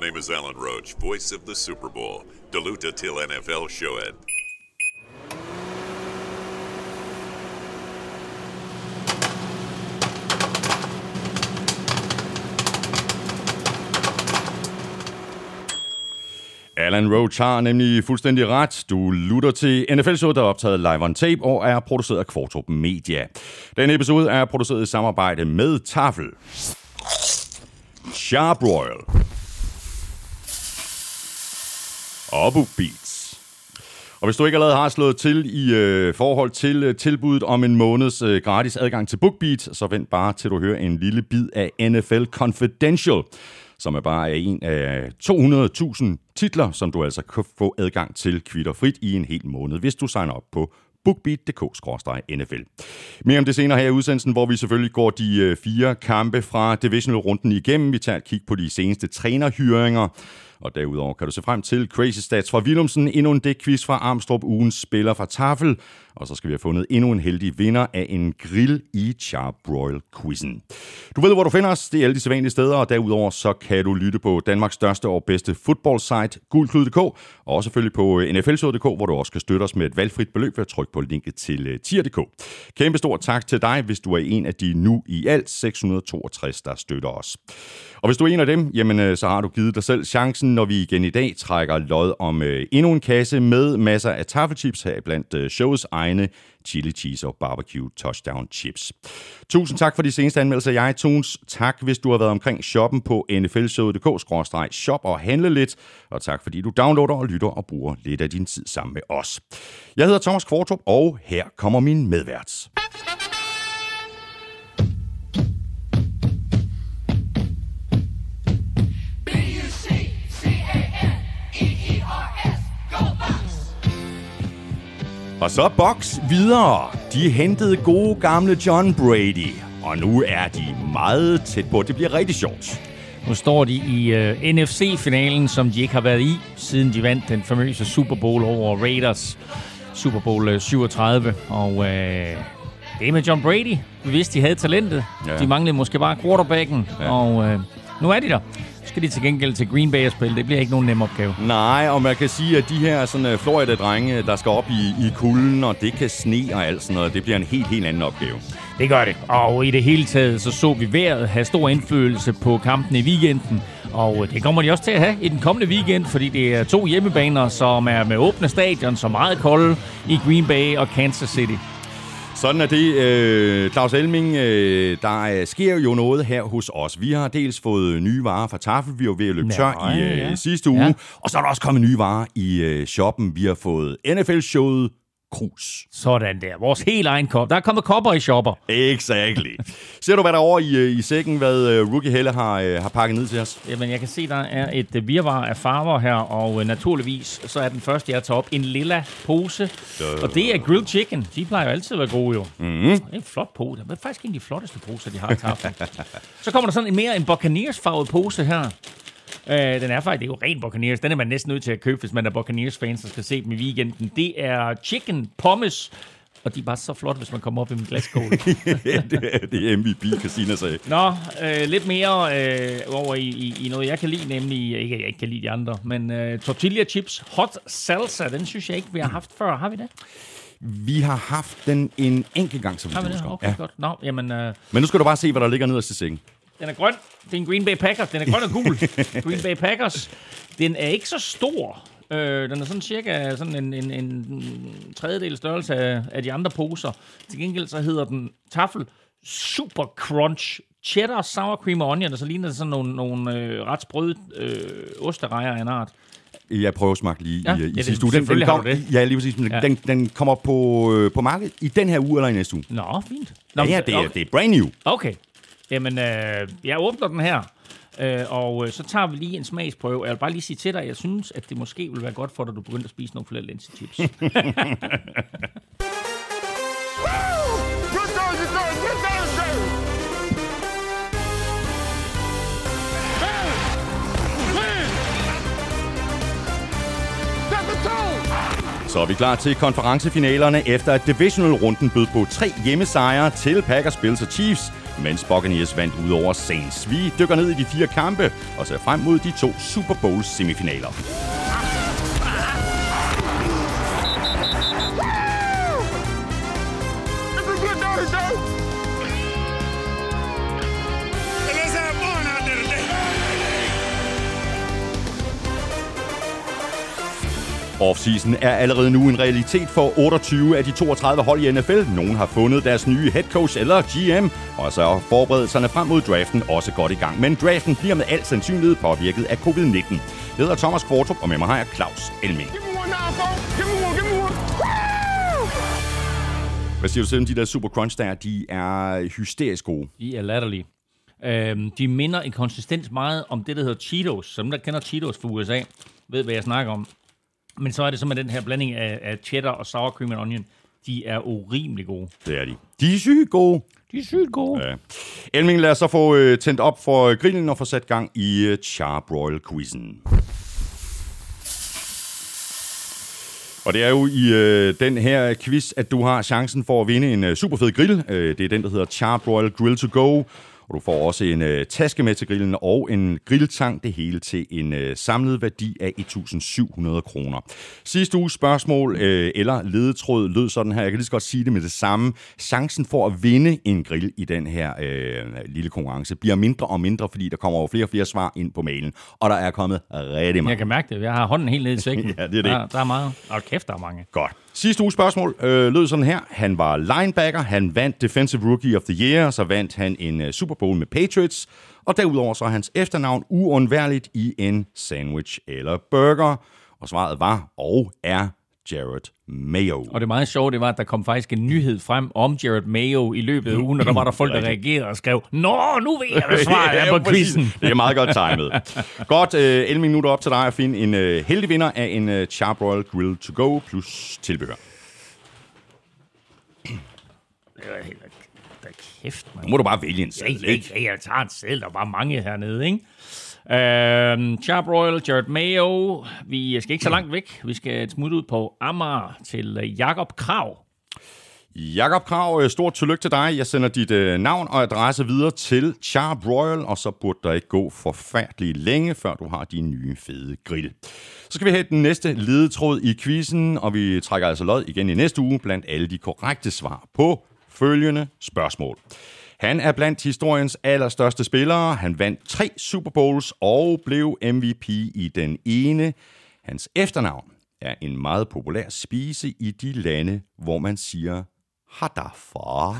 My name is Alan Roach, voice of the Super Bowl. Deluta till NFL showet. Alan Roach har nemlig fuldstændig ret. Du lytter til NFL-showet, der er optaget live on tape og er produceret af Kvartrup Media. Denne episode er produceret i samarbejde med Tafel. Royal. Abu Beats. Og hvis du ikke allerede har slået til i øh, forhold til øh, tilbuddet om en måneds øh, gratis adgang til BookBeat, så vent bare til du hører en lille bid af NFL Confidential, som er bare en af 200.000 titler, som du altså kan få adgang til kvitterfrit i en hel måned, hvis du signer op på bookbeat.dk-nfl. Mere om det senere her i udsendelsen, hvor vi selvfølgelig går de øh, fire kampe fra divisional-runden igennem. Vi tager et kig på de seneste trænerhyringer, og derudover kan du se frem til Crazy Stats fra Willumsen, endnu en dækquiz fra Armstrong, ugens spiller fra Tafel, og så skal vi have fundet endnu en heldig vinder af en grill i Charbroil quizzen. Du ved, hvor du finder os. Det er alle de sædvanlige steder, og derudover så kan du lytte på Danmarks største og bedste fodboldsite, gulklud.dk, og også selvfølgelig på øh, nflshow.dk, hvor du også kan støtte os med et valgfrit beløb ved at trykke på linket til øh, tier.dk. Kæmpe stor tak til dig, hvis du er en af de nu i alt 662, der støtter os. Og hvis du er en af dem, jamen, øh, så har du givet dig selv chancen, når vi igen i dag trækker lod om endnu en kasse med masser af taffelchips her blandt shows egen egne chili cheese og barbecue touchdown chips. Tusind tak for de seneste anmeldelser i iTunes. Tak, hvis du har været omkring shoppen på nflshowet.dk-shop og handle lidt. Og tak, fordi du downloader og lytter og bruger lidt af din tid sammen med os. Jeg hedder Thomas Kvartrup, og her kommer min medvært. Og så Box videre. De hentede gode gamle John Brady. Og nu er de meget tæt på. Det bliver rigtig sjovt. Nu står de i uh, NFC-finalen, som de ikke har været i, siden de vandt den famøse Super Bowl over Raiders. Super Bowl uh, 37. Og uh, det er med John Brady. Vi vidste, de havde talentet. Ja. De manglede måske bare quarterbacken. Ja. Og uh, nu er de der skal de til gengæld til Green Bay og spille. Det bliver ikke nogen nem opgave. Nej, og man kan sige, at de her sådan, Florida-drenge, der skal op i, i kulden, og det kan sne og alt sådan noget, det bliver en helt, helt anden opgave. Det gør det. Og i det hele taget, så så vi vejret have stor indflydelse på kampen i weekenden. Og det kommer de også til at have i den kommende weekend, fordi det er to hjemmebaner, som er med åbne stadion, er meget kolde i Green Bay og Kansas City. Sådan er det, øh, Claus Elming. Øh, der sker jo noget her hos os. Vi har dels fået nye varer fra Tafel, vi var ved at løbe tør i øh, ja. sidste uge. Ja. Og så er der også kommet nye varer i øh, shoppen. Vi har fået NFL-showet Krus. Sådan der. Vores helt egen kop. Der er kommet kopper i shopper. Exactly. Ser du, hvad der er over i, øh, i sækken, hvad uh, Rookie Helle har, uh, har pakket ned til os? Jamen, jeg kan se, der er et virvar af farver her, og naturligvis så er den første, jeg tager op, en lilla pose. Duh. Og det er grilled chicken. De plejer jo altid at være gode, jo. Mm. Det er en flot pose. Det er faktisk en af de flotteste poser, de har i så kommer der sådan en mere en Buccaneers-farvet pose her. Øh, den er faktisk, det er jo ren Buccaneers. Den er man næsten nødt til at købe, hvis man er Buccaneers-fans, der skal se dem i weekenden. Det er chicken pommes og de er bare så flotte, hvis man kommer op i en glaskål. det, er, det er MVP, Christina sagde. Nå, øh, lidt mere øh, over i, i, i noget, jeg kan lide, nemlig, ikke at jeg ikke kan lide de andre, men øh, tortilla chips, hot salsa, den synes jeg ikke, vi har haft før. Har vi det? Vi har haft den en enkelt gang, som vi husker. Okay, ja. godt. Nå, jamen, øh... Men nu skal du bare se, hvad der ligger nederst i sengen. Den er grøn. Det er en Green Bay Packers. Den er grøn og gul. Green Bay Packers. Den er ikke så stor. Øh, den er sådan cirka sådan en, en, en tredjedel størrelse af, af de andre poser. Til gengæld så hedder den Tafel Super Crunch Cheddar, Sour Cream og Onion, og så ligner det sådan nogle, nogle øh, ret sprøde øh, osterejer af en art. Jeg prøver at smage lige ja, i, i ja, sidste uge. Den, den, kom, det. Ja, lige præcis. Ja. Den, den kommer på, øh, på markedet i den her uge eller i næste uge. Nå, fint. Nå, ja, ja det, er, okay. det er brand new. Okay. Jamen, øh, jeg åbner den her, øh, og øh, så tager vi lige en smagsprøve. Jeg vil bare lige sige til dig, jeg synes, at det måske vil være godt for dig, at du begynder at spise nogle flere linsechips. Så er vi klar til konferencefinalerne efter at divisional-runden bød på tre hjemmesejre til Packers, Bills og Chiefs mens Buccaneers vandt ud over Saints. Vi dykker ned i de fire kampe og ser frem mod de to Super Bowl semifinaler. Offseason er allerede nu en realitet for 28 af de 32 hold i NFL. Nogle har fundet deres nye head coach eller GM, og så er forberedelserne frem mod draften også godt i gang. Men draften bliver med al sandsynlighed påvirket af covid-19. Jeg hedder Thomas Kvartrup, og med mig har jeg Claus Elming. Hvad siger du til dem, de der Super Crunch der? De er hysterisk gode. De er latterlige. Øhm, de minder i konsistens meget om det, der hedder Cheetos. Så dem, der kender Cheetos fra USA, ved, hvad jeg snakker om. Men så er det med den her blanding af, af cheddar og sour cream and onion. De er urimelig gode. Det er de. De er sygt gode. De er sygt gode. Ja. Elming, lad os så få øh, tændt op for grillen og få sat gang i øh, Charbroil-quizzen. Og det er jo i øh, den her quiz, at du har chancen for at vinde en øh, super fed grill. Øh, det er den, der hedder Charbroil Grill to Go. Og du får også en øh, taske med til grillen og en grilltang, det hele til en øh, samlet værdi af 1.700 kroner. Sidste uges spørgsmål øh, eller ledetråd lød sådan her. Jeg kan lige så godt sige det med det samme. Chancen for at vinde en grill i den her øh, lille konkurrence bliver mindre og mindre, fordi der kommer jo flere og flere svar ind på mailen. Og der er kommet rigtig mange. Jeg kan mærke det. Jeg har hånden helt ned i sækken. Ja, det er det. Der, der er meget. Og kæft, der er mange. Godt. Sidste uges spørgsmål øh, lød sådan her. Han var linebacker, han vandt Defensive Rookie of the Year, så vandt han en uh, Super Bowl med Patriots, og derudover så er hans efternavn uundværligt i en sandwich eller burger. Og svaret var og er Jared Mayo. Og det meget sjove, det var, at der kom faktisk en nyhed frem om Jared Mayo i løbet af ugen, og der var der folk, der reagerede og skrev, Nå, nu ved jeg, hvad svaret er på quizzen. Det er meget godt timet. godt, øh, 11 minutter op til dig at finde en øh, heldig vinder af en øh, Charbroil Grill to go plus tilbehør. Da kæft, man. Nu må du bare vælge en Ja, seddel, ja, ikke? ja, jeg tager en selv. Der er bare mange hernede, ikke? Øhm, Royal, Jared Mayo. Vi skal ikke så langt væk. Vi skal smutte ud på Amager til øh, Jakob Krav. Jakob Krav, øh, stort tillykke til dig. Jeg sender dit øh, navn og adresse videre til Charbroil, og så burde der ikke gå forfærdeligt længe, før du har din nye fede grill. Så skal vi have den næste ledetråd i quizzen, og vi trækker altså lod igen i næste uge blandt alle de korrekte svar på følgende spørgsmål. Han er blandt historiens allerstørste spillere. Han vandt tre Super Bowls og blev MVP i den ene. Hans efternavn er en meget populær spise i de lande, hvor man siger Hadafar.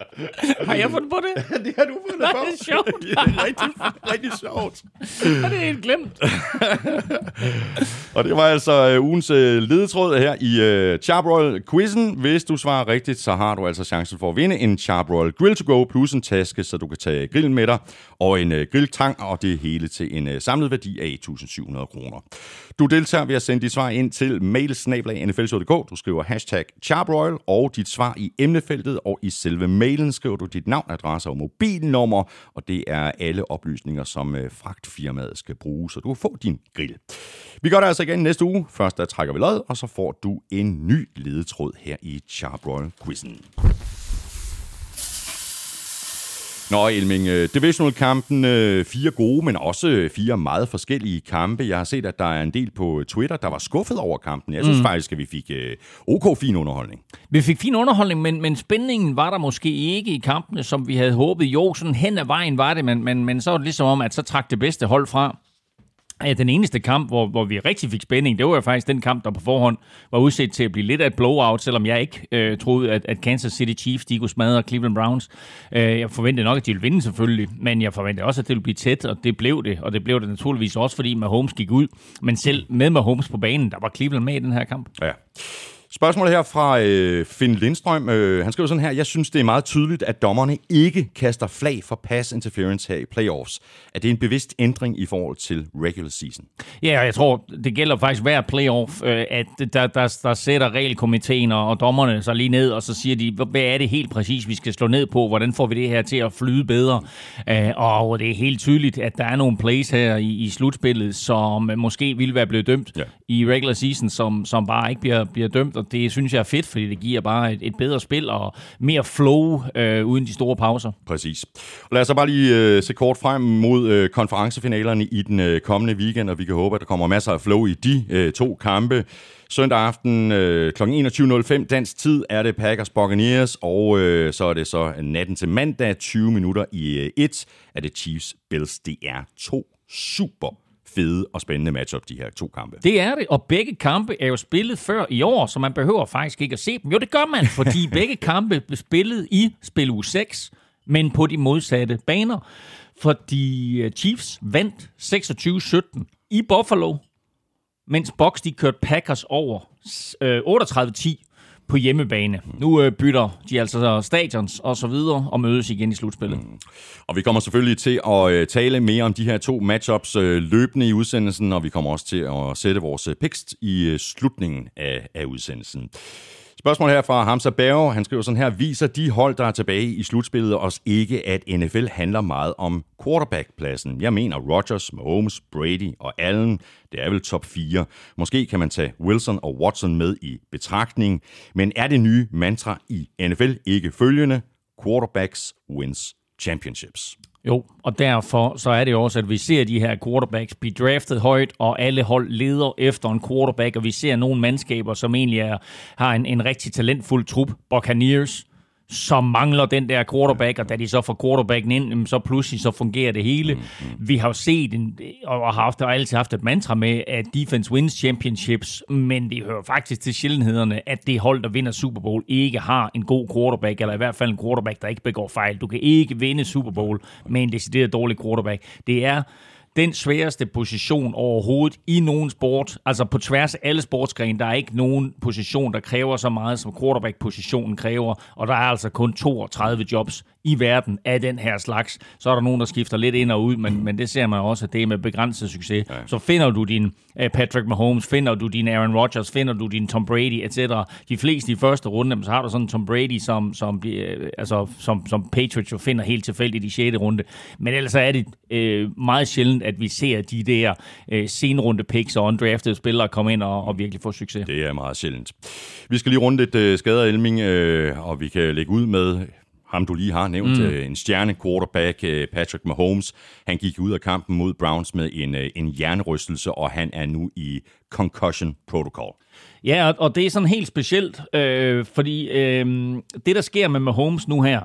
Har jeg fundet på det? det har du fundet på. Det er sjovt. det er rigtig, rigtig sjovt. Ja, det er helt glemt. Og det var altså øh, ugens øh, ledetråd her i øh, Charbroil quizzen. Hvis du svarer rigtigt, så har du altså chancen for at vinde en Charbroil Grill to Go plus en taske, så du kan tage grillen med dig, og en øh, grilltang, og det hele til en øh, samlet værdi af 1.700 kroner. Du deltager ved at sende dit svar ind til mailsnablag.nfl.dk. Du skriver hashtag Charbroil og dit svar i emnefeltet, og i selve mailen skriver du dit navn, adresse og mobilnummer, og det er alle oplysninger, som øh, fragtfirmaet skal bruge, så du kan få din grill. Vi gør det altså igen næste uge. Først der trækker vi lod, og så får du en ny ledetråd her i Charbroil-quizzen. Nå, Elming, øh, Divisional-kampen, øh, fire gode, men også øh, fire meget forskellige kampe. Jeg har set, at der er en del på Twitter, der var skuffet over kampen. Jeg synes mm. faktisk, at vi fik øh, OK fin underholdning. Vi fik fin underholdning, men, men spændingen var der måske ikke i kampene, som vi havde håbet. Jo, sådan hen ad vejen var det, men, men, men så var det ligesom om, at så trak det bedste hold fra. Ja, den eneste kamp, hvor, hvor vi rigtig fik spænding, det var jo faktisk den kamp, der på forhånd var udset til at blive lidt af et blowout, selvom jeg ikke øh, troede, at, at Kansas City Chiefs de kunne smadre Cleveland Browns. Øh, jeg forventede nok, at de ville vinde selvfølgelig, men jeg forventede også, at det ville blive tæt, og det blev det. Og det blev det naturligvis også, fordi Mahomes gik ud. Men selv med Mahomes på banen, der var Cleveland med i den her kamp. Ja. Spørgsmål her fra øh, Finn Lindstrøm. Øh, han skriver sådan her, jeg synes, det er meget tydeligt, at dommerne ikke kaster flag for pass interference her i playoffs. Er det en bevidst ændring i forhold til regular season? Ja, jeg tror, det gælder faktisk hver playoff, øh, at der, der, der sætter regelkomiteen og dommerne sig lige ned, og så siger de, hvad er det helt præcis, vi skal slå ned på? Hvordan får vi det her til at flyde bedre? Øh, og det er helt tydeligt, at der er nogle plays her i, i slutspillet, som måske ville være blevet dømt Ja i regular season, som, som bare ikke bliver, bliver dømt, og det synes jeg er fedt, fordi det giver bare et, et bedre spil og mere flow øh, uden de store pauser. Præcis. Og lad os så bare lige øh, se kort frem mod øh, konferencefinalerne i den øh, kommende weekend, og vi kan håbe, at der kommer masser af flow i de øh, to kampe. Søndag aften øh, kl. 21.05 dansk tid er det Packers Buccaneers, og øh, så er det så natten til mandag 20 minutter i øh, 1 er det Chiefs Bills. Det er to super fede og spændende matchup, de her to kampe. Det er det, og begge kampe er jo spillet før i år, så man behøver faktisk ikke at se dem. Jo, det gør man, fordi begge kampe blev spillet i spil u 6, men på de modsatte baner. Fordi øh, Chiefs vandt 26-17 i Buffalo, mens Bucks de kørte Packers over øh, 38-10 på hjemmebane. Nu øh, bytter de altså stadions og så videre og mødes igen i slutspillet. Mm. Og vi kommer selvfølgelig til at øh, tale mere om de her to matchups øh, løbende i udsendelsen, og vi kommer også til at sætte vores øh, picks i øh, slutningen af, af udsendelsen. Spørgsmål her fra Hamza Berg. Han skriver sådan her, viser de hold, der er tilbage i slutspillet, os ikke, at NFL handler meget om quarterbackpladsen? Jeg mener Rodgers, Mahomes, Brady og Allen, det er vel top 4. Måske kan man tage Wilson og Watson med i betragtning, men er det nye mantra i NFL ikke følgende? Quarterbacks wins championships. Jo, og derfor så er det også, at vi ser de her quarterbacks blive draftet højt, og alle hold leder efter en quarterback, og vi ser nogle mandskaber, som egentlig er, har en, en rigtig talentfuld trup. Buccaneers, som mangler den der quarterback, og da de så får quarterbacken ind, så pludselig så fungerer det hele. Mm-hmm. Vi har jo set, en, og har haft, og altid haft et mantra med, at defense wins championships, men det hører faktisk til sjældenhederne, at det hold, der vinder Super Bowl, ikke har en god quarterback, eller i hvert fald en quarterback, der ikke begår fejl. Du kan ikke vinde Super Bowl med en decideret dårlig quarterback. Det er den sværeste position overhovedet i nogen sport. Altså på tværs af alle sportsgrene, der er ikke nogen position, der kræver så meget, som quarterback-positionen kræver. Og der er altså kun 32 jobs i verden af den her slags. Så er der nogen, der skifter lidt ind og ud, men, men det ser man også, at det er med begrænset succes. Ja. Så finder du din uh, Patrick Mahomes, finder du din Aaron Rodgers, finder du din Tom Brady, etc. De fleste i første runde, så har du sådan Tom Brady, som, som, uh, altså, som, som Patriots jo finder helt tilfældigt i 6. runde. Men ellers er det uh, meget sjældent, at vi ser de der uh, senrunde picks og undrafted spillere komme ind og, og virkelig få succes. Det er meget sjældent. Vi skal lige runde lidt uh, skader, Elming, uh, og vi kan lægge ud med ham du lige har nævnt, mm. Øh, en stjerne quarterback, øh, Patrick Mahomes. Han gik ud af kampen mod Browns med en, øh, en jernrystelse, og han er nu i concussion protocol. Ja, og det er sådan helt specielt, øh, fordi øh, det, der sker med Mahomes nu her,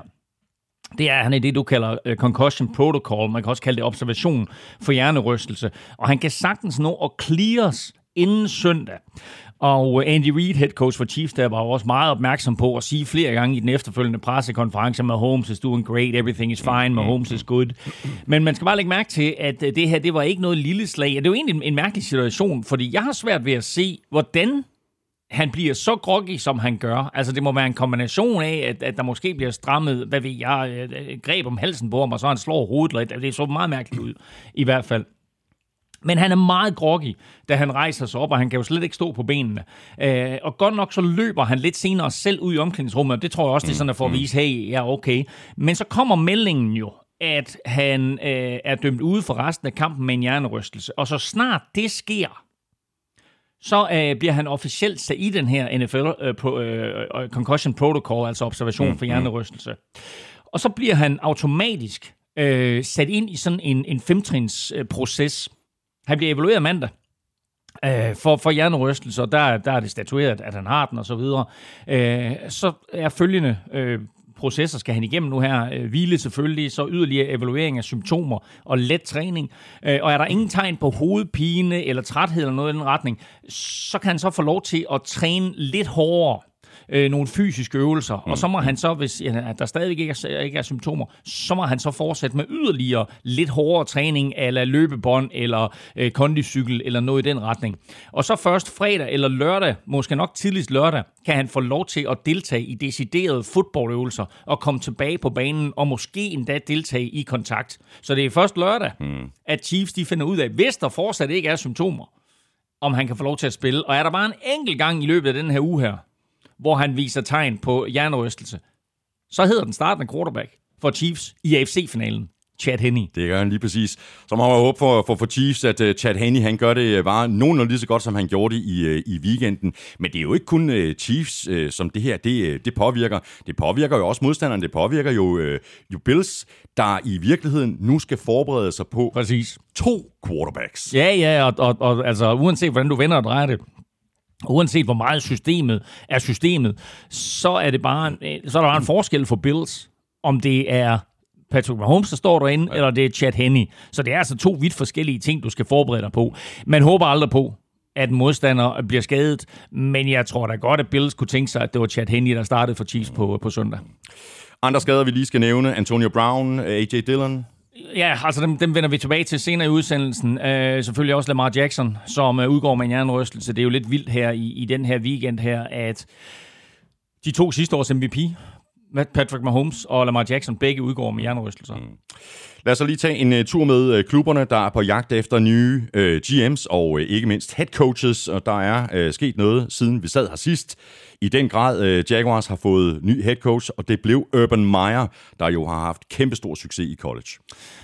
det er, han er det, du kalder uh, concussion protocol. Man kan også kalde det observation for hjernerystelse. Og han kan sagtens nå at clears inden søndag. Og Andy Reid, head coach for Chiefs, der var også meget opmærksom på at sige flere gange i den efterfølgende pressekonference, med Holmes is doing great, everything is fine, Mahomes is good. Men man skal bare lægge mærke til, at det her, det var ikke noget lille slag. Det er jo egentlig en mærkelig situation, fordi jeg har svært ved at se, hvordan han bliver så groggy, som han gør. Altså, det må være en kombination af, at, at der måske bliver strammet, hvad ved jeg, øh, greb om halsen på ham, og så han slår hovedet. Det er så meget mærkeligt ud, i hvert fald. Men han er meget groggy, da han rejser sig op, og han kan jo slet ikke stå på benene. Øh, og godt nok så løber han lidt senere selv ud i omklædningsrummet, og det tror jeg også, det er sådan, at for at mm, vise, hey, ja, okay. Men så kommer meldingen jo, at han øh, er dømt ude for resten af kampen med en hjernerystelse. Og så snart det sker, så øh, bliver han officielt sat i den her NFL øh, pro, øh, øh, Concussion Protocol, altså observation mm, for mm. hjernerystelse. Og så bliver han automatisk øh, sat ind i sådan en, en femtrins øh, proces, han bliver evalueret mandag øh, for, for hjernerystelse, og der, der er det statueret, at han har den og så videre. Øh, så er følgende øh, processer skal han igennem nu her. Øh, hvile selvfølgelig, så yderligere evaluering af symptomer og let træning. Øh, og er der ingen tegn på hovedpine eller træthed eller noget i den retning, så kan han så få lov til at træne lidt hårdere øh, nogle fysiske øvelser, mm. og så må han så, hvis ja, der stadig ikke er, ikke er symptomer, så må han så fortsætte med yderligere lidt hårdere træning, eller løbebånd, eller øh, kondicykel, eller noget i den retning. Og så først fredag eller lørdag, måske nok tidligst lørdag, kan han få lov til at deltage i deciderede fodboldøvelser, og komme tilbage på banen, og måske endda deltage i kontakt. Så det er først lørdag, mm. at Chiefs de finder ud af, hvis der fortsat ikke er symptomer, om han kan få lov til at spille. Og er der bare en enkelt gang i løbet af den her uge her, hvor han viser tegn på hjernerystelse, så hedder den startende quarterback for Chiefs i AFC-finalen. Chad Henney. Det gør han lige præcis. Så må man håbe for, for, for Chiefs, at uh, Chad Henney han gør det bare nogenlunde lige så godt, som han gjorde det i, uh, i weekenden. Men det er jo ikke kun uh, Chiefs, uh, som det her det, uh, det påvirker. Det påvirker jo også modstanderen. Det påvirker jo, uh, jo Bills, der i virkeligheden nu skal forberede sig på Præcis. to quarterbacks. Ja, ja, og, og, og altså, uanset hvordan du vender og drejer det, uanset hvor meget systemet er systemet, så er det bare en, så er der bare en forskel for Bills, om det er Patrick Mahomes, der står derinde, ja. eller det er Chad Henney. Så det er altså to vidt forskellige ting, du skal forberede dig på. Man håber aldrig på, at modstander bliver skadet, men jeg tror da godt, at Bills kunne tænke sig, at det var Chad Henney, der startede for Chiefs på, på søndag. Andre skader, vi lige skal nævne, Antonio Brown, AJ Dillon, Ja, altså dem, dem vender vi tilbage til senere i udsendelsen. Øh, selvfølgelig også Lamar Jackson, som øh, udgår med en hjernerystelse. Det er jo lidt vildt her i, i den her weekend her, at de to sidste års MVP, Patrick Mahomes og Lamar Jackson, begge udgår med hjernerystelser. Mm. Lad os så lige tage en uh, tur med uh, klubberne, der er på jagt efter nye øh, uh, GM's og uh, ikke mindst head coaches, og der er uh, sket noget, siden vi sad her sidst i den grad øh, Jaguars har fået ny head coach, og det blev Urban Meyer, der jo har haft kæmpe stor succes i college.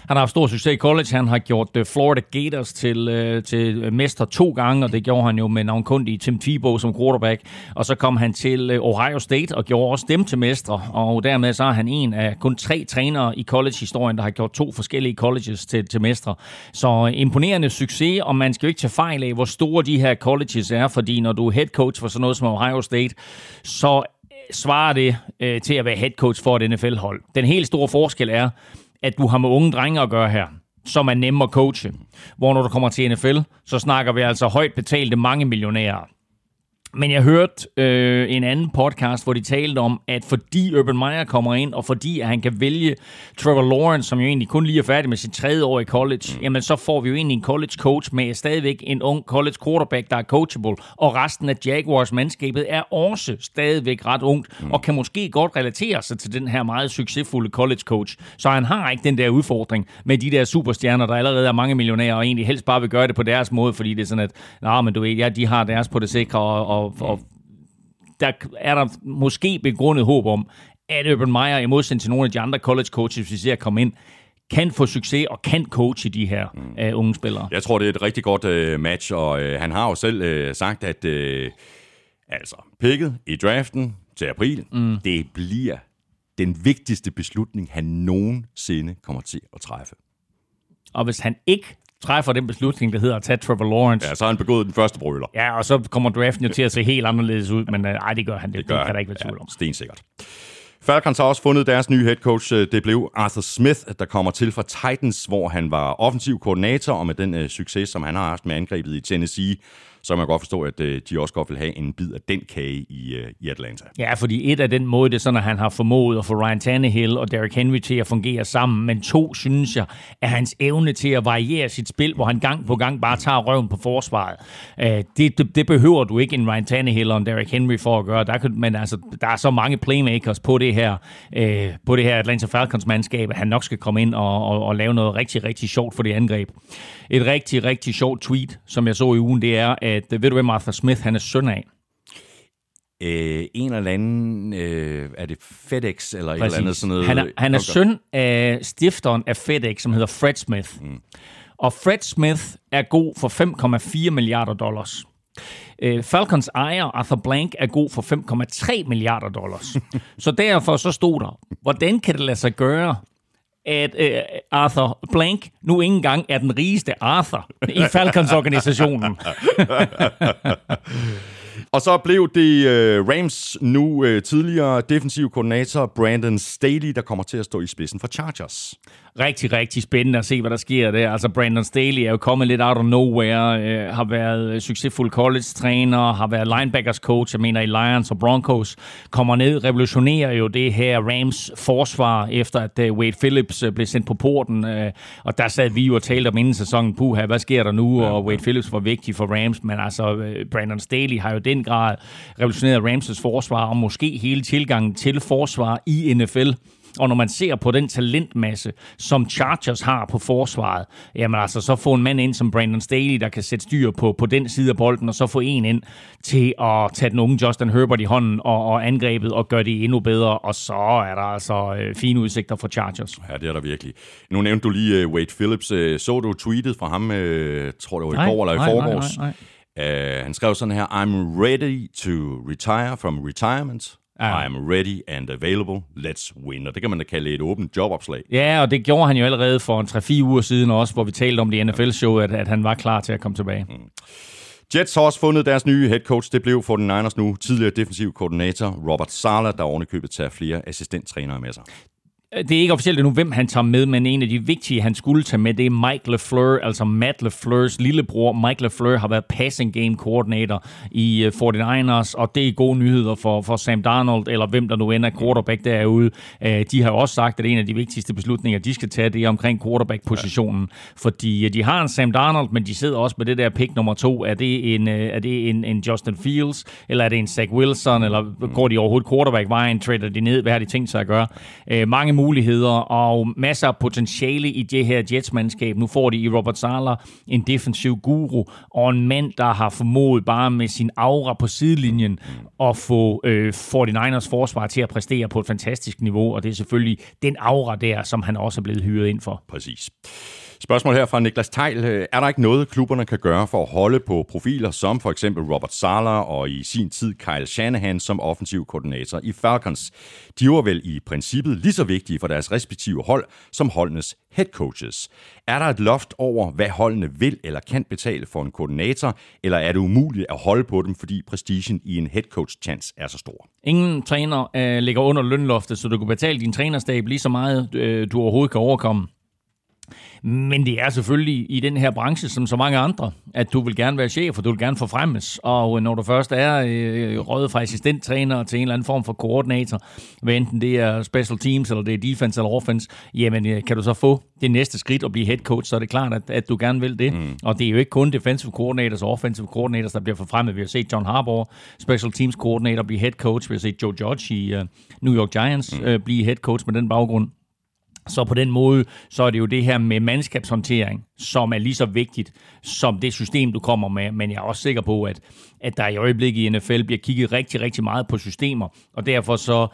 Han har haft stor succes i college. Han har gjort uh, Florida Gators til, øh, til mester to gange, og det gjorde han jo med navnkundig Tim Tebow som quarterback. Og så kom han til Ohio State og gjorde også dem til mestre, og dermed så er han en af kun tre trænere i college-historien, der har gjort to forskellige colleges til, til mestre. Så imponerende succes, og man skal jo ikke tage fejl af, hvor store de her colleges er, fordi når du er head coach for sådan noget som Ohio State, så øh, svarer det øh, til at være head coach for et NFL-hold. Den helt store forskel er, at du har med unge drenge at gøre her som er nemme at coache. Hvor når du kommer til NFL, så snakker vi altså højt betalte mange millionærer. Men jeg hørte øh, en anden podcast, hvor de talte om, at fordi Urban Meyer kommer ind, og fordi at han kan vælge Trevor Lawrence, som jo egentlig kun lige er færdig med sit tredje år i college, mm. jamen så får vi jo egentlig en college coach med stadigvæk en ung college quarterback, der er coachable, og resten af Jaguars mandskabet er også stadigvæk ret ungt, mm. og kan måske godt relatere sig til den her meget succesfulde college coach. Så han har ikke den der udfordring med de der superstjerner, der allerede er mange millionærer, og egentlig helst bare vil gøre det på deres måde, fordi det er sådan, at, nej, men du ved, ja, de har deres på det sikre, og og, og der er der måske begrundet håb om, at Urban Meyer, i modsætning til nogle af de andre college coaches, vi ser komme ind, kan få succes og kan coache de her mm. uh, unge spillere. Jeg tror, det er et rigtig godt uh, match, og uh, han har jo selv uh, sagt, at uh, altså, picket i draften til april, mm. det bliver den vigtigste beslutning, han nogensinde kommer til at træffe. Og hvis han ikke træffer den beslutning, der hedder at tage Trevor Lawrence. Ja, så har han begået den første brøler. Ja, og så kommer draften jo til at se helt anderledes ud, men nej, det gør han. Det, det, gør det kan han. der ikke være tvivl om. Ja, stensikkert. Falcons har også fundet deres nye head coach. Det blev Arthur Smith, der kommer til fra Titans, hvor han var offensiv koordinator, og med den uh, succes, som han har haft med angrebet i Tennessee, så kan man godt forstå, at øh, de også godt vil have en bid af den kage i, øh, i Atlanta. Ja, fordi et af den måde, det er sådan, at han har formået at få Ryan Tannehill og Derrick Henry til at fungere sammen, men to, synes jeg, er hans evne til at variere sit spil, hvor han gang på gang bare tager røven på forsvaret. Øh, det, det, det behøver du ikke en Ryan Tannehill og en Derrick Henry for at gøre, der kan, men altså, der er så mange playmakers på det her, øh, på det her Atlanta Falcons-mandskab, at han nok skal komme ind og, og, og lave noget rigtig, rigtig sjovt for det angreb. Et rigtig, rigtig sjovt tweet, som jeg så i ugen, det er, at ved du, hvem Arthur Smith han er søn af? Øh, en eller anden, øh, er det FedEx eller Præcis. et eller andet sådan noget? Han er, han er søn af stifteren af FedEx, som hedder Fred Smith. Mm. Og Fred Smith er god for 5,4 milliarder dollars. Øh, Falcons ejer Arthur Blank er god for 5,3 milliarder dollars. så derfor så stod der, hvordan kan det lade sig gøre, at øh, Arthur Blank nu ikke engang er den rigeste Arthur i Falcons-organisationen. Og så blev det uh, Rams nu uh, tidligere defensiv koordinator Brandon Staley, der kommer til at stå i spidsen for Chargers rigtig, rigtig spændende at se, hvad der sker der. Altså, Brandon Staley er jo kommet lidt out of nowhere, øh, har været succesfuld college-træner, har været linebackers coach, jeg mener i Lions og Broncos, kommer ned, revolutionerer jo det her Rams forsvar, efter at uh, Wade Phillips uh, blev sendt på porten, uh, og der sad vi jo og talte om inden sæsonen, puha, hvad sker der nu, ja, og Wade Phillips var vigtig for Rams, men altså, uh, Brandon Staley har jo den grad revolutioneret Rams' forsvar, og måske hele tilgangen til forsvar i NFL, Og når man ser på den talentmasse, som Chargers har på forsvaret, jamen altså, så få en mand ind som Brandon Staley, der kan sætte styr på, på den side af bolden, og så få en ind til at tage den unge Justin Herbert i hånden og, og angrebet og gøre det endnu bedre, og så er der altså øh, fine udsigter for Chargers. Ja, det er der virkelig. Nu nævnte du lige uh, Wade Phillips. Uh, så du tweetet fra ham, uh, tror det var i nej, går eller i forgårs? Nej, nej, nej. Uh, han skrev sådan her, I'm ready to retire from retirement. Ja. I am ready and available. Let's win. Og det kan man da kalde et åbent jobopslag. Ja, og det gjorde han jo allerede for en 3-4 uger siden også, hvor vi talte om det NFL-show, at, at han var klar til at komme tilbage. Mm. Jets har også fundet deres nye head coach. Det blev for den Niners nu tidligere defensiv koordinator Robert Sala, der ovenikøbet tager flere assistenttrænere med sig. Det er ikke officielt endnu, hvem han tager med, men en af de vigtige, han skulle tage med, det er Mike LeFleur, altså Matt LeFleurs lillebror. Mike LeFleur har været passing game coordinator i 49ers, øh, og det er gode nyheder for, for Sam Darnold, eller hvem der nu ender quarterback derude. Øh, de har også sagt, at en af de vigtigste beslutninger, de skal tage, det er omkring quarterback-positionen, fordi øh, de har en Sam Darnold, men de sidder også med det der pick nummer to. Er det en, er det en, en Justin Fields, eller er det en Zach Wilson, eller går de overhovedet quarterback-vejen, trader de ned, hvad har de tænkt sig at gøre? Mange muligheder og masser af potentiale i det her Jets-mandskab. Nu får de i Robert Sala en defensiv guru og en mand, der har formået bare med sin aura på sidelinjen at få øh, 49ers forsvar til at præstere på et fantastisk niveau, og det er selvfølgelig den aura der, som han også er blevet hyret ind for. Præcis. Spørgsmål her fra Niklas Tejl. Øh, er der ikke noget, klubberne kan gøre for at holde på profiler som for eksempel Robert Sala og i sin tid Kyle Shanahan som offensiv koordinator i Falcons? De var vel i princippet lige så vigtige for deres respektive hold som holdenes head coaches. Er der et loft over, hvad holdene vil eller kan betale for en koordinator, eller er det umuligt at holde på dem, fordi prestigen i en head coach chance er så stor? Ingen træner øh, ligger under lønloftet, så du kan betale din trænerstab lige så meget, øh, du overhovedet kan overkomme. Men det er selvfølgelig i den her branche, som så mange andre, at du vil gerne være chef, og du vil gerne forfremmes. Og når du først er øh, røget fra assistenttræner til en eller anden form for koordinator, hvad enten det er special teams, eller det er defense eller offense, jamen øh, kan du så få det næste skridt og blive head coach, så er det klart, at, at du gerne vil det. Mm. Og det er jo ikke kun defensive coordinators og offensive coordinators, der bliver forfremmet. Vi har set John Harbaugh, special teams coordinator, blive head coach. Vi har set Joe Judge i uh, New York Giants mm. uh, blive head coach med den baggrund. Så på den måde, så er det jo det her med mandskabshåndtering, som er lige så vigtigt som det system, du kommer med. Men jeg er også sikker på, at, at der i øjeblikket i NFL bliver kigget rigtig, rigtig meget på systemer. Og derfor så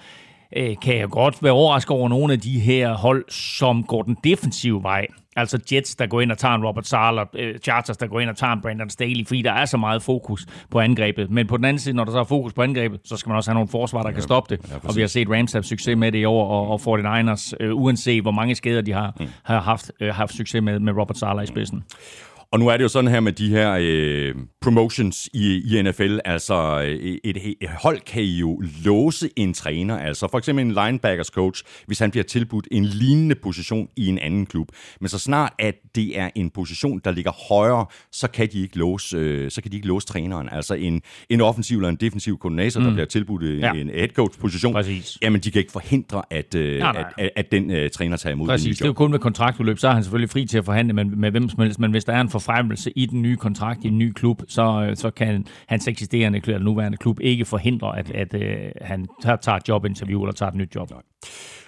øh, kan jeg godt være overrasket over nogle af de her hold, som går den defensive vej. Altså Jets, der går ind og tager en Robert Sala, øh, Chargers, der går ind og tager en Brandon Staley, fordi der er så meget fokus på angrebet. Men på den anden side, når der så er fokus på angrebet, så skal man også have nogle forsvar, der ja, kan stoppe det. Ja, og vi har set Rams have succes med det i år, og, og 49ers, øh, uanset hvor mange skader de har, mm. har haft, øh, haft succes med, med Robert Sala i spidsen. Mm. Og nu er det jo sådan her med de her øh, promotions i, i NFL, altså øh, et, et, et hold kan jo låse en træner, altså for eksempel en linebackers coach, hvis han bliver tilbudt en lignende position i en anden klub. Men så snart at det er en position, der ligger højere, så kan de ikke låse, øh, så kan de ikke låse træneren. Altså en, en offensiv eller en defensiv koordinator, mm. der bliver tilbudt ja. en head coach position, Præcis. jamen de kan ikke forhindre, at, øh, nej, nej. at, at, den øh, træner tager imod Præcis. det er jo kun med kontraktudløb, så er han selvfølgelig fri til at forhandle med, med hvem som helst, men hvis der er en forfremmelse i den nye kontrakt i en ny klub, så, øh, så kan hans eksisterende eller nuværende klub ikke forhindre, at, at at han tager et jobinterview eller tager et nyt job. Nej.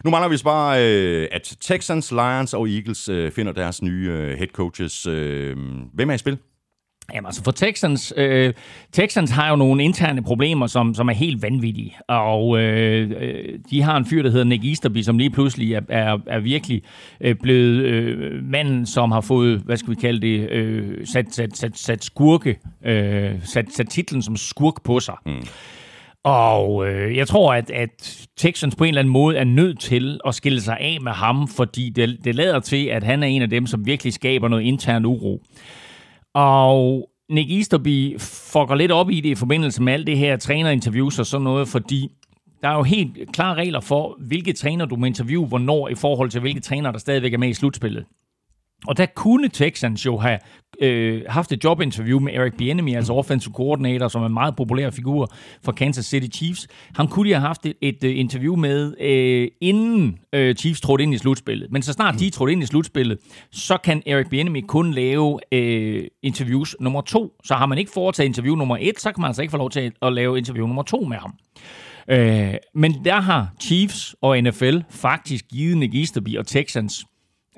Nu mangler vi bare, øh, at Texans, Lions og Eagles finder deres nye head coaches. Hvem er i spil? Jamen altså for Texans, øh, Texans har jo nogle interne problemer, som, som er helt vanvittige. Og øh, øh, de har en fyr, der hedder Nick Easterby, som lige pludselig er, er, er virkelig øh, blevet øh, manden, som har fået, hvad skal vi kalde det, øh, sat, sat, sat, sat skurke, øh, sat, sat titlen som skurk på sig. Mm. Og øh, jeg tror, at, at Texans på en eller anden måde er nødt til at skille sig af med ham, fordi det, det lader til, at han er en af dem, som virkelig skaber noget intern uro. Og Nick Easterby fucker lidt op i det i forbindelse med alt det her trænerinterviews og sådan noget, fordi der er jo helt klare regler for, hvilke træner du må interviewe, hvornår i forhold til hvilke træner, der stadigvæk er med i slutspillet. Og der kunne Texans jo have øh, haft et jobinterview med Eric Bieniemy, altså offensive coordinator, som er en meget populær figur for Kansas City Chiefs. Han kunne de have haft et, et uh, interview med, øh, inden øh, Chiefs trådte ind i slutspillet. Men så snart de trådte ind i slutspillet, så kan Eric Bieniemy kun lave øh, interviews nummer to. Så har man ikke foretaget interview nummer et, så kan man altså ikke få lov til at lave interview nummer to med ham. Øh, men der har Chiefs og NFL faktisk givet Nick Easterby og Texans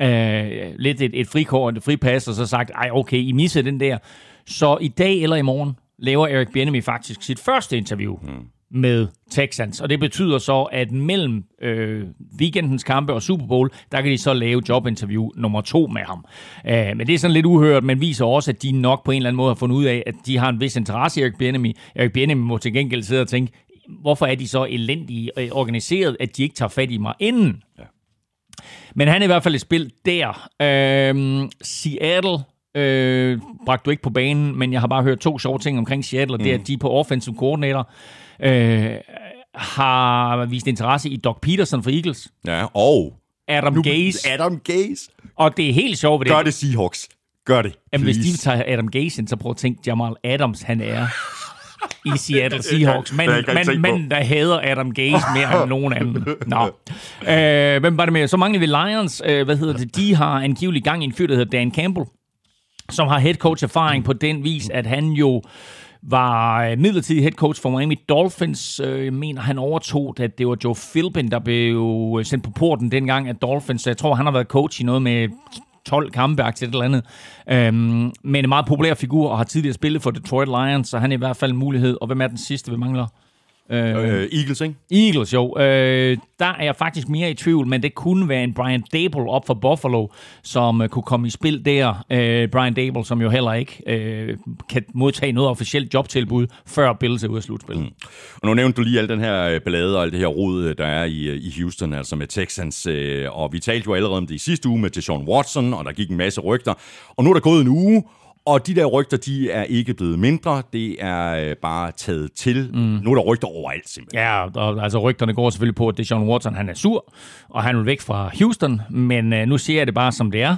øh, lidt et, et frikort, et fripas, og så sagt, ej okay, I misser den der. Så i dag eller i morgen laver Eric Bieniemy faktisk sit første interview. Mm med Texans. Og det betyder så, at mellem øh, weekendens kampe og Super Bowl, der kan de så lave jobinterview nummer to med ham. Øh, men det er sådan lidt uhørt, men viser også, at de nok på en eller anden måde har fundet ud af, at de har en vis interesse i Eric Bieniemy. Eric Bieniemy må til gengæld sidde og tænke, hvorfor er de så elendige øh, organiseret, at de ikke tager fat i mig inden? Ja. Men han er i hvert fald et spil der. Øh, Seattle øh, bragte du ikke på banen, men jeg har bare hørt to sjove ting omkring Seattle, og det er, at de på offensive coordinator øh, har vist interesse i Doc Peterson for Eagles. Ja, og... Adam nu, Gaze. Adam Gaze. Og det er helt sjovt. Gør det Seahawks. Gør det, Jamen, hvis de tager Adam Gaze ind, så prøv at tænke, Jamal Adams, han er i Seattle Seahawks. Men, men, men der hader Adam Gaze mere end nogen anden. Nå. Øh, hvem var det med? Så mangler vi Lions. Øh, hvad hedder det? De har angiveligt gang i en fyr, der hedder Dan Campbell, som har head coach erfaring på den vis, at han jo var øh, midlertidig head coach for Miami Dolphins. Øh, jeg mener, han overtog, at det var Joe Philbin, der blev øh, sendt på porten dengang af Dolphins. Jeg tror, han har været coach i noget med 12 kampe til et eller andet. Øhm, men en meget populær figur, og har tidligere spillet for Detroit Lions, så han er i hvert fald en mulighed. Og hvem er den sidste, vi mangler? Øh, øh, Eagles, ikke? Eagles, jo. Øh, der er jeg faktisk mere i tvivl, men det kunne være en Brian Dable op for Buffalo, som øh, kunne komme i spil der. Øh, Brian Dable, som jo heller ikke øh, kan modtage noget officielt jobtilbud, før Bills er ude af slutspillet. Mm. Og nu nævnte du lige al den her øh, ballade og alt det her rod, øh, der er i, i Houston, altså med Texans. Øh, og vi talte jo allerede om det i sidste uge med Deshaun Watson, og der gik en masse rygter. Og nu er der gået en uge, og de der rygter, de er ikke blevet mindre. Det er øh, bare taget til. Mm. Nu er der rygter overalt, simpelthen. Ja, og, altså rygterne går selvfølgelig på, at Deshaun Watson han er sur, og han vil væk fra Houston. Men øh, nu siger jeg det bare, som det er.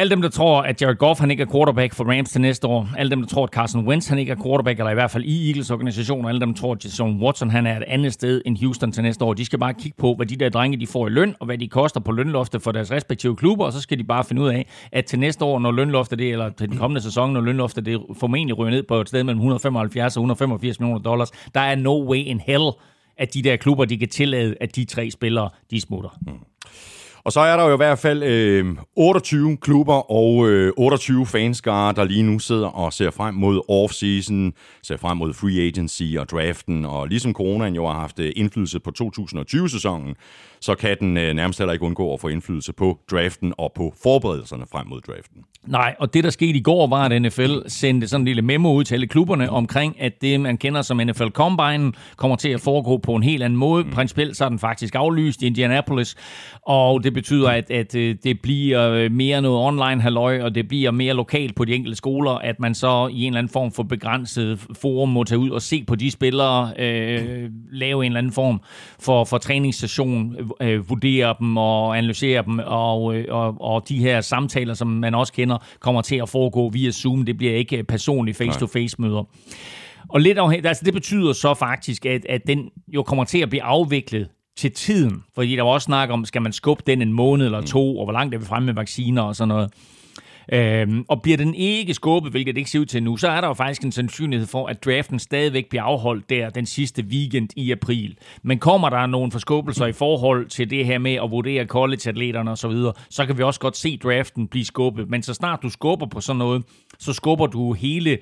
Alle dem, der tror, at Jared Goff han ikke er quarterback for Rams til næste år, alle dem, der tror, at Carson Wentz han ikke er quarterback, eller i hvert fald i Eagles organisation, alle dem, der tror, at Jason Watson han er et andet sted end Houston til næste år, de skal bare kigge på, hvad de der drenge de får i løn, og hvad de koster på lønloftet for deres respektive klubber, og så skal de bare finde ud af, at til næste år, når lønloftet det, eller til den kommende sæson, når lønloftet det formentlig ryger ned på et sted mellem 175 og 185 millioner dollars, der er no way in hell, at de der klubber, de kan tillade, at de tre spillere, de smutter. Mm. Og så er der jo i hvert fald øh, 28 klubber og øh, 28 fanskare, der lige nu sidder og ser frem mod off-season, ser frem mod free agency og draften, og ligesom coronaen jo har haft øh, indflydelse på 2020-sæsonen, så kan den øh, nærmest heller ikke undgå at få indflydelse på draften og på forberedelserne frem mod draften. Nej, og det der skete i går var, at NFL sendte sådan en lille memo ud til alle klubberne omkring, at det man kender som NFL Combine kommer til at foregå på en helt anden måde. Mm. Principielt så er den faktisk aflyst i Indianapolis, og det betyder, at, at øh, det bliver øh, mere noget online halløj, og det bliver mere lokalt på de enkelte skoler, at man så i en eller anden form for begrænset forum må tage ud og se på de spillere, øh, lave en eller anden form for, for træningsstation, øh, vurdere dem og analysere dem, og, øh, og, og de her samtaler, som man også kender, kommer til at foregå via Zoom. Det bliver ikke personlige face-to-face møder. Og lidt afhængigt, altså det betyder så faktisk, at, at den jo kommer til at blive afviklet til tiden. Fordi der var også snak om, skal man skubbe den en måned eller to, og hvor langt er vi fremme med vacciner og sådan noget. Øhm, og bliver den ikke skubbet, hvilket det ikke ser ud til nu, så er der jo faktisk en sandsynlighed for, at draften stadigvæk bliver afholdt der den sidste weekend i april. Men kommer der nogle forskubbelser i forhold til det her med at vurdere college-atleterne osv., så, videre, så kan vi også godt se draften blive skubbet. Men så snart du skubber på sådan noget, så skubber du hele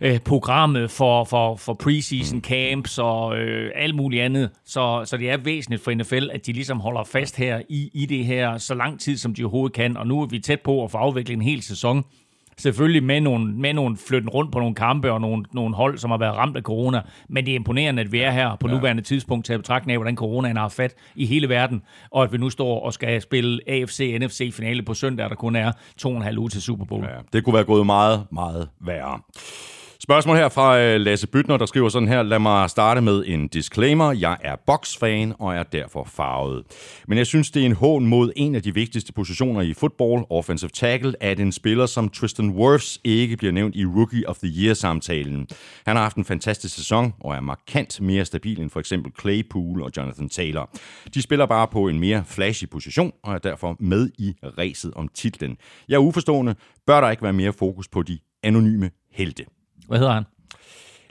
øh, programmet for, for, for preseason camps og øh, alt muligt andet. Så, så det er væsentligt for NFL, at de ligesom holder fast her i, i det her så lang tid, som de overhovedet kan. Og nu er vi tæt på at få afviklet en hel sæson. Selvfølgelig med nogle, med nogle flytten rundt på nogle kampe og nogle, nogle hold, som har været ramt af corona. Men det er imponerende, at vi er her på ja. nuværende tidspunkt til at betragte af, hvordan coronaen har fat i hele verden. Og at vi nu står og skal spille AFC-NFC-finale på søndag, der kun er to og en halv uge til Super Bowl. Ja, det kunne være gået meget, meget værre. Spørgsmål her fra øh, Lasse Bytner, der skriver sådan her. Lad mig starte med en disclaimer. Jeg er boksfan og er derfor farvet. Men jeg synes, det er en hån mod en af de vigtigste positioner i football, offensive tackle, at en spiller som Tristan Wirfs ikke bliver nævnt i Rookie of the Year-samtalen. Han har haft en fantastisk sæson og er markant mere stabil end for eksempel Claypool og Jonathan Taylor. De spiller bare på en mere flashy position og er derfor med i racet om titlen. Jeg er uforstående. Bør der ikke være mere fokus på de anonyme helte? Hvad hedder han?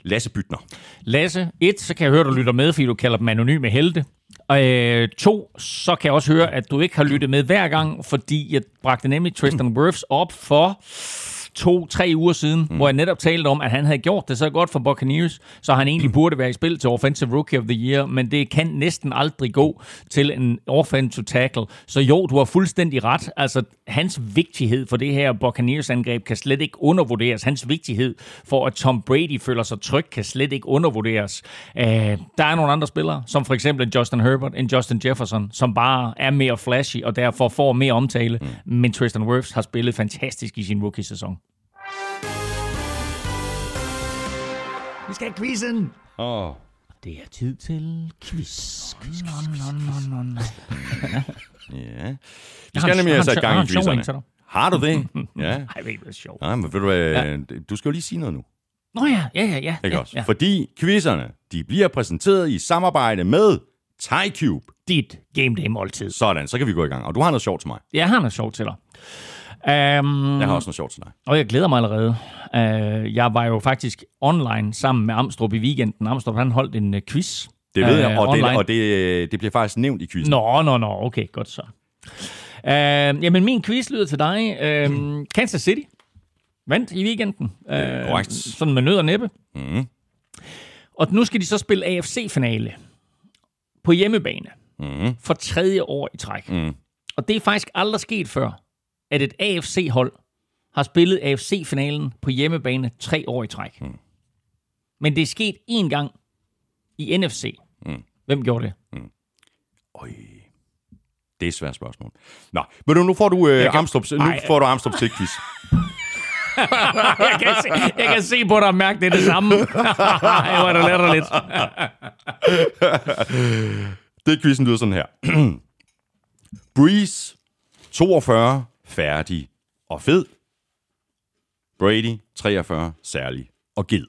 Lasse Bytner. Lasse, et, så kan jeg høre, du lytter med, fordi du kalder dem anonyme helte. Og øh, to, så kan jeg også høre, at du ikke har lyttet med hver gang, fordi jeg bragte nemlig Tristan Wirfs op for to-tre uger siden, mm. hvor jeg netop talte om, at han havde gjort det så godt for Buccaneers, så han egentlig burde være i spil til Offensive Rookie of the Year, men det kan næsten aldrig gå til en offensive tackle. Så jo, du har fuldstændig ret. Altså, hans vigtighed for det her Buccaneers-angreb kan slet ikke undervurderes. Hans vigtighed for, at Tom Brady føler sig tryg, kan slet ikke undervurderes. Uh, der er nogle andre spillere, som for eksempel en Justin Herbert, en Justin Jefferson, som bare er mere flashy og derfor får mere omtale. Mm. Men Tristan Wirfs har spillet fantastisk i sin rookie-sæson. Vi skal have quizzen. Åh. Oh. Det er tid til quiz. quiz, quiz, quiz, quiz. No, no, no, Ja. Vi skal nemlig have sat gang i quizzerne. Har du det? ja. Ej, det er sjovt. Nej, men ved du hvad, ja. du skal jo lige sige noget nu. Nå ja, ja, ja. ja, Ikke ja, også? ja. Fordi quizzerne, de bliver præsenteret i samarbejde med TyCube. Dit game day måltid. Sådan, så kan vi gå i gang. Og du har noget sjovt til mig. Jeg har noget sjovt til dig. Um, Jeg har også noget sjovt til dig. Og jeg glæder mig allerede. Uh, jeg var jo faktisk online sammen med Amstrup i weekenden. Amstrup han holdt en uh, quiz. Det ved jeg, øh, og, det, og det, det bliver faktisk nævnt i quizzen. Nå, nå, nå, okay, godt så. Uh, jamen, min quiz lyder til dig. Uh, Kansas City vandt i weekenden. Uh, korrekt. sådan med nød og næppe. Mm. Og nu skal de så spille AFC-finale på hjemmebane Mm. for tredje år i træk. Mm. Og det er faktisk aldrig sket før, at et AFC-hold har spillet AFC-finalen på hjemmebane tre år i træk. Mm. Men det er sket én gang i NFC. Mm. Hvem gjorde det? Øj. Det er et svært spørgsmål. Nå, men nu, får du øh, kan- Amstrups, nu Ej. får du til quiz. jeg, kan se, jeg kan se på dig og mærke, det er det samme. Jeg var da latterligt. Det quizzen lyder sådan her. Breeze, 42, færdig og fed. Brady, 43, særlig og ged.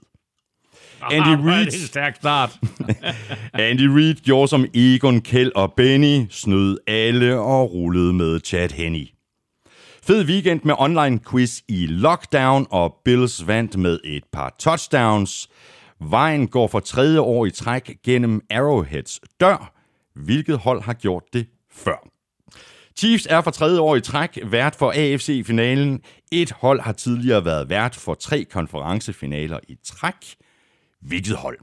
Andy Reid. Det er en stærk start. Andy Reid gjorde som Egon, Kjell og Benny, snød alle og rullede med Chad Henney. Fed weekend med online quiz i lockdown, og Bills vandt med et par touchdowns. Vejen går for tredje år i træk gennem Arrowheads dør. Hvilket hold har gjort det før? Chiefs er for tredje år i træk vært for AFC-finalen. Et hold har tidligere været vært for tre konferencefinaler i træk. Hvilket hold?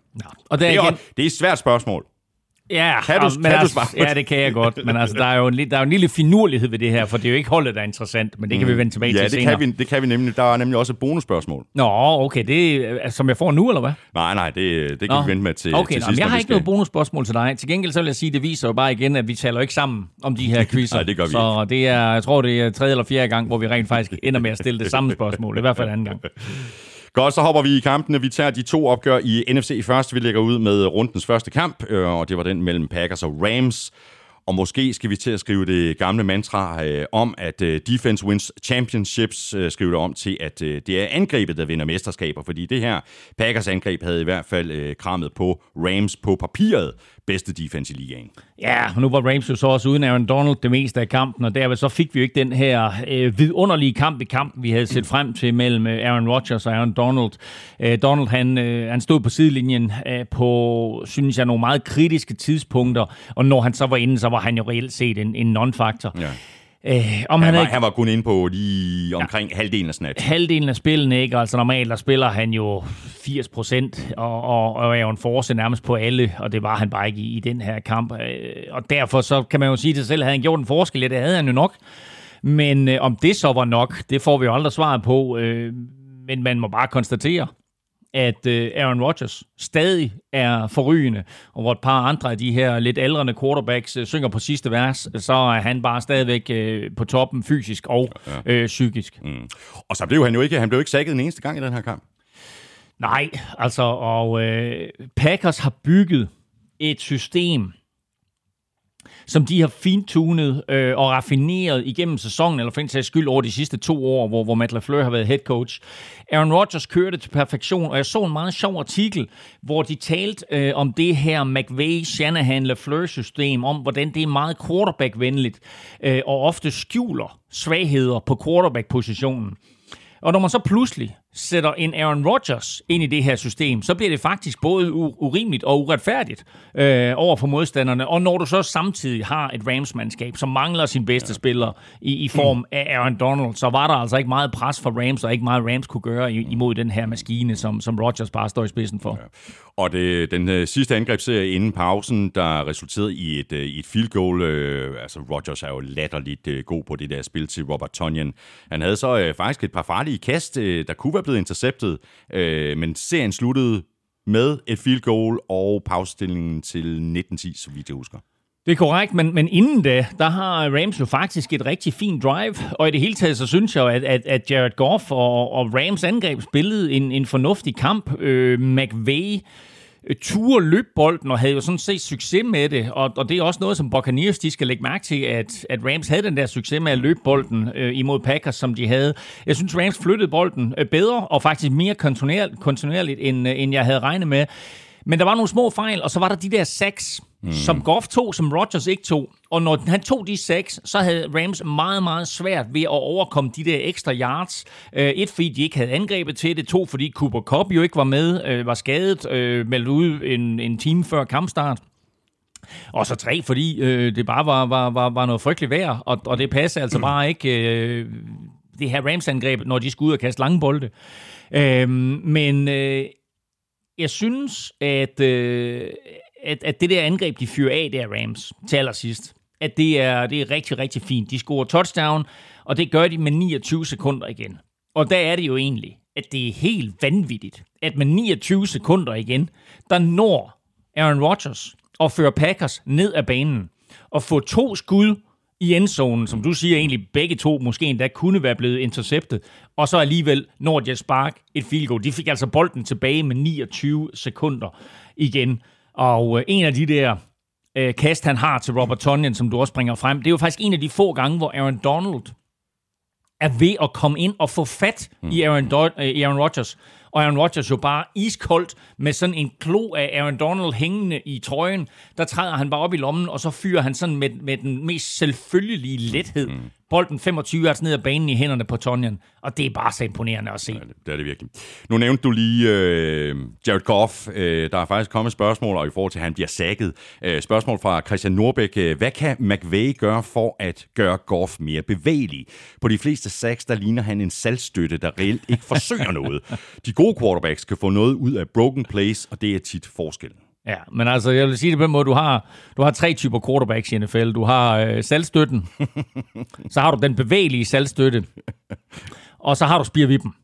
Og der Det igen, er, det er et svært spørgsmål. Ja, Kan du- og- men kan du altså, på Ja, det? kan jeg godt. Men altså, der er jo en, der er jo en lille finurlighed ved det her, for det er jo ikke holdet, der er interessant, men det kan vi vende tilbage Mm. Ja, til det senere. kan, vi, det kan vi nemlig. Der er nemlig også et bonusspørgsmål. Nå, okay, det er, som jeg får nu, eller hvad? Nej, nej, det, det kan Nå. vi vente med til, okay, til nå, sidst. men jeg har ikke skal- noget bonusspørgsmål til dig. Til gengæld så vil jeg sige, det viser jo bare igen, at vi taler ikke sammen om de her quizzer. Nej, det gør vi Så det er, jeg tror, det er tredje eller fjerde gang, hvor vi rent faktisk ender med at stille det samme spørgsmål. I hvert fald anden gang. Godt, så hopper vi i kampene. Vi tager de to opgør i NFC først. Vi lægger ud med rundens første kamp, øh, og det var den mellem Packers og Rams. Og måske skal vi til at skrive det gamle mantra øh, om, at øh, defense wins championships, øh, skrive det om til, at øh, det er angrebet, der vinder mesterskaber. Fordi det her Packers angreb havde i hvert fald øh, krammet på Rams på papiret bedste defense i ligaen. Ja, og nu var Rams jo så også uden Aaron Donald det meste af kampen, og derved så fik vi jo ikke den her øh, vidunderlige kamp i kampen, vi havde set frem til mellem øh, Aaron Rodgers og Aaron Donald. Øh, Donald, han, øh, han stod på sidelinjen øh, på, synes jeg, nogle meget kritiske tidspunkter, og når han så var inde, så var han jo reelt set en, en non-faktor. Ja. Øh, om Han, han, var, havde han var kun inde på lige omkring ja. halvdelen af snat. halvdelen af spillene, ikke? Altså normalt, der spiller han jo 80 procent, og, og, og er jo en force nærmest på alle, og det var han bare ikke i, i den her kamp. Øh, Og derfor så kan man jo sige til sig selv, havde han gjort en forskel, ja, det havde han jo nok. Men øh, om det så var nok, det får vi jo aldrig svaret på. Øh, men man må bare konstatere, at øh, Aaron Rodgers stadig er forrygende, og hvor et par andre af de her lidt ældrende quarterbacks øh, synger på sidste vers, så er han bare stadigvæk øh, på toppen fysisk og øh, psykisk. Mm. Og så blev han jo ikke, han blev ikke sækket en eneste gang i den her kamp. Nej, altså, og øh, Packers har bygget et system, som de har fintunet øh, og raffineret igennem sæsonen, eller for en sags skyld over de sidste to år, hvor, hvor Matt LaFleur har været head coach. Aaron Rodgers kørte til perfektion, og jeg så en meget sjov artikel, hvor de talte øh, om det her McVay, Shanahan, LaFleur-system, om hvordan det er meget quarterback-venligt, øh, og ofte skjuler svagheder på quarterback-positionen. Og når man så pludselig sætter en Aaron Rodgers ind i det her system, så bliver det faktisk både urimeligt og uretfærdigt øh, over for modstanderne. Og når du så samtidig har et Rams-mandskab, som mangler sin bedste ja. spiller i, i form af Aaron Donald, så var der altså ikke meget pres for Rams, og ikke meget Rams kunne gøre imod den her maskine, som, som Rodgers bare står i spidsen for. Ja. Og det, den uh, sidste angrebsserie inden pausen, der resulterede i et, i et field goal. Uh, altså, Rodgers er jo latterligt uh, god på det der spil til Robert Tonyan. Han havde så uh, faktisk et par farlige kast, uh, der kunne være blevet interceptet, øh, men serien sluttede med et field goal og pausestillingen til 19-10, så vidt jeg husker. Det er korrekt, men, men inden da, der har Rams jo faktisk et rigtig fint drive, og i det hele taget, så synes jeg at, at, at Jared Goff og, og Rams angreb spillede en, en fornuftig kamp. Øh, McVay Øh, ture løb bolden og havde jo sådan set succes med det. Og, og det er også noget, som Buccaneers de skal lægge mærke til, at, at Rams havde den der succes med at løbe bolden øh, imod Packers, som de havde. Jeg synes, Rams flyttede bolden øh, bedre og faktisk mere kontinuerligt, kontinuerligt end, øh, end jeg havde regnet med. Men der var nogle små fejl, og så var der de der seks, mm. som Goff tog, som Rodgers ikke tog. Og når han tog de seks, så havde Rams meget, meget svært ved at overkomme de der ekstra yards. Uh, et, fordi de ikke havde angrebet til det. To, fordi Cooper Cup jo ikke var med, uh, var skadet, uh, meldt ud en, en time før kampstart. Og så tre, fordi øh, det bare var, var, var, var noget frygteligt vejr, og, og det passer altså bare ikke øh, det her Rams-angreb, når de skulle ud og kaste lange bolde. Øh, men øh, jeg synes, at, øh, at, at det der angreb, de fyrer af der Rams til allersidst, at det er, det er rigtig, rigtig fint. De scorer touchdown, og det gør de med 29 sekunder igen. Og der er det jo egentlig, at det er helt vanvittigt, at med 29 sekunder igen, der når Aaron Rodgers og fører Packers ned ad banen og få to skud i endzonen, som du siger egentlig begge to måske endda kunne være blevet interceptet, og så alligevel når Jets Spark et field goal. De fik altså bolden tilbage med 29 sekunder igen. Og øh, en af de der øh, kast, han har til Robert Tonyan, som du også bringer frem, det er jo faktisk en af de få gange, hvor Aaron Donald er ved at komme ind og få fat i Aaron, Do- øh, Aaron Rodgers og Aaron Rodgers jo bare iskoldt med sådan en klo af Aaron Donald hængende i trøjen. Der træder han bare op i lommen, og så fyrer han sådan med, med den mest selvfølgelige lethed mm bolden 25 yards ned ad banen i hænderne på Tonjan, og det er bare så imponerende at se. Ja, det er det virkelig. Nu nævnte du lige øh, Jared Goff. Øh, der er faktisk kommet spørgsmål, og i forhold til, at han bliver sækket. Øh, spørgsmål fra Christian Norbæk. Øh, hvad kan McVay gøre for at gøre Goff mere bevægelig? På de fleste sacks, der ligner han en salgstøtte, der reelt ikke forsøger noget. De gode quarterbacks kan få noget ud af broken plays, og det er tit forskellen. Ja, men altså, jeg vil sige det på en måde, du har, du har tre typer quarterbacks i NFL. Du har øh, salgstøtten, så har du den bevægelige salgstøtte, og så har du spirvippen.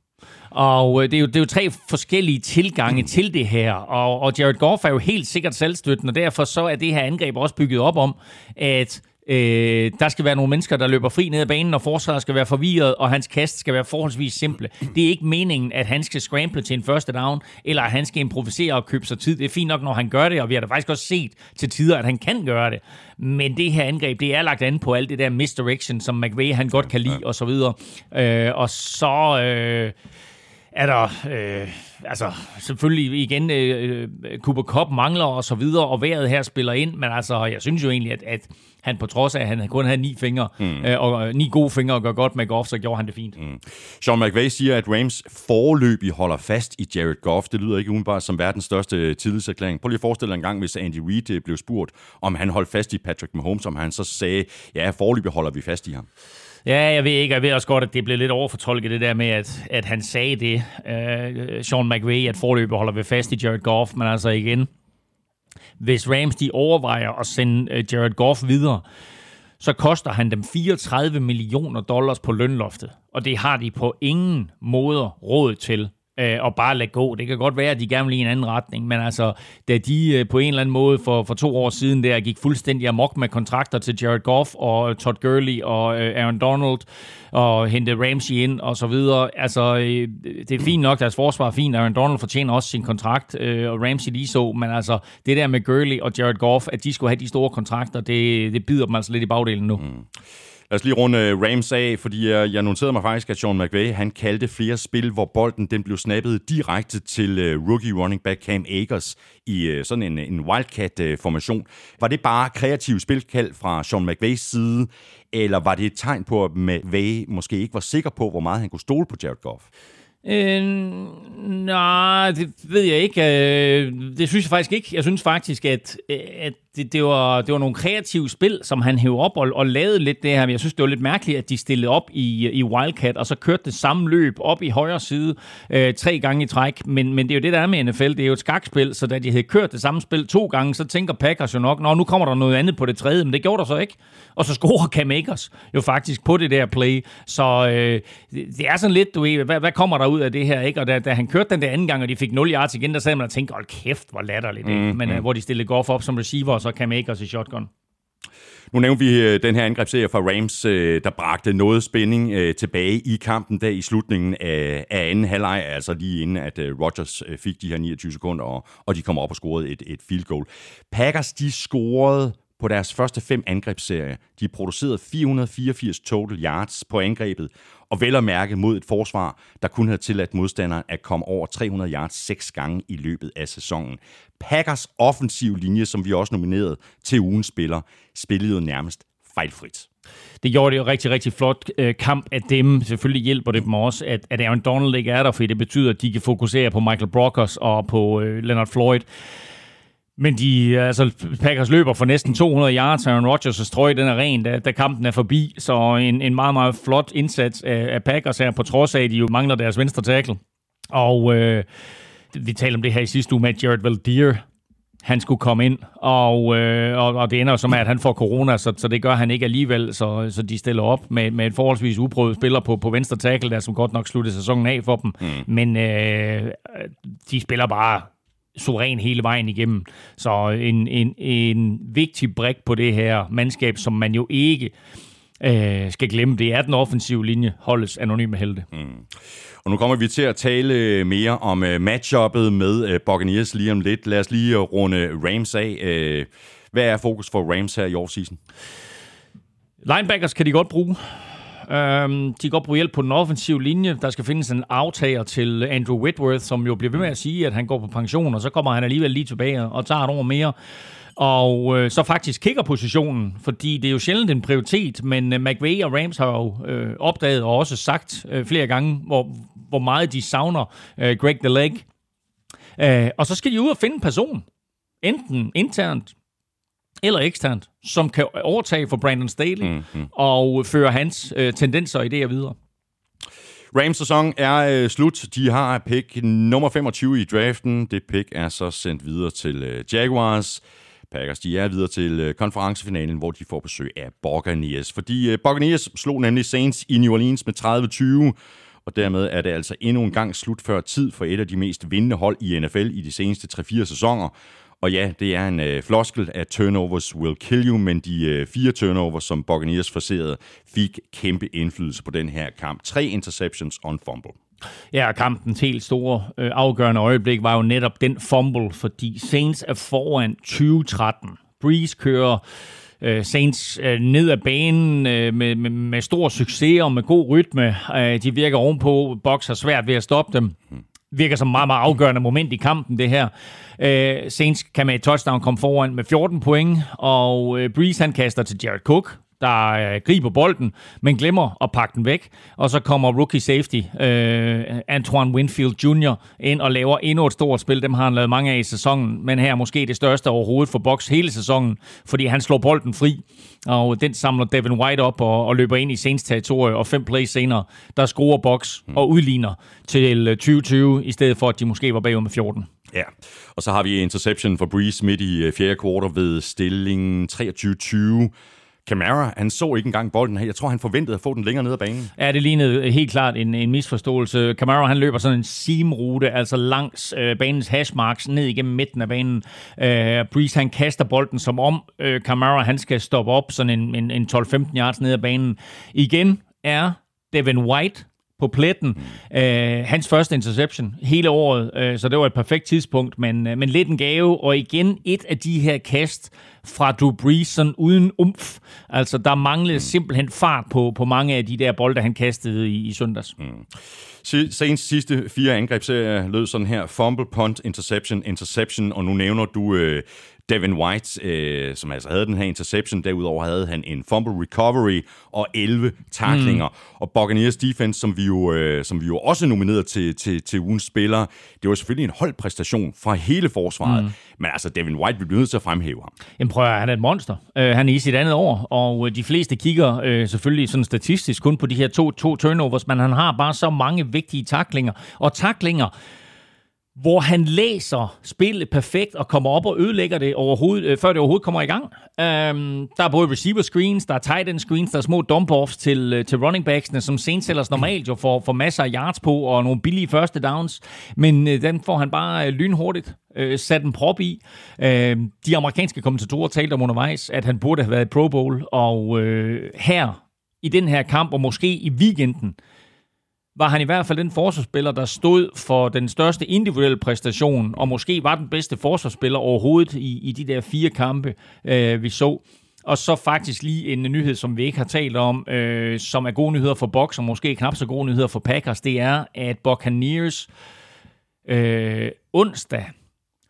Og øh, det, er jo, det er jo tre forskellige tilgange til det her. Og, og Jared Goff er jo helt sikkert salgstøtten, og derfor så er det her angreb også bygget op om, at Øh, der skal være nogle mennesker, der løber fri ned ad banen, og forsvaret skal være forvirret, og hans kast skal være forholdsvis simple. Det er ikke meningen, at han skal scramble til en første down, eller at han skal improvisere og købe sig tid. Det er fint nok, når han gør det, og vi har da faktisk også set til tider, at han kan gøre det. Men det her angreb, det er lagt an på alt det der misdirection, som McVay han godt kan lide, og så videre. Øh, og så... Øh, er der øh, altså selvfølgelig igen øh, Cooper Cup mangler og så videre, og vejret her spiller ind, men altså jeg synes jo egentlig, at, at han på trods af, at han kun havde ni fingre, mm. øh, og ni gode fingre og gør godt med Goff, så gjorde han det fint. Mm. Sean McVay siger, at Rams forløbig holder fast i Jared Goff. Det lyder ikke umiddelbart som verdens største tillidserklæring. Prøv lige at forestille dig en gang, hvis Andy Reid øh, blev spurgt, om han holdt fast i Patrick Mahomes, om han så sagde, ja, forløbig holder vi fast i ham. Ja, jeg ved ikke, jeg ved også godt, at det blev lidt overfortolket, det der med, at, at han sagde det, uh, Sean McVay, at forløbet holder ved fast i Jared Goff, men altså igen, hvis Rams de overvejer at sende øh, Jared Goff videre, så koster han dem 34 millioner dollars på lønloftet, og det har de på ingen måde råd til øh, og bare lade gå. Det kan godt være, at de gerne vil i en anden retning, men altså, da de øh, på en eller anden måde for, for to år siden der gik fuldstændig amok med kontrakter til Jared Goff og øh, Todd Gurley og øh, Aaron Donald og hente Ramsey ind og så videre. Altså, øh, det er fint nok, deres forsvar er fint. Aaron Donald fortjener også sin kontrakt, øh, og Ramsey lige så, men altså, det der med Gurley og Jared Goff, at de skulle have de store kontrakter, det, det bider dem altså lidt i bagdelen nu. Mm. Lad os lige runde øh, Rams af, fordi jeg, jeg noterede mig faktisk, at Sean McVay, han kaldte flere spil, hvor bolden den blev snappet direkte til øh, rookie running back Cam Akers i sådan en, en wildcat-formation. Var det bare kreativ spilkald fra Sean McVays side, eller var det et tegn på, at McVay måske ikke var sikker på, hvor meget han kunne stole på Jared Goff? Øh, nej, det ved jeg ikke. Øh, det synes jeg faktisk ikke. Jeg synes faktisk, at, at det, det, var, det var nogle kreative spil, som han hævde op og, og lavede lidt det her. Men jeg synes, det var lidt mærkeligt, at de stillede op i, i Wildcat, og så kørte det samme løb op i højre side øh, tre gange i træk. Men, men det er jo det, der er med NFL. Det er jo et skakspil, så da de havde kørt det samme spil to gange, så tænker Packers jo nok, nå, nu kommer der noget andet på det tredje, men det gjorde der så ikke. Og så scorer Cam Akers jo faktisk på det der play. Så øh, det er sådan lidt, du ved, hvad, hvad kommer der ud af det her? ikke? Og da, da han kørte den der anden gang, og de fik 0 yards igen, der sad man og tænkte, hold kæft, hvor latterligt. Mm, Men øh, hvor de stillede Goff op som receiver, så Cam Akers i shotgun. Nu nævnte vi øh, den her angrebsserie fra Rams, øh, der bragte noget spænding øh, tilbage i kampen der i slutningen af, af anden halvleg, altså lige inden at Rodgers fik de her 29 sekunder, og, og de kom op og scorede et, et field goal. Packers, de scorede på deres første fem angrebsserie. De producerede 484 total yards på angrebet, og vel at mærke mod et forsvar, der kun havde tilladt modstanderen at komme over 300 yards seks gange i løbet af sæsonen. Packers offensiv linje, som vi også nominerede til ugens spiller, spillede jo nærmest fejlfrit. Det gjorde det jo rigtig, rigtig flot øh, kamp af dem. Selvfølgelig hjælper det dem også, at, at Aaron Donald ikke er der, for det betyder, at de kan fokusere på Michael Brockers og på øh, Leonard Floyd. Men de, altså, Packers løber for næsten 200 yards, Aaron Rodgers' strøg, den er ren, da, da kampen er forbi. Så en, en meget, meget flot indsats af, af Packers her, på trods af, at de jo mangler deres venstre tackle. Og øh, vi talte om det her i sidste uge med Jared Valdir, han skulle komme ind, og, øh, og, og det ender som at han får corona, så, så det gør han ikke alligevel, så, så de stiller op med, med en forholdsvis uprøvet spiller på, på venstre tackle, der som godt nok sluttede sæsonen af for dem, mm. men øh, de spiller bare suveræn hele vejen igennem. Så en, en, en vigtig brik på det her mandskab, som man jo ikke øh, skal glemme, det er den offensive linje, holdets anonyme helte. Mm. Og nu kommer vi til at tale mere om uh, matchuppet med uh, Buccaneers lige om lidt. Lad os lige runde Rams af. Hvad er fokus for Rams her i offseason? Linebackers kan de godt bruge. Øhm, de går på hjælp på den offensive linje. Der skal findes en aftager til Andrew Whitworth, som jo bliver ved med at sige, at han går på pension, og så kommer han alligevel lige tilbage og tager et år mere. Og øh, så faktisk kigger positionen, fordi det er jo sjældent en prioritet, men øh, McVay og Rams har jo øh, opdaget og også sagt øh, flere gange, hvor, hvor meget de savner øh, Greg the Leg. Øh, og så skal de ud og finde en person, enten internt eller eksternt, som kan overtage for Brandon Staley mm-hmm. og føre hans øh, tendenser og idéer videre. Rams sæson er øh, slut. De har pick nummer 25 i draften. Det pick er så sendt videre til øh, Jaguars. Packers de er videre til øh, konferencefinalen, hvor de får besøg af Buccaneers. Fordi øh, Buccaneers slog nemlig Saints i New Orleans med 30-20, og dermed er det altså endnu en gang slut før tid for et af de mest vindende hold i NFL i de seneste 3-4 sæsoner. Og ja, det er en øh, floskel, at turnovers will kill you, men de øh, fire turnovers, som Buccaneers forserede, fik kæmpe indflydelse på den her kamp. Tre interceptions og en fumble. Ja, kampens helt store øh, afgørende øjeblik var jo netop den fumble, fordi Saints er foran 2013. Breeze kører øh, Saints øh, ned ad banen øh, med, med, med stor succes og med god rytme. Øh, de virker ovenpå. Box har svært ved at stoppe dem. Virker som meget, meget afgørende moment i kampen, det her. Øh, Saints kan med et touchdown komme foran med 14 point, og øh, Breeze han kaster til Jared Cook, der øh, griber bolden, men glemmer at pakke den væk. Og så kommer rookie safety øh, Antoine Winfield Jr. ind og laver endnu et stort spil. Dem har han lavet mange af i sæsonen, men her er måske det største overhovedet for Box hele sæsonen, fordi han slår bolden fri. Og den samler Devin White op og, og løber ind i Saints territorie, og fem plays senere, der skruer Box og udligner til 2020, øh, i stedet for at de måske var bagud med 14. Ja, og så har vi interception for Breeze midt i øh, fjerde kvartal ved stillingen 23-20. Camara, han så ikke engang bolden her. Jeg tror, han forventede at få den længere ned ad banen. Ja, det lignede helt klart en, en misforståelse. Camara, han løber sådan en seamrute, altså langs øh, banens hashmarks, ned igennem midten af banen. Øh, Breeze, han kaster bolden som om øh, Camara, han skal stoppe op sådan en, en, en 12-15 yards ned ad banen. Igen er Devin White på pletten. Mm. Øh, hans første interception hele året, øh, så det var et perfekt tidspunkt, men, øh, men lidt en gave, og igen et af de her kast, fra Drew Brees, sådan uden umf. Altså, der manglede mm. simpelthen fart på, på mange af de der bolde, han kastede i, i søndags. Mm. Senest sidste fire angrebsserier lød sådan her. Fumble, punt, interception, interception, og nu nævner du øh, Devin White, øh, som altså havde den her interception. Derudover havde han en fumble recovery og 11 taklinger. Mm. Og Buccaneers defense, som vi jo, øh, som vi jo også nomineret til, til, til ugens spillere, det var selvfølgelig en holdpræstation fra hele forsvaret. Mm. Men altså, Devin White, vi bliver nødt til at fremhæve ham. Jamen prøv at han er et monster. Uh, han er i sit andet år, og øh, de fleste kigger uh, selvfølgelig sådan statistisk kun på de her to, to turnovers, men han har bare så mange vigtige taklinger. Og taklinger, hvor han læser spillet perfekt og kommer op og ødelægger det overhovedet, øh, før det overhovedet kommer i gang. Øhm, der er både receiver screens, der er tight end screens, der er små dump-offs til, øh, til running backsene, som sensellers normalt jo får, får masser af yards på, og nogle billige første downs, men øh, den får han bare øh, lynhurtigt øh, sat en prop i. Øh, de amerikanske kommentatorer talte om undervejs, at han burde have været i Pro Bowl, og øh, her i den her kamp, og måske i weekenden, var han i hvert fald den forsvarsspiller, der stod for den største individuelle præstation, og måske var den bedste forsvarsspiller overhovedet i, i de der fire kampe, øh, vi så. Og så faktisk lige en nyhed, som vi ikke har talt om, øh, som er gode nyheder for Box, og måske knap så gode nyheder for Packers, det er, at Buccaneers øh, onsdag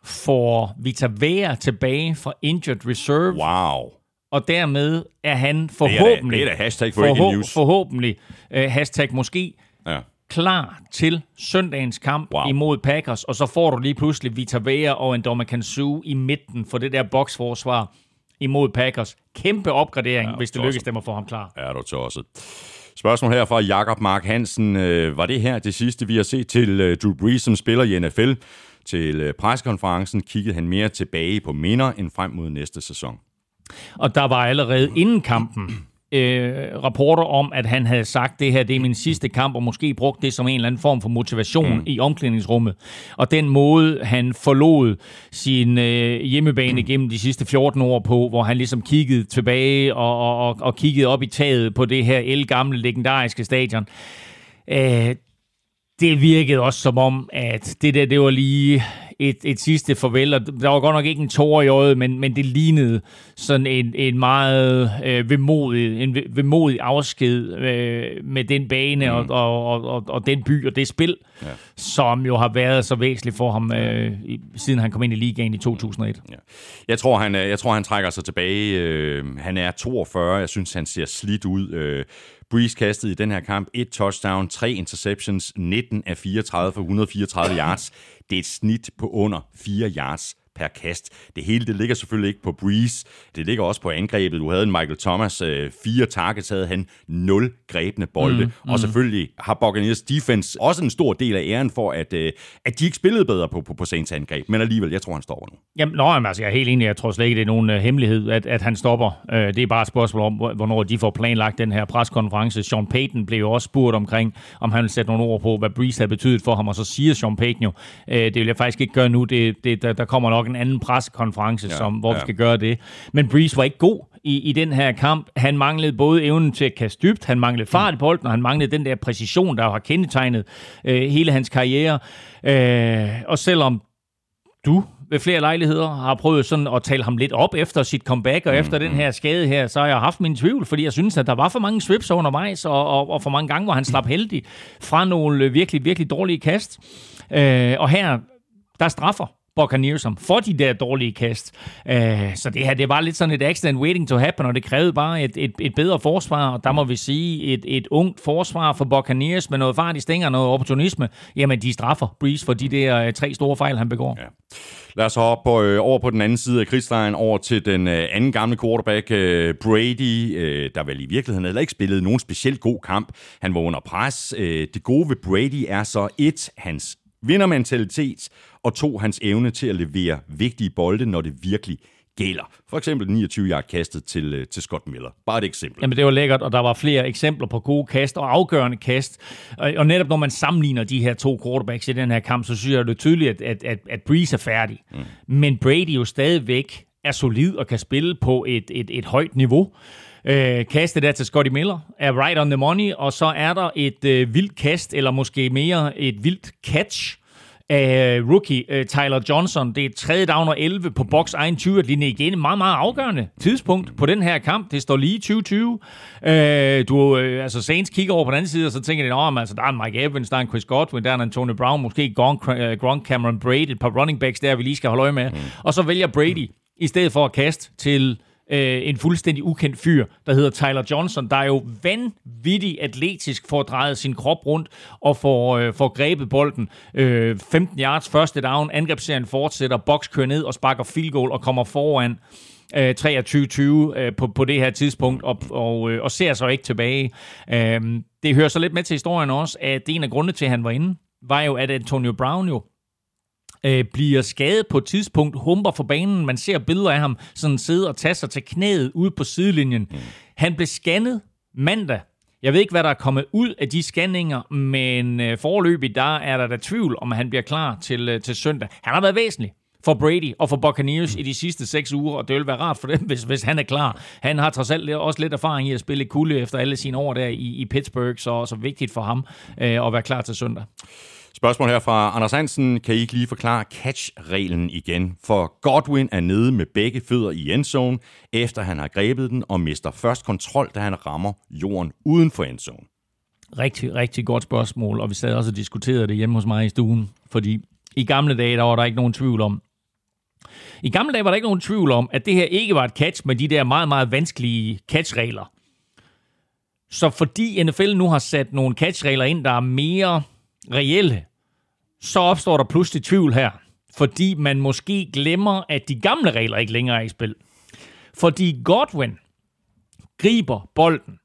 får Vita Vea tilbage fra Injured Reserve. Wow. Og dermed er han forhåbentlig... Det er da hashtag breaking news. Forhåbentlig, øh, hashtag måske, ja. klar til søndagens kamp wow. imod Packers, og så får du lige pludselig Vita Vea og en Kansu i midten for det der boksforsvar imod Packers. Kæmpe opgradering, ja, hvis det lykkes dem at få ham klar. Ja, du tosset. Spørgsmål her fra Jakob Mark Hansen. Øh, var det her det sidste, vi har set til øh, Drew Brees, som spiller i NFL? Til øh, preskonferencen kiggede han mere tilbage på minder end frem mod næste sæson. Og der var allerede inden kampen øh, rapporter om, at han havde sagt, det her det er min sidste kamp, og måske brugt det som en eller anden form for motivation mm. i omklædningsrummet. Og den måde, han forlod sin øh, hjemmebane mm. gennem de sidste 14 år på, hvor han ligesom kiggede tilbage og, og, og kiggede op i taget på det her elgamle, legendariske stadion. Øh, det virkede også som om, at det der, det var lige et, et sidste farvel, og der var godt nok ikke en tår i øjet, men, men det lignede sådan en, en meget øh, vemodig, en vemodig afsked øh, med den bane mm. og, og, og, og den by og det spil, ja. som jo har været så væsentligt for ham, øh, siden han kom ind i ligaen i 2001. Ja. Jeg, tror, han, øh, jeg tror, han trækker sig tilbage. Øh, han er 42, jeg synes, han ser slidt ud. Øh, Breeze kastede i den her kamp et touchdown, tre interceptions, 19 af 34 for 134 yards. Det er et snit på under 4 yards per kast. Det hele det ligger selvfølgelig ikke på Breeze. Det ligger også på angrebet. Du havde en Michael Thomas, øh, fire targets havde han, nul grebne bolde. Mm, mm. Og selvfølgelig har Buccaneers defense også en stor del af æren for, at, øh, at de ikke spillede bedre på, på, på Saints angreb. Men alligevel, jeg tror, han stopper nu. Jamen, nå, jamen, altså, jeg er helt enig. Jeg tror slet ikke, det er nogen uh, hemmelighed, at, at han stopper. Uh, det er bare et spørgsmål om, hvornår de får planlagt den her preskonference. Sean Payton blev jo også spurgt omkring, om han ville sætte nogle ord på, hvad Breeze havde betydet for ham. Og så siger Sean Payton jo, uh, det vil jeg faktisk ikke gøre nu. Det, det, der, der kommer nok en anden pressekonference, ja, som, hvor ja. vi skal gøre det. Men Breeze var ikke god i, i den her kamp. Han manglede både evnen til at kaste dybt, han manglede fart i bolden, og han manglede den der præcision, der har kendetegnet øh, hele hans karriere. Øh, og selvom du ved flere lejligheder har prøvet sådan at tale ham lidt op efter sit comeback, og mm, efter den mm. her skade her, så har jeg haft min tvivl, fordi jeg synes, at der var for mange swips undervejs, og, og, og for mange gange, hvor han slap heldig fra nogle virkelig, virkelig dårlige kast. Øh, og her, der straffer Buccaneers som for de der dårlige kast. Uh, så det her, det var lidt sådan et accident waiting to happen, og det krævede bare et, et, et bedre forsvar, og der må vi sige, et, et ungt forsvar for Buccaneers med noget fart i stænger, noget opportunisme, jamen de straffer Breeze for de der øh, tre store fejl, han begår. Ja. Lad os hoppe på, øh, over på den anden side af krigslejen, over til den øh, anden gamle quarterback, øh, Brady, øh, der vel i virkeligheden heller ikke spillede nogen specielt god kamp. Han var under pres. Øh, det gode ved Brady er så et, hans vindermentalitet, og to, hans evne til at levere vigtige bolde, når det virkelig gælder. For eksempel 29 yard kastet til, øh, til Scott Miller. Bare et eksempel. Jamen det var lækkert, og der var flere eksempler på gode kast og afgørende kast. Og netop når man sammenligner de her to quarterbacks i den her kamp, så synes jeg, det er tydeligt, at, at, at, at Breeze er færdig. Mm. Men Brady jo stadigvæk er solid og kan spille på et, et, et højt niveau. Øh, kastet der til Scotty Miller er right on the money, og så er der et øh, vildt kast, eller måske mere et vildt catch, af rookie uh, Tyler Johnson. Det er tredje down og 11 på box egen 20 linje igen. Et meget, meget afgørende tidspunkt på den her kamp. Det står lige 2020. Uh, du, uh, altså Saints kigger over på den anden side, og så tænker de, at altså, der er en Mike Evans, der er en Chris Godwin, der er en Antonio Brown, måske Gronk, Gronk Cameron Brady, et par running backs der, vi lige skal holde øje med. Mm. Og så vælger Brady, i stedet for at kaste til øh, en fuldstændig ukendt fyr, der hedder Tyler Johnson, der er jo vanvittigt atletisk for at dreje sin krop rundt og får, øh, får grebet bolden. Øh, 15 yards første down, angrebsserien fortsætter, box kører ned og sparker field goal og kommer foran. Øh, 23-20 øh, på, på det her tidspunkt, og, og, øh, og ser så ikke tilbage. Øh, det hører så lidt med til historien også, at en af grundene til, at han var inde, var jo, at Antonio Brown jo øh, bliver skadet på et tidspunkt, humper for banen. Man ser billeder af ham sådan sidde og tage sig til knæet ude på sidelinjen. Mm. Han blev scannet mandag. Jeg ved ikke, hvad der er kommet ud af de scanninger, men øh, forløbig der er der da tvivl, om han bliver klar til, øh, til søndag. Han har været væsentlig for Brady og for Buccaneers i de sidste seks uger, og det vil være rart for dem, hvis, hvis han er klar. Han har trods alt også lidt erfaring i at spille kulde efter alle sine år der i, i Pittsburgh, så, så vigtigt for ham øh, at være klar til søndag. Spørgsmål her fra Anders Hansen. Kan I ikke lige forklare catch-reglen igen? For Godwin er nede med begge fødder i endzone, efter han har grebet den, og mister først kontrol, da han rammer jorden uden for endzone. Rigtig, rigtig godt spørgsmål, og vi sad også og diskuterede det hjemme hos mig i stuen, fordi i gamle dage, der var der ikke nogen tvivl om, i gamle dage var der ikke nogen tvivl om, at det her ikke var et catch med de der meget, meget vanskelige catch-regler. Så fordi NFL nu har sat nogle catch-regler ind, der er mere reelle, så opstår der pludselig tvivl her. Fordi man måske glemmer, at de gamle regler ikke længere er i spil. Fordi Godwin griber bolden,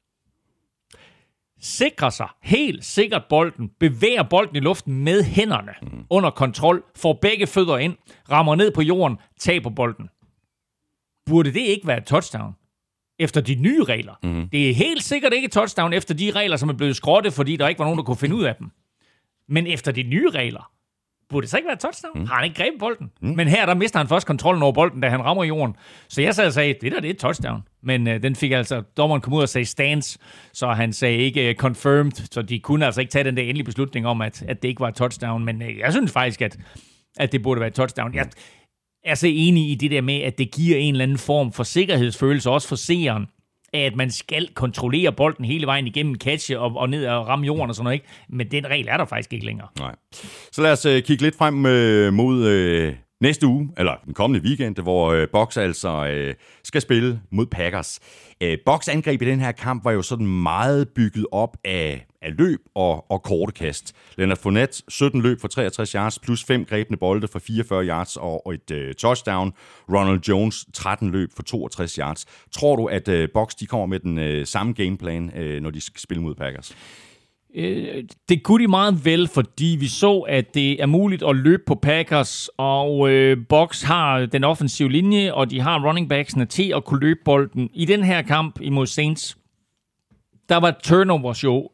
sikrer sig helt sikkert bolden, bevæger bolden i luften med hænderne mm. under kontrol, får begge fødder ind, rammer ned på jorden, taber bolden. Burde det ikke være et touchdown? Efter de nye regler. Mm. Det er helt sikkert ikke et touchdown efter de regler, som er blevet skrottet, fordi der ikke var nogen, der kunne finde ud af dem. Men efter de nye regler, burde det så ikke være touchdown? Mm. Har han ikke grebet bolden? Mm. Men her, der mister han først kontrollen over bolden, da han rammer jorden. Så jeg sad og sagde, det der, det er et touchdown. Men øh, den fik altså, dommeren kom ud og sagde stance, så han sagde ikke uh, confirmed, så de kunne altså ikke tage den der endelige beslutning om, at, at det ikke var et touchdown. Men øh, jeg synes faktisk, at, at det burde være et touchdown. Jeg er så enig i det der med, at det giver en eller anden form for sikkerhedsfølelse, også for seeren, at man skal kontrollere bolden hele vejen igennem catche og, og ned og ramme jorden og sådan noget. Ikke? Men den regel er der faktisk ikke længere. Nej. Så lad os øh, kigge lidt frem øh, mod øh, næste uge, eller den kommende weekend, hvor øh, Box altså øh, skal spille mod Packers. Øh, Box angreb i den her kamp var jo sådan meget bygget op af af løb og, og korte kast. Leonard Fournette, 17 løb for 63 yards, plus 5 grebne bolde for 44 yards og, og et øh, touchdown. Ronald Jones, 13 løb for 62 yards. Tror du, at øh, Box de kommer med den øh, samme gameplan, øh, når de skal spille mod Packers? Øh, det kunne de meget vel, fordi vi så, at det er muligt at løbe på Packers, og øh, Box har den offensive linje, og de har running backsene til at kunne løbe bolden. I den her kamp imod Saints, der var turnovers jo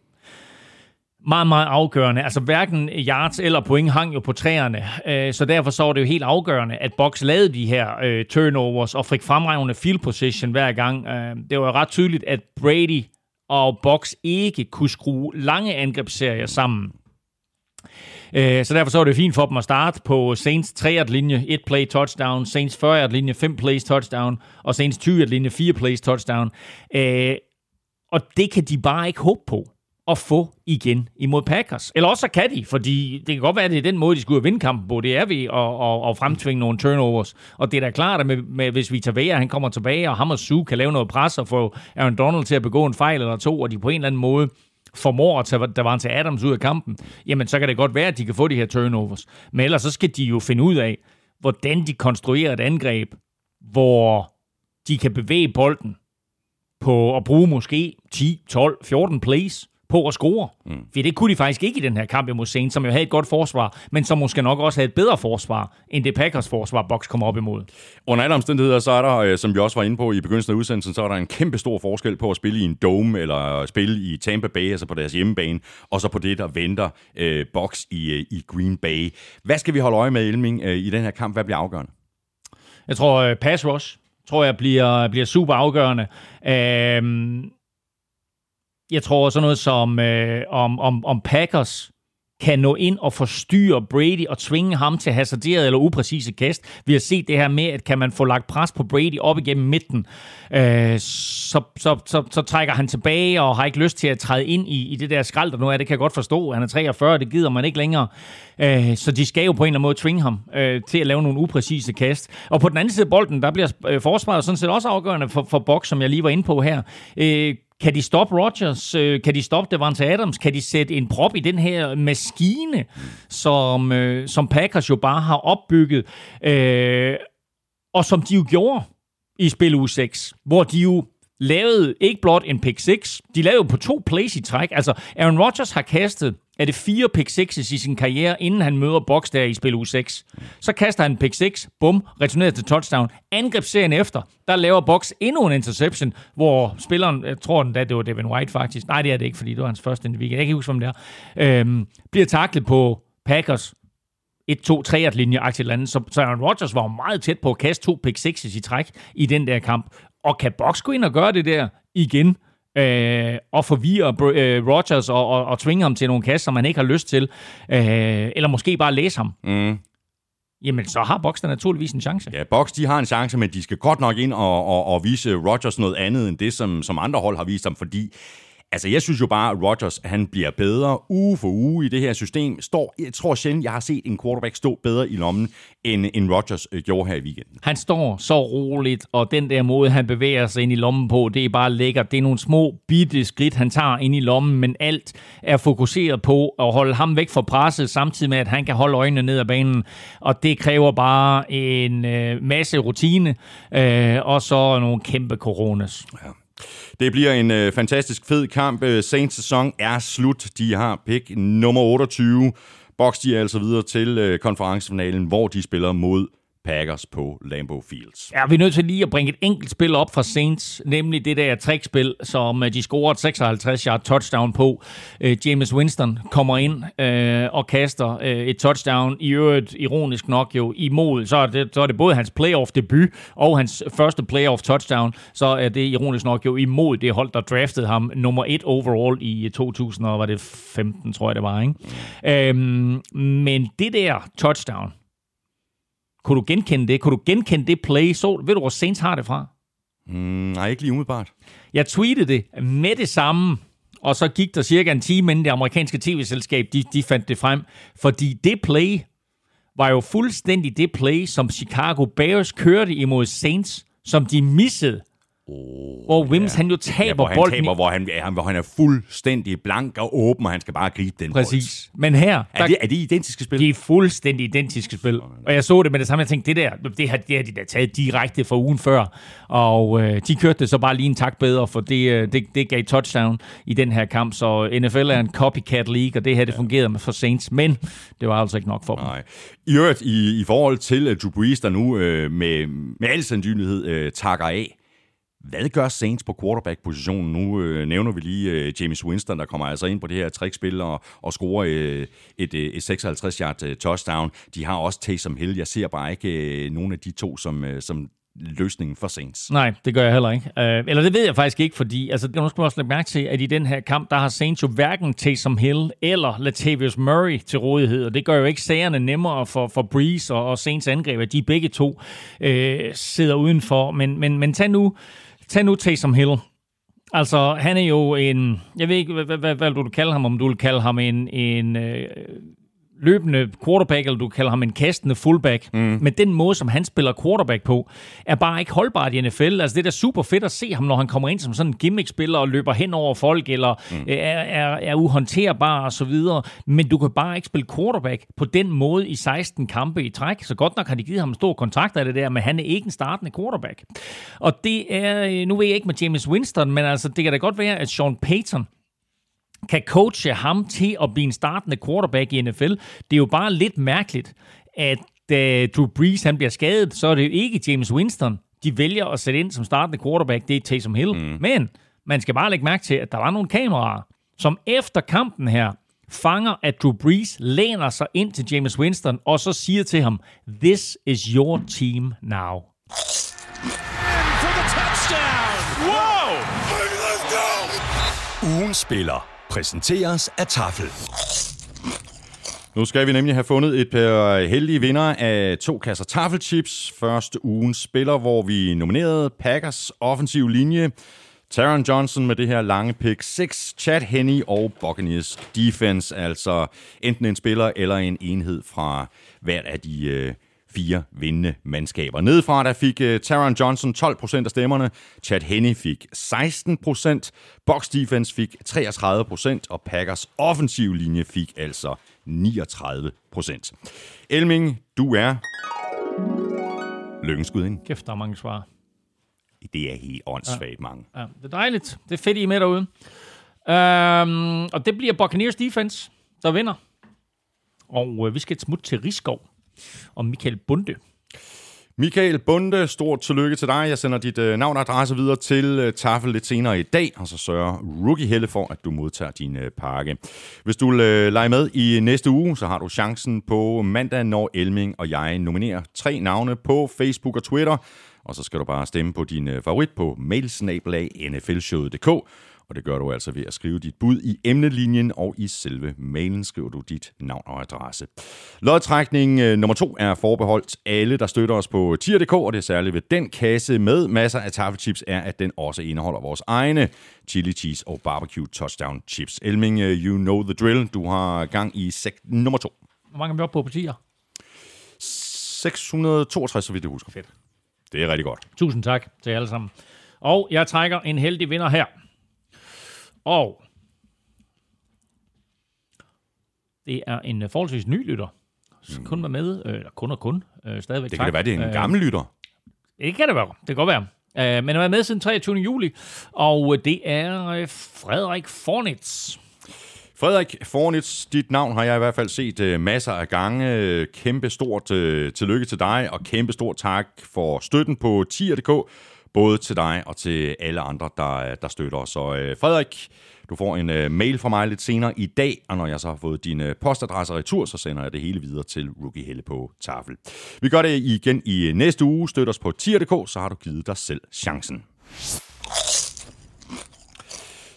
meget, meget afgørende. Altså hverken yards eller point hang jo på træerne, øh, så derfor så var det jo helt afgørende, at Box lavede de her øh, turnovers og fik fremragende field position hver gang. Øh, det var ret tydeligt, at Brady og Box ikke kunne skrue lange angrebsserier sammen. Øh, så derfor så var det fint for dem at starte på Saints 3 linje 1 play touchdown, Saints 40 linje 5 plays touchdown, og Saints 20 linje 4 plays touchdown. Øh, og det kan de bare ikke håbe på at få igen imod Packers. Eller også så kan de, fordi det kan godt være, at det er den måde, de skulle vinde kampen på. Det er ved at, at, at fremtvinge nogle turnovers. Og det er da klart, at med, med, hvis vi tager væk, han kommer tilbage, og ham og Sue kan lave noget pres og få Aaron Donald til at begå en fejl eller to, og de på en eller anden måde formår at tage der til Adams ud af kampen, jamen så kan det godt være, at de kan få de her turnovers. Men ellers så skal de jo finde ud af, hvordan de konstruerer et angreb, hvor de kan bevæge bolden på at bruge måske 10, 12, 14 plays, på at score. Mm. For det kunne de faktisk ikke i den her kamp imod Saints, som jo havde et godt forsvar, men som måske nok også havde et bedre forsvar, end det Packers forsvar, Box kommer op imod. Under alle omstændigheder, så er der, øh, som vi også var inde på i begyndelsen af udsendelsen, så er der en kæmpe stor forskel på at spille i en dome, eller spille i Tampa Bay, altså på deres hjemmebane, og så på det, der venter øh, Box i, øh, i Green Bay. Hvad skal vi holde øje med, Elming, øh, i den her kamp? Hvad bliver afgørende? Jeg tror, øh, pass rush tror jeg bliver, bliver super afgørende. Øh, jeg tror sådan noget som øh, om, om, om Packers kan nå ind og forstyrre Brady og tvinge ham til hasarderet eller upræcise kast. Vi har set det her med, at kan man få lagt pres på Brady op igennem midten, øh, så, så, så, så trækker han tilbage og har ikke lyst til at træde ind i, i det der skrald, der nu er. Det kan jeg godt forstå. Han er 43, det gider man ikke længere. Øh, så de skal jo på en eller anden måde tvinge ham øh, til at lave nogle upræcise kast. Og på den anden side af bolden, der bliver øh, forsvaret sådan set også afgørende for, for Box, som jeg lige var inde på her. Øh, kan de stoppe Rodgers? Øh, kan de stoppe Devante Adams? Kan de sætte en prop i den her maskine, som, øh, som Packers jo bare har opbygget? Øh, og som de jo gjorde i spil u 6, hvor de jo lavede ikke blot en pick 6, de lavede på to plays i træk. Altså, Aaron Rodgers har kastet er det fire pick 6 i sin karriere, inden han møder Box der i spil u 6. Så kaster han pick 6, bum, returnerer til touchdown. Angrebsserien efter, der laver Box endnu en interception, hvor spilleren, jeg tror den det var Devin White faktisk, nej det er det ikke, fordi det var hans første weekend, jeg kan ikke huske, hvem det er, øhm, bliver taklet på Packers 1-2-3-linje aktivt andet. Så, så Aaron Rodgers var meget tæt på at kaste to pick 6 i træk i den der kamp. Og kan Box gå ind og gøre det der igen? øh, og forvirre øh, Rodgers og, og, og tvinge ham til nogle kast, som han ikke har lyst til, øh, eller måske bare læse ham. Mm. Jamen, så har da naturligvis en chance. Ja, Box de har en chance, men de skal godt nok ind og, og, og vise Rodgers noget andet end det, som, som andre hold har vist ham, fordi Altså, jeg synes jo bare, at Rodgers, han bliver bedre uge for uge i det her system. Står, jeg tror sjældent, jeg har set en quarterback stå bedre i lommen, end, end Rodgers øh, gjorde her i weekenden. Han står så roligt, og den der måde, han bevæger sig ind i lommen på, det er bare lækkert. Det er nogle små, bitte skridt, han tager ind i lommen, men alt er fokuseret på at holde ham væk fra presset, samtidig med, at han kan holde øjnene ned ad banen. Og det kræver bare en øh, masse rutine, øh, og så nogle kæmpe coronas. Ja. Det bliver en øh, fantastisk fed kamp. Øh, Saints sæson er slut. De har pick nummer 28. Box de er altså videre til øh, konferencefinalen, hvor de spiller mod Packers på Lambeau Fields. Ja, vi er nødt til lige at bringe et enkelt spil op fra Saints, nemlig det der trickspil, som øh, de scorede 56 yard touchdown på. Øh, James Winston kommer ind uh, og kaster et touchdown, i øvrigt ironisk nok jo imod, så er det, så er det både hans playoff debut og hans første playoff touchdown, så er det ironisk nok jo imod det hold, der draftede ham nummer et overall i 2015, tror jeg det var. Ikke? Uh, men det der touchdown, kunne du genkende det? Kunne du genkende det play? Så, ved du, hvor Saints har det fra? Mm, nej, ikke lige umiddelbart. Jeg tweetede det med det samme, og så gik der cirka en time, inden det amerikanske tv-selskab, de, de fandt det frem. Fordi det play var jo fuldstændig det play, som Chicago Bears kørte imod Saints, som de missede Oh, hvor Wims ja. han jo taber ja, hvor han bolden. Taber, hvor, han, ja, hvor han er fuldstændig blank og åben, og han skal bare gribe den Præcis. Bold. Men her... Er, der, det, er det identiske spil? Det er fuldstændig identiske spil. Og jeg så det med det samme, jeg tænkte, det der, det har, det har de da taget direkte fra ugen før. Og øh, de kørte det så bare lige en tak bedre, for det, øh, det, det gav touchdown i den her kamp. Så NFL er en copycat league, og det her det ja. fungerede med for Saints. Men det var altså ikke nok for Nej. dem. I øvrigt, i, i forhold til uh, Drew Brees, der nu øh, med, med al sandsynlighed øh, takker af, hvad gør Saints på quarterback-positionen? Nu øh, nævner vi lige øh, James Winston, der kommer altså ind på det her trickspil og, og scorer øh, et, øh, et 56-yard øh, touchdown. De har også Taysom Hill. Jeg ser bare ikke øh, nogen af de to som, øh, som løsningen for Saints. Nej, det gør jeg heller ikke. Øh, eller det ved jeg faktisk ikke, fordi altså, nu skal man også lægge mærke til, at i den her kamp, der har Saints jo hverken Taysom Hill eller Latavius Murray til rådighed, og det gør jo ikke sagerne nemmere for, for Breeze og, og Saints angreb, at de begge to øh, sidder udenfor. Men, men, men tag nu Tag nu Taysom Hill. Altså, han er jo en... Jeg ved ikke, hvad, hvad, hvad, hvad du vil kalde ham, om du vil kalde ham en, en øh, løbende quarterback, eller du kalder ham en kastende fullback, mm. men den måde, som han spiller quarterback på, er bare ikke holdbart i NFL. Altså, det er da super fedt at se ham, når han kommer ind som sådan en gimmick-spiller og løber hen over folk, eller mm. er, er, er uhåndterbar og så videre. Men du kan bare ikke spille quarterback på den måde i 16 kampe i træk. Så godt nok har de givet ham en stor kontrakt af det der, men han er ikke en startende quarterback. Og det er, nu ved jeg ikke med James Winston, men altså, det kan da godt være, at Sean Payton, kan coache ham til at blive en startende quarterback i NFL. Det er jo bare lidt mærkeligt, at da Drew Brees han bliver skadet, så er det jo ikke James Winston, de vælger at sætte ind som startende quarterback, det er Taysom Hill. Mm. Men man skal bare lægge mærke til, at der var nogle kameraer, som efter kampen her fanger, at Drew Brees læner sig ind til James Winston, og så siger til ham, This is your team now. For the touchdown! Wow! Let's go! Ugen spiller præsenteres af Tafel. Nu skal vi nemlig have fundet et par heldige vinder af to kasser taffelchips. Første ugens spiller, hvor vi nominerede Packers offensiv linje. Taron Johnson med det her lange pick 6, Chad Henney og Buccaneers defense, altså enten en spiller eller en enhed fra hver af de øh, fire vindende mandskaber. Nedefra der fik uh, Taron Johnson 12% af stemmerne, Chad Henney fik 16%, Box Defense fik 33%, og Packers offensiv linje fik altså 39%. Elming, du er lykkens gudinde. Kæft, der er mange svar. Det er helt åndssvagt ja. mange. Ja, det er dejligt. Det er fedt, I er med derude. Um, og det bliver Buccaneers defense, der vinder. Og uh, vi skal et smut til Rigskov og Michael Bunde. Michael Bunde, stort tillykke til dig. Jeg sender dit øh, navn og adresse videre til øh, Tafel lidt senere i dag, og så sørger Rookie Helle for, at du modtager din øh, pakke. Hvis du vil øh, lege med i næste uge, så har du chancen på mandag, når Elming og jeg nominerer tre navne på Facebook og Twitter, og så skal du bare stemme på din øh, favorit på mailsnabelag nflshowet.dk. Og det gør du altså ved at skrive dit bud i emnelinjen, og i selve mailen skriver du dit navn og adresse. Lodtrækning øh, nummer to er forbeholdt alle, der støtter os på tier.dk, og det er særligt ved den kasse med masser af taffelchips, er, at den også indeholder vores egne chili cheese og barbecue touchdown chips. Elming, øh, you know the drill. Du har gang i sekt nummer to. Hvor mange er vi oppe på på tier? 662, så vidt jeg husker. Fedt. Det er rigtig godt. Tusind tak til jer alle sammen. Og jeg trækker en heldig vinder her. Og det er en øh, forholdsvis ny lytter, som kun var med, øh, eller kun og kun, øh, stadigvæk Det tak. kan det være, det er en Øh, gammel lytter. Det kan det være. Det kan godt være. Øh, men han er med siden 23. juli, og det er øh, Frederik Fornitz. Frederik Fornitz, dit navn har jeg i hvert fald set uh, masser af gange. Øh, Kæmpe stort uh, tillykke til dig, og kæmpe stort tak for støtten på tier.dk, både til dig og til alle andre, der, der støtter os. Så øh, Frederik, du får en øh, mail fra mig lidt senere i dag, og når jeg så har fået din øh, postadresse retur, så sender jeg det hele videre til Rookie Helle på tafel. Vi gør det igen i øh, næste uge. Støt os på tier.dk, så har du givet dig selv chancen.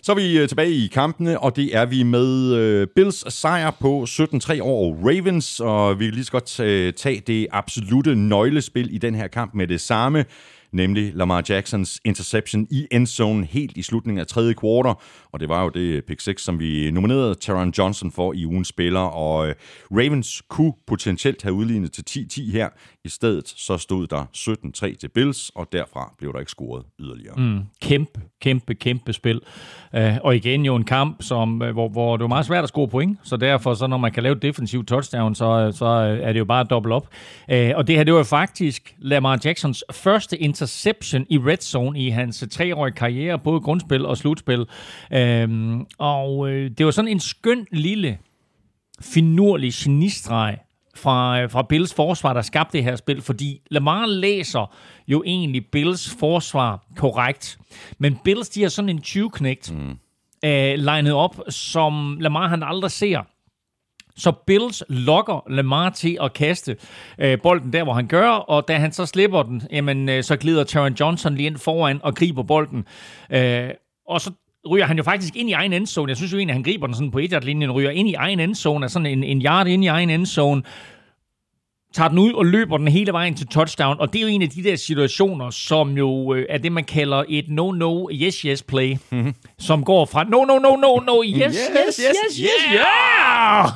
Så er vi øh, tilbage i kampene, og det er vi med øh, Bills sejr på 17-3 over Ravens, og vi kan lige så godt øh, tage det absolute nøglespil i den her kamp med det samme, nemlig Lamar Jacksons interception i endzone helt i slutningen af tredje kvartal, og det var jo det pick 6, som vi nominerede Taron Johnson for i ugens spiller, og øh, Ravens kunne potentielt have udlignet til 10-10 her. I stedet så stod der 17-3 til Bills, og derfra blev der ikke scoret yderligere. Mm. Kæmpe, kæmpe, kæmpe spil. Uh, og igen jo en kamp, som, uh, hvor, hvor det var meget svært at score point, så derfor, så når man kan lave et defensivt touchdown, så, uh, så uh, er det jo bare dobbelt op. Uh, og det her, det var faktisk Lamar Jacksons første interception i red zone i hans uh, treårige karriere, både grundspil og slutspil. Uh, og uh, det var sådan en skøn lille finurlig genistreg fra, fra Bills forsvar, der skabte det her spil, fordi Lamar læser jo egentlig Bills forsvar korrekt. Men Bills, de har sådan en 20-knægt mm. øh, legnet op, som Lamar han aldrig ser. Så Bills lokker Lamar til at kaste øh, bolden der, hvor han gør, og da han så slipper den, jamen, øh, så glider Taron Johnson lige ind foran og griber bolden. Øh, og så ryger han jo faktisk ind i egen endzone. Jeg synes jo egentlig, at han griber den sådan på et linjen ryger ind i egen endzone, er sådan en, en yard ind i egen endzone, tager den ud og løber den hele vejen til touchdown, og det er jo en af de der situationer, som jo øh, er det, man kalder et no-no, yes-yes play, mm-hmm. som går fra no, no, no, no, no, yes, yes, yes, yes, yes, yeah!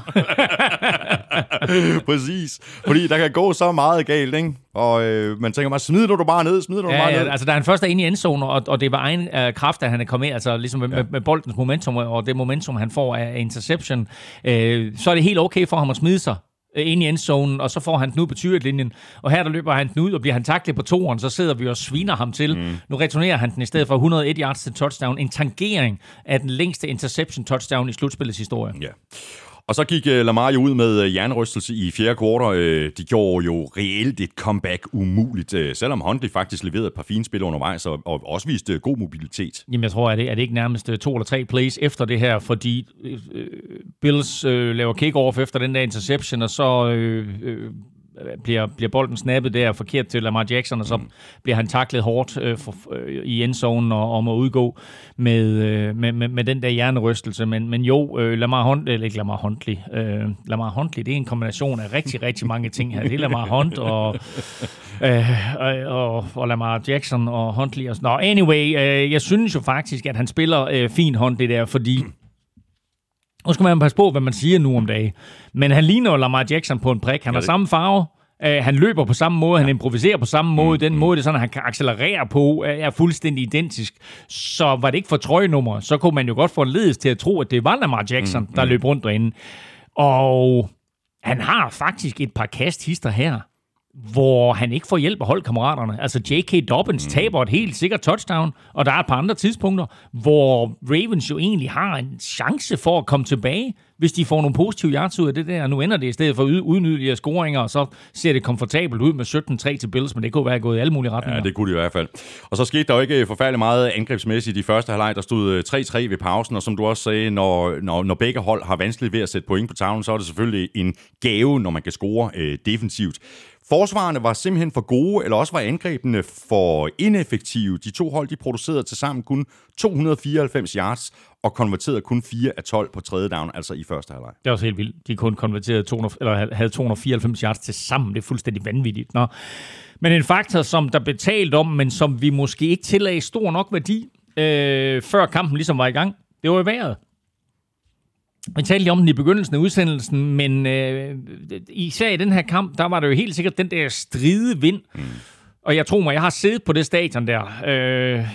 Præcis. Fordi der kan gå så meget galt, ikke? Og øh, man tænker bare, smider du bare ned, smider du Ja, bare ja, ned. altså da han først er inde i endzone, og, og det var egen øh, kraft, at han er kommet med, altså ligesom med, ja. med, med boldens momentum, og det momentum, han får af interception, øh, så er det helt okay for ham at smide sig ind i endzonen, og så får han den ud på 20-linjen. Og her der løber han den ud, og bliver han taklet på toeren, så sidder vi og sviner ham til. Mm. Nu returnerer han den i stedet for 101 yards til touchdown. En tangering af den længste interception touchdown i slutspillets historie. Ja. Og så gik øh, Lamar jo ud med øh, uh, jernrystelse i fjerde kvartal. Øh, de gjorde jo reelt et comeback umuligt, selvom Huntley faktisk leverede et par fine spil undervejs, og, og også viste god mobilitet. Jamen, jeg tror, at det er det ikke nærmest to eller tre plays efter det her, fordi øh, Bills øh, laver kickoff efter den der interception, og så øh, øh, bliver, bliver bolden snappet der forkert til Lamar Jackson, og så mm. bliver han taklet hårdt øh, for, øh, i endzonen og, og må udgå med, øh, med, med, med den der hjernerystelse. Men, men jo, øh, Lamar Hunt, eller ikke Lamar Huntley, øh, Lamar Huntley, det er en kombination af rigtig, rigtig mange ting her. Det er Lamar Hunt og, øh, og, og Lamar Jackson og Huntley og sådan Nå, anyway, øh, jeg synes jo faktisk, at han spiller øh, fint Huntley der, fordi nu skal man passe på, hvad man siger nu om dagen. Men han ligner jo Lamar Jackson på en prik. Han har samme farve. Uh, han løber på samme måde, han improviserer på samme måde. Mm, den mm. måde, det sådan, han kan accelerere på, er fuldstændig identisk. Så var det ikke for trøjenummer, så kunne man jo godt få en ledelse til at tro, at det var Lamar Jackson, mm, der løb rundt derinde. Og han har faktisk et par kasthister her, hvor han ikke får hjælp af holdkammeraterne. Altså J.K. Dobbins mm. taber et helt sikkert touchdown, og der er et par andre tidspunkter, hvor Ravens jo egentlig har en chance for at komme tilbage, hvis de får nogle positive yards ud af det der. Nu ender det i stedet for udnyttelige scoringer, og så ser det komfortabelt ud med 17-3 til Bills, men det kunne være gået i alle mulige retninger. Ja, det kunne det i hvert fald. Og så skete der jo ikke forfærdeligt meget angrebsmæssigt i første halvleg. Der stod 3-3 øh, ved pausen, og som du også sagde, når, når, når begge hold har vanskeligt ved at sætte point på tavlen, så er det selvfølgelig en gave, når man kan score øh, defensivt. Forsvarerne var simpelthen for gode, eller også var angrebene for ineffektive. De to hold de producerede til sammen kun 294 yards og konverterede kun 4 af 12 på tredje down, altså i første halvleg. Det er også helt vildt. De kun konverterede 200, eller havde 294 yards til sammen. Det er fuldstændig vanvittigt. Nå. Men en faktor, som der betalt om, men som vi måske ikke tillagde stor nok værdi, øh, før kampen ligesom var i gang, det var i vejret. Vi talte lige om den i begyndelsen af udsendelsen, men øh, især i den her kamp, der var det jo helt sikkert den der stride vind. Mm. Og jeg tror mig, jeg har siddet på det stadion der, øh,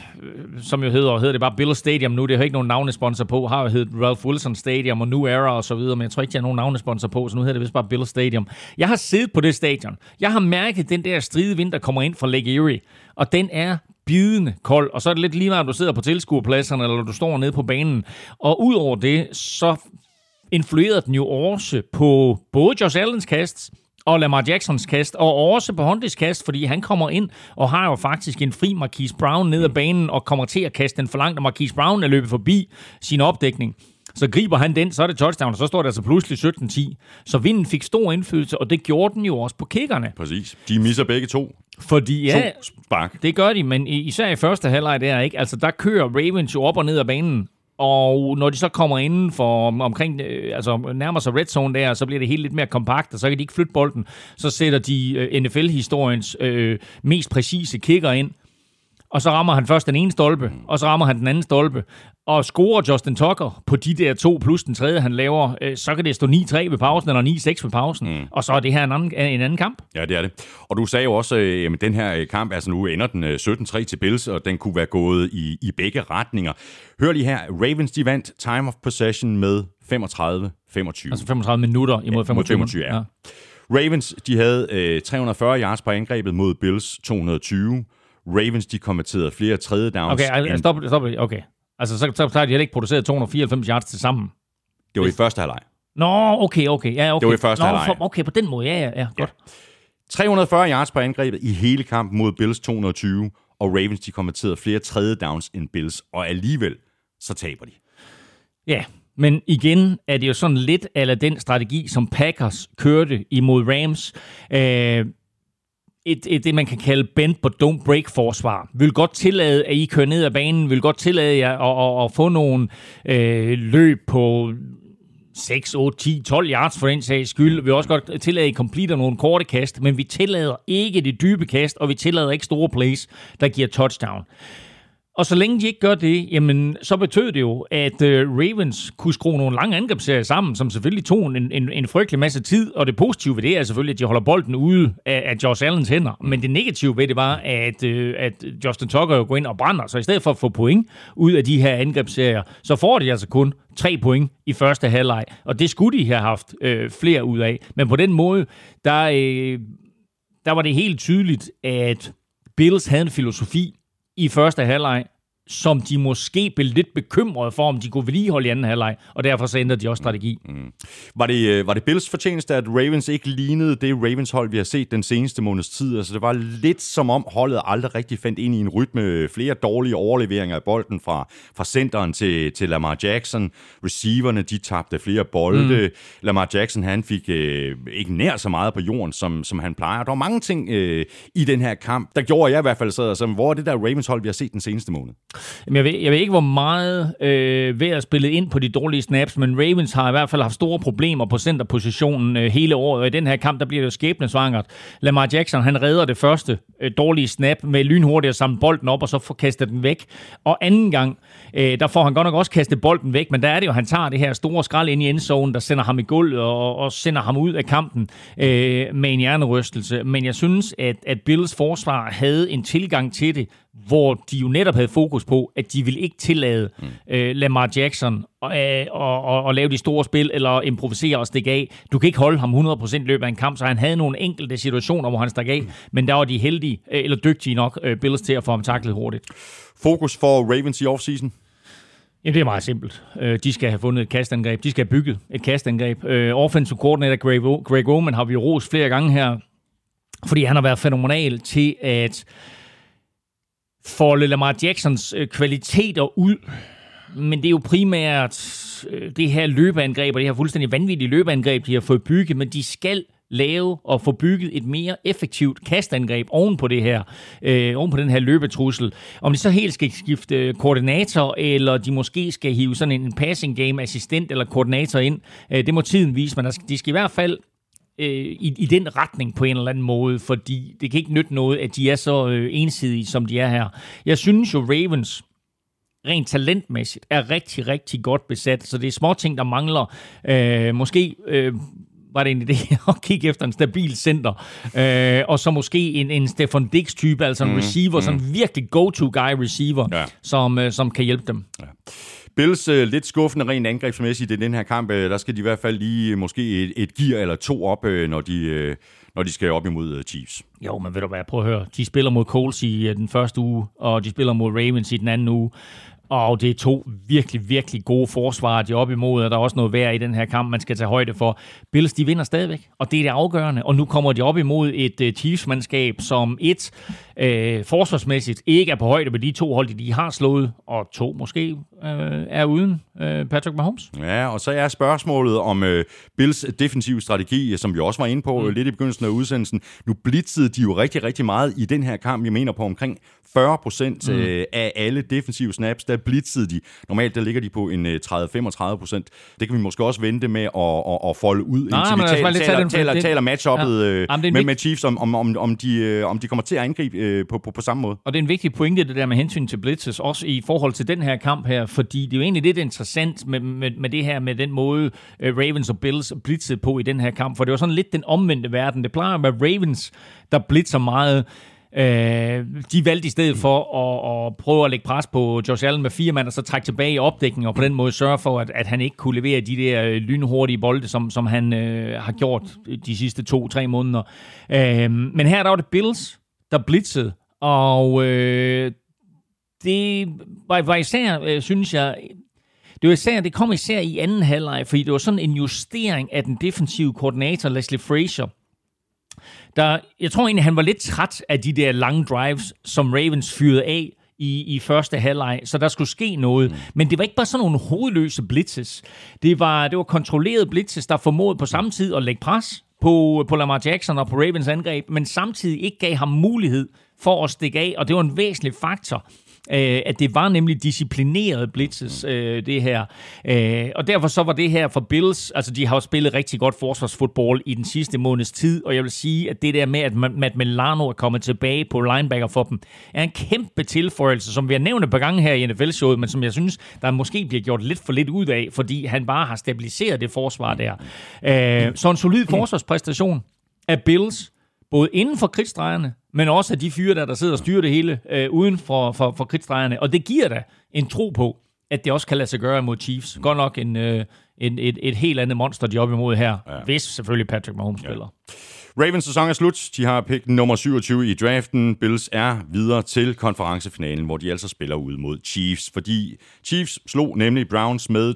som jo hedder, hedder det bare Bill Stadium nu. Det har ikke nogen navnesponsor på. Har jo heddet Ralph Wilson Stadium og New Era og så videre, men jeg tror ikke, jeg har nogen navnesponsor på, så nu hedder det vist bare Bill Stadium. Jeg har siddet på det stadion. Jeg har mærket den der stride vind, der kommer ind fra Lake Erie, og den er bidende kold, og så er det lidt lige meget, om du sidder på tilskuerpladserne, eller du står nede på banen. Og udover det, så influerede den jo også på både Josh Allens kast, og Lamar Jacksons kast, og også på Huntleys kast, fordi han kommer ind og har jo faktisk en fri Marquise Brown ned ad banen, og kommer til at kaste den for langt, og Marquise Brown er løbet forbi sin opdækning. Så griber han den, så er det touchdown, og så står det altså pludselig 17-10. Så vinden fik stor indflydelse, og det gjorde den jo også på kickerne. Præcis. De misser begge to. Fordi ja, to spark. det gør de, men især i første halvleg der, ikke? Altså der kører Ravens jo op og ned af banen, og når de så kommer inden for omkring, øh, altså nærmer sig red zone der, så bliver det helt lidt mere kompakt, og så kan de ikke flytte bolden. Så sætter de øh, NFL-historiens øh, mest præcise kicker ind, og så rammer han først den ene stolpe, og så rammer han den anden stolpe. Og scorer Justin Tucker på de der to plus den tredje, han laver, øh, så kan det stå 9-3 ved pausen, eller 9-6 ved pausen. Mm. Og så er det her en anden, en anden kamp. Ja, det er det. Og du sagde jo også, øh, at den her øh, kamp, altså nu ender den 17-3 til Bills, og den kunne være gået i, i begge retninger. Hør lige her, Ravens de vandt time of possession med 35-25. Altså 35 minutter imod 25. Ja, 25 ja. ja. Ravens, de havde øh, 340 yards på angrebet mod Bills 220. Ravens, de konverterede flere tredje downs. Okay, altså, stop, stop, okay. Altså, så, så, så har de heller ikke produceret 294 yards til sammen. Det var i første halvleg. Nå, okay, okay. Ja, okay. Det var i første halvleg. Okay, på den måde, ja, ja, ja, godt. Ja. 340 yards på angrebet i hele kampen mod Bills 220, og Ravens de konverterede flere tredje downs end Bills, og alligevel så taber de. Ja, men igen er det jo sådan lidt af den strategi, som Packers kørte imod Rams. Øh, et, et, det, man kan kalde bend but don't break forsvar. Vil godt tillade, at I kører ned ad banen, vil godt tillade jer at, at, at få nogle øh, løb på 6, 8, 10, 12 yards for den sags skyld. Vi vil også godt tillade, at I completer nogle korte kast, men vi tillader ikke det dybe kast, og vi tillader ikke store plays, der giver touchdown. Og så længe de ikke gør det, jamen, så betød det jo, at øh, Ravens kunne skrue nogle lange angrebsserier sammen, som selvfølgelig tog en, en, en frygtelig masse tid. Og det positive ved det er selvfølgelig, at de holder bolden ude af, af Josh Allens hænder. Men det negative ved det var, at, øh, at Justin Tucker jo går ind og brænder. Så i stedet for at få point ud af de her angrebsserier, så får de altså kun tre point i første halvleg. Og det skulle de have haft øh, flere ud af. Men på den måde, der, øh, der var det helt tydeligt, at Bills havde en filosofi, i første halvleg, som de måske blev lidt bekymrede for, om de kunne vedligeholde i anden halvleg, og derfor så ændrede de også strategi. Mm. Var, det, øh, var det Bills fortjeneste, at Ravens ikke lignede det Ravens-hold, vi har set den seneste måneds tid? Altså, det var lidt som om holdet aldrig rigtig fandt ind i en rytme. Flere dårlige overleveringer af bolden fra, fra centeren til, til Lamar Jackson. Receiverne, de tabte flere bolde. Mm. Lamar Jackson, han fik øh, ikke nær så meget på jorden, som, som han plejer. Der var mange ting øh, i den her kamp, der gjorde jeg i hvert fald sad og hvor er det der Ravens-hold, vi har set den seneste måned? Jamen, jeg, ved, jeg ved ikke, hvor meget øh, ved at spille ind på de dårlige snaps, men Ravens har i hvert fald haft store problemer på centerpositionen øh, hele året, og i den her kamp, der bliver det jo skæbnesvangert. Lamar Jackson, han redder det første øh, dårlige snap med lynhurtigt at samle bolden op, og så får kastet den væk. Og anden gang, øh, der får han godt nok også kastet bolden væk, men der er det jo, han tager det her store skrald ind i endzone, der sender ham i gulvet og, og sender ham ud af kampen øh, med en hjernerystelse. Men jeg synes, at, at Bills forsvar havde en tilgang til det, hvor de jo netop havde fokus på, at de ville ikke tillade mm. øh, Lamar Jackson at, øh, og, og, og lave de store spil, eller improvisere og stikke af. Du kan ikke holde ham 100% i løbet af en kamp, så han havde nogle enkelte situationer, hvor han stak af, mm. men der var de heldige, øh, eller dygtige nok, øh, Bills til at få ham taklet hurtigt. Fokus for Ravens i offseason? Jamen, det er meget simpelt. De skal have fundet et kastangreb. De skal have bygget et kastangreb. Offensive coordinator Greg, Greg Oman har vi rost flere gange her, fordi han har været fænomenal til at folde Lamar Jacksons øh, kvaliteter ud. Men det er jo primært øh, det her løbeangreb, og det her fuldstændig vanvittige løbeangreb, de har fået bygget, men de skal lave og få bygget et mere effektivt kastangreb oven på det her, øh, oven på den her løbetrussel. Om de så helt skal skifte koordinator, eller de måske skal hive sådan en passing game assistent eller koordinator ind, øh, det må tiden vise, men de skal i hvert fald øh, i, i den retning på en eller anden måde, fordi det kan ikke nytte noget, at de er så øh, ensidige, som de er her. Jeg synes jo, Ravens rent talentmæssigt er rigtig, rigtig godt besat, så det er små ting, der mangler. Øh, måske... Øh, var det en idé at kigge efter en stabil center. Øh, og så måske en, en Stefan Dix-type, altså en mm, receiver, mm. sådan en virkelig go-to-guy receiver, ja. som, øh, som kan hjælpe dem. Ja. Bills øh, lidt skuffende rent angrebsmæssigt i den her kamp. Øh, der skal de i hvert fald lige øh, måske et, et gear eller to op, øh, når, de, øh, når de skal op imod øh, Chiefs. Jo, men ved du hvad, prøv at høre. De spiller mod Coles i øh, den første uge, og de spiller mod Ravens i den anden uge. Og det er to virkelig, virkelig gode forsvarer, de er op imod, og der er også noget værd i den her kamp, man skal tage højde for. Bills, de vinder stadigvæk, og det er det afgørende. Og nu kommer de op imod et uh, Chiefs-mandskab, som et uh, forsvarsmæssigt ikke er på højde med de to hold, de har slået, og to måske uh, er uden uh, Patrick Mahomes. Ja, og så er spørgsmålet om uh, Bills defensive strategi, som vi også var inde på mm. lidt i begyndelsen af udsendelsen. Nu blitzede de jo rigtig, rigtig meget i den her kamp. Jeg mener på omkring 40 procent mm. af alle defensive snaps, der blitzede de. Normalt der ligger de på en 30-35 procent. Det kan vi måske også vente med at, at, at folde ud, Nej, indtil vi taler, taler, taler, taler matchuppet ja. Jamen, med, med Chiefs, om, om, om, om, de, om de kommer til at angribe på, på, på samme måde. Og det er en vigtig pointe, det der med hensyn til blitzes, også i forhold til den her kamp her, fordi det er jo egentlig lidt interessant med, med, med det her, med den måde Ravens og Bills blitzede på i den her kamp, for det var sådan lidt den omvendte verden. Det plejer at være Ravens, der blitzer meget, Øh, de valgte i stedet for at, at prøve at lægge pres på Josh Allen med fire mand, og så trække tilbage i opdækningen, og på den måde sørge for, at, at han ikke kunne levere de der øh, lynhurtige bolde, som, som han øh, har gjort de sidste to-tre måneder. Øh, men her der var det Bills, der blitzede, og øh, det var, var især, øh, synes jeg, det var især, det kom især i anden halvleg, fordi det var sådan en justering af den defensive koordinator, Leslie Frazier, der, jeg tror egentlig, han var lidt træt af de der lange drives, som Ravens fyrede af i, i første halvleg, så der skulle ske noget. Mm. Men det var ikke bare sådan nogle hovedløse blitzes. Det var, det var kontrollerede blitzes, der formåede på samme tid at lægge pres på, på Lamar Jackson og på Ravens angreb, men samtidig ikke gav ham mulighed for at stikke af, og det var en væsentlig faktor øh, at det var nemlig disciplineret blitzes, øh, det her. Øh, og derfor så var det her for Bills, altså de har jo spillet rigtig godt forsvarsfodbold i den sidste måneds tid, og jeg vil sige, at det der med, at Matt Milano er kommet tilbage på linebacker for dem, er en kæmpe tilføjelse, som vi har nævnt et par gange her i NFL-showet, men som jeg synes, der måske bliver gjort lidt for lidt ud af, fordi han bare har stabiliseret det forsvar der. Øh, så en solid forsvarspræstation af Bills, både inden for kridtstregerne, men også af de fyre, der, der sidder og styrer det hele øh, uden for, for, for kridtstregerne. Og det giver da en tro på, at det også kan lade sig gøre mod Chiefs. Godt nok en, øh, en, et, et helt andet monster, de er op imod her, ja. hvis selvfølgelig Patrick Mahomes ja. spiller. Ravens sæson er slut. De har pick nummer 27 i draften. Bills er videre til konferencefinalen, hvor de altså spiller ud mod Chiefs, fordi Chiefs slog nemlig Browns med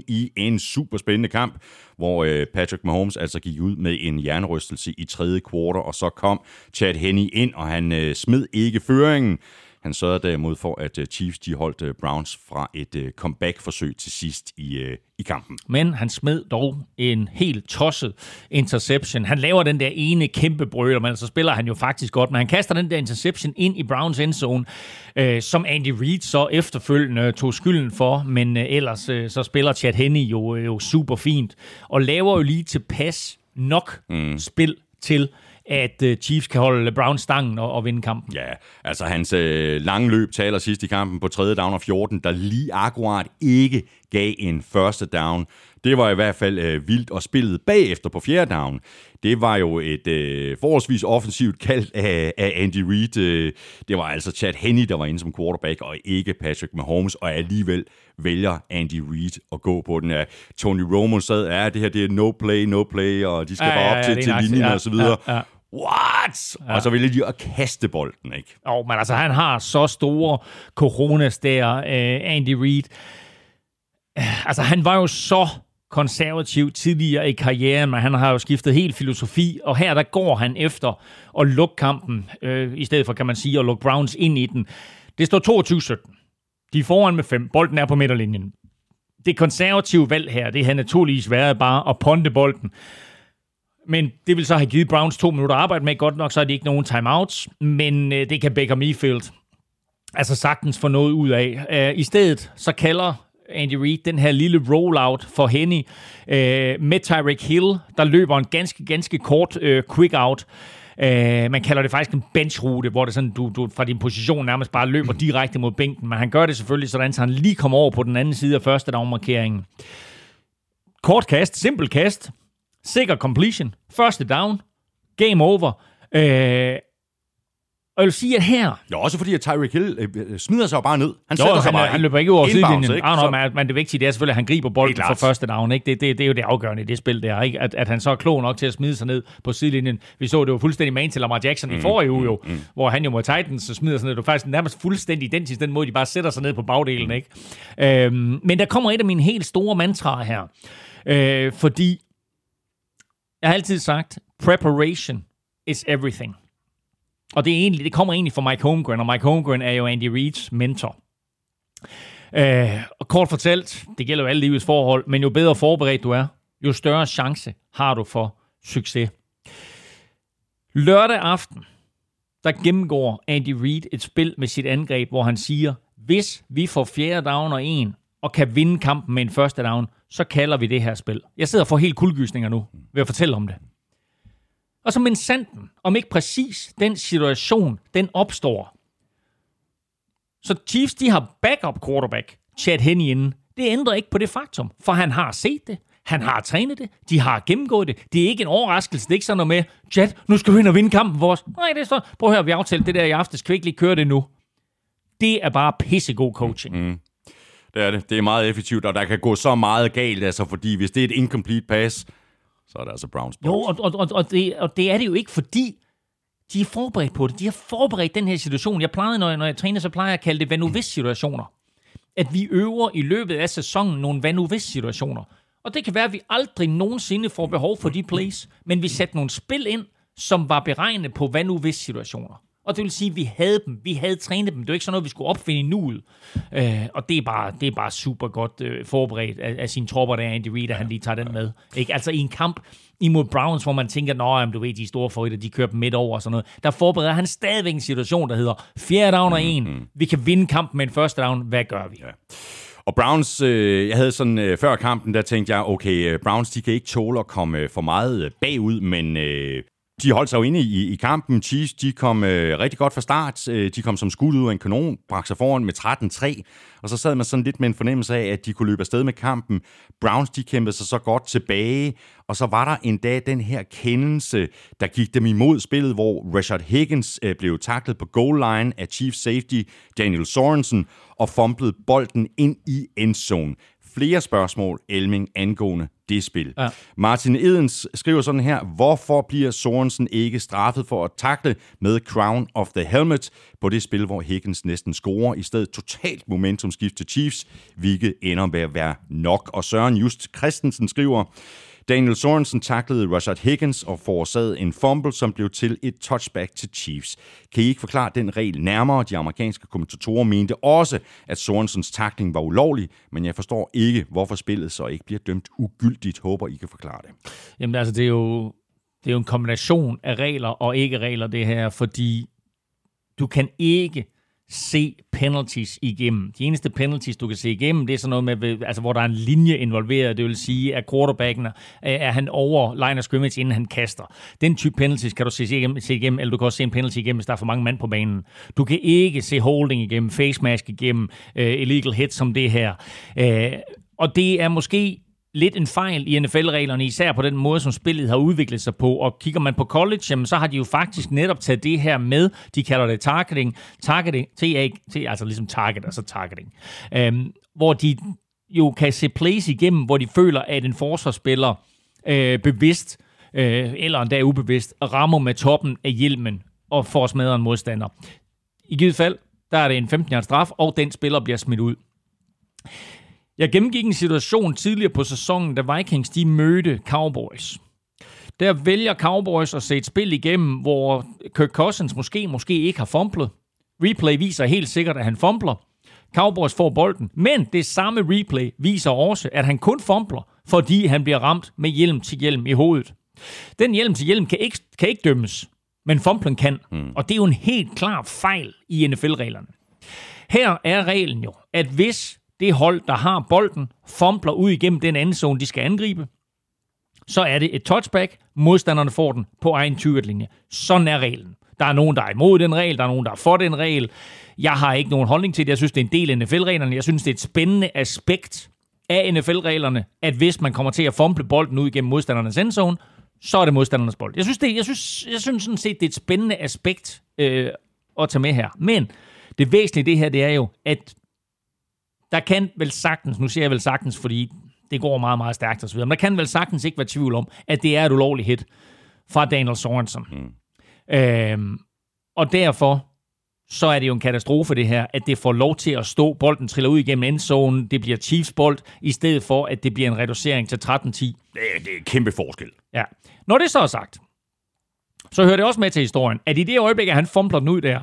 22-17 i en super spændende kamp, hvor øh, Patrick Mahomes altså gik ud med en jernrystelse i tredje kvartal, og så kom Chad Henney ind, og han øh, smed ikke føringen. Han sørgede derimod for, at øh, Chiefs de holdt øh, Browns fra et øh, comeback-forsøg til sidst i, i kampen. Men han smed dog en helt tosset interception. Han laver den der ene kæmpe brøler, men så spiller han jo faktisk godt, men han kaster den der interception ind i Browns endzone, øh, som Andy Reid så efterfølgende tog skylden for, men øh, ellers øh, så spiller Chad Henney jo, jo super fint, og laver jo lige tilpas nok mm. spil til, at uh, Chiefs kan holde Brown stangen og, og vinde kampen. Ja, altså hans øh, lange løb taler sidst i kampen på 3. down og 14, der lige akkurat ikke gav en første down. Det var i hvert fald øh, vildt, og spillet bagefter på fjerde down, det var jo et øh, forholdsvis offensivt kald af, af Andy Reid. Øh, det var altså Chad Henney, der var inde som quarterback, og ikke Patrick Mahomes, og alligevel vælger Andy Reid at gå på den. Ja, Tony Romo sad, ja, det her det er no play, no play, og de skal ja, bare op ja, ja, til, til linjen ja, og så videre. Ja, ja. What? Ja. Og så ville de at kaste bolden, ikke? Jo, men altså, han har så store coronas der, uh, Andy Reid. Altså, han var jo så konservativ tidligere i karrieren, men han har jo skiftet helt filosofi, og her der går han efter at lukke kampen, øh, i stedet for, kan man sige, at lukke Browns ind i den. Det står 22-17. De er foran med fem. Bolden er på midterlinjen. Det konservative valg her, det har naturligvis været bare at ponde bolden. Men det vil så have givet Browns to minutter arbejde med. Godt nok, så er de ikke nogen timeouts, men øh, det kan Baker Mayfield altså sagtens få noget ud af. Øh, I stedet så kalder Andy Reid, den her lille rollout for Henny øh, med Tyreek Hill, der løber en ganske, ganske kort øh, quick out. Øh, man kalder det faktisk en benchrute, hvor det sådan, du, du fra din position nærmest bare løber direkte mod bænken. Men han gør det selvfølgelig sådan, så han lige kommer over på den anden side af første dagmarkeringen. Kort kast, simpel kast, sikker completion, første down, game over. Øh, og jeg vil sige, at her... Ja, også fordi, at Tyreek Hill øh, øh smider sig jo bare ned. Han, jo, sig han, bare han løber ikke over sidelinjen. Ikke? Ah, no, men det vigtige det er selvfølgelig, at han griber bolden for første down. Ikke? Det, det, det, er jo det afgørende i det spil der. Ikke? At, at han så er klog nok til at smide sig ned på sidelinjen. Vi så det jo fuldstændig man til Lamar Jackson mm, i forrige uge, jo, mm, mm. hvor han jo mod Titans så smider sig ned. Det er faktisk nærmest fuldstændig identisk den måde, de bare sætter sig ned på bagdelen. Mm. Ikke? Øhm, men der kommer et af mine helt store mantraer her. Øh, fordi jeg har altid sagt, preparation is everything. Og det, er egentlig, det kommer egentlig fra Mike Holmgren, og Mike Holmgren er jo Andy Reids mentor. Øh, og kort fortalt, det gælder jo alle livets forhold, men jo bedre forberedt du er, jo større chance har du for succes. Lørdag aften, der gennemgår Andy Reid et spil med sit angreb, hvor han siger, hvis vi får fjerde down og en, og kan vinde kampen med en første down, så kalder vi det her spil. Jeg sidder for helt kuldgysninger nu ved at fortælle om det. Og så men sanden, om ikke præcis den situation, den opstår. Så Chiefs, de har backup quarterback, Chad Henne inden. Det ændrer ikke på det faktum, for han har set det. Han har trænet det. De har gennemgået det. Det er ikke en overraskelse. Det er ikke sådan noget med, Chad, nu skal vi ind og vinde kampen vores. Nej, det er så. Prøv at høre, vi aftalte det der i aftes. Kan vi ikke lige køre det nu? Det er bare pissegod coaching. Mm. mm. Det er det. Det er meget effektivt, og der kan gå så meget galt, altså, fordi hvis det er et incomplete pass, så er det altså Browns box. Jo, og, og, og, og, det, og det er det jo ikke, fordi de er forberedt på det. De har forberedt den her situation. Jeg plejede, når jeg, når jeg træner, så plejer jeg at kalde det hvad nu hvis situationer. At vi øver i løbet af sæsonen nogle hvad nu hvis situationer. Og det kan være, at vi aldrig nogensinde får behov for de plays, men vi sætter nogle spil ind, som var beregnet på hvad nu hvis situationer. Og det vil sige, at vi havde dem. Vi havde trænet dem. Det var ikke sådan noget, vi skulle opfinde nuet. Øh, og det er, bare, det er bare super godt øh, forberedt af, af sine tropper, der er Andy Reid, at han lige tager den med. Ikke? Altså i en kamp imod Browns, hvor man tænker, at du ved, de store favoritter, de kører dem midt over og sådan noget. Der forbereder han stadigvæk en situation, der hedder fjerde down og en. Mm-hmm. Vi kan vinde kampen med en første down. Hvad gør vi? Ja. Og Browns, øh, jeg havde sådan øh, før kampen, der tænkte jeg, okay, øh, Browns, de kan ikke tåle at komme øh, for meget øh, bagud, men øh, de holdt sig jo inde i, i kampen. Chiefs, de kom øh, rigtig godt fra start. Øh, de kom som skud ud af en kanon, brak sig foran med 13-3. Og så sad man sådan lidt med en fornemmelse af, at de kunne løbe afsted med kampen. Browns, de kæmpede sig så godt tilbage. Og så var der en dag den her kendelse, der gik dem imod spillet, hvor Richard Higgins øh, blev taklet på goal line af Chiefs Safety Daniel Sorensen og fumblede bolden ind i endzone flere spørgsmål, Elming, angående det spil. Ja. Martin Edens skriver sådan her, hvorfor bliver Sorensen ikke straffet for at takle med Crown of the Helmet på det spil, hvor Higgins næsten scorer, i stedet totalt momentumskift til Chiefs, hvilket ender med at være nok. Og Søren Just Christensen skriver, Daniel Sorensen taklede Rashad Higgins og forårsagede en fumble, som blev til et touchback til Chiefs. Kan I ikke forklare den regel nærmere? De amerikanske kommentatorer mente også, at Sorensens takling var ulovlig, men jeg forstår ikke, hvorfor spillet så ikke bliver dømt ugyldigt. Håber, I kan forklare det. Jamen altså, det er jo, det er jo en kombination af regler og ikke regler, det her, fordi du kan ikke se penalties igennem. De eneste penalties, du kan se igennem, det er sådan noget med, altså, hvor der er en linje involveret. Det vil sige, at quarterbacken er han over line of scrimmage, inden han kaster. Den type penalties kan du se igennem, se igennem eller du kan også se en penalty igennem, hvis der er for mange mand på banen. Du kan ikke se holding igennem, face mask igennem, uh, illegal hits som det her. Uh, og det er måske lidt en fejl i NFL-reglerne, især på den måde, som spillet har udviklet sig på. Og kigger man på college, jamen, så har de jo faktisk netop taget det her med. De kalder det targeting. Targeting, T-A-T, altså ligesom target, altså targeting. Øhm, hvor de jo kan se plays igennem, hvor de føler, at en forsvarsspiller øh, bevidst, øh, eller endda ubevidst, rammer med toppen af hjelmen og får smadret en modstander. I givet fald, der er det en 15 straf, og den spiller bliver smidt ud. Jeg gennemgik en situation tidligere på sæsonen, da Vikings de mødte Cowboys. Der vælger Cowboys at se et spil igennem, hvor Kirk Cousins måske, måske ikke har fumblet. Replay viser helt sikkert, at han fumbler. Cowboys får bolden, men det samme replay viser også, at han kun fumbler, fordi han bliver ramt med hjelm til hjelm i hovedet. Den hjelm til hjelm kan ikke, kan ikke dømmes, men fumblen kan. Mm. Og det er jo en helt klar fejl i NFL-reglerne. Her er reglen jo, at hvis det hold, der har bolden, fompler ud igennem den anden zone, de skal angribe, så er det et touchback. Modstanderne får den på egen 20 Sådan er reglen. Der er nogen, der er imod den regel, der er nogen, der er for den regel. Jeg har ikke nogen holdning til det. Jeg synes, det er en del af NFL-reglerne. Jeg synes, det er et spændende aspekt af NFL-reglerne, at hvis man kommer til at fomple bolden ud igennem modstandernes endzone, så er det modstandernes bold. Jeg synes, det, jeg synes, jeg synes sådan set, det er et spændende aspekt øh, at tage med her. Men det væsentlige i det her, det er jo, at der kan vel sagtens, nu siger jeg vel sagtens, fordi det går meget, meget stærkt osv., men der kan vel sagtens ikke være tvivl om, at det er et ulovligt hit fra Daniel Sorensen. Mm. Øhm, og derfor, så er det jo en katastrofe det her, at det får lov til at stå, bolden triller ud igennem endzonen, det bliver Chiefs bold, i stedet for, at det bliver en reducering til 13-10. Det er, det er kæmpe forskel. Ja. Når det så er sagt, så hører det også med til historien, at i det øjeblik, at han fumbler den ud der,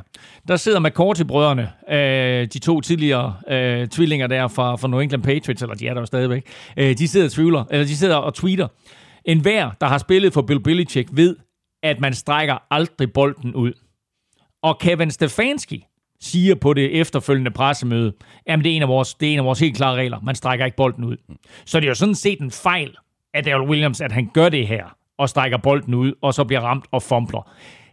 der sidder McCourty-brødrene, øh, de to tidligere øh, tvillinger der fra, fra New England Patriots, eller de er der jo stadigvæk, øh, de sidder og tvivler, eller de sidder og tweeter. En hver, der har spillet for Bill Belichick, ved, at man strækker aldrig bolden ud. Og Kevin Stefanski siger på det efterfølgende pressemøde, at det er en af vores, det er en af vores helt klare regler. Man strækker ikke bolden ud. Så det er jo sådan set en fejl af Daryl Williams, at han gør det her og strækker bolden ud, og så bliver ramt og fumbler.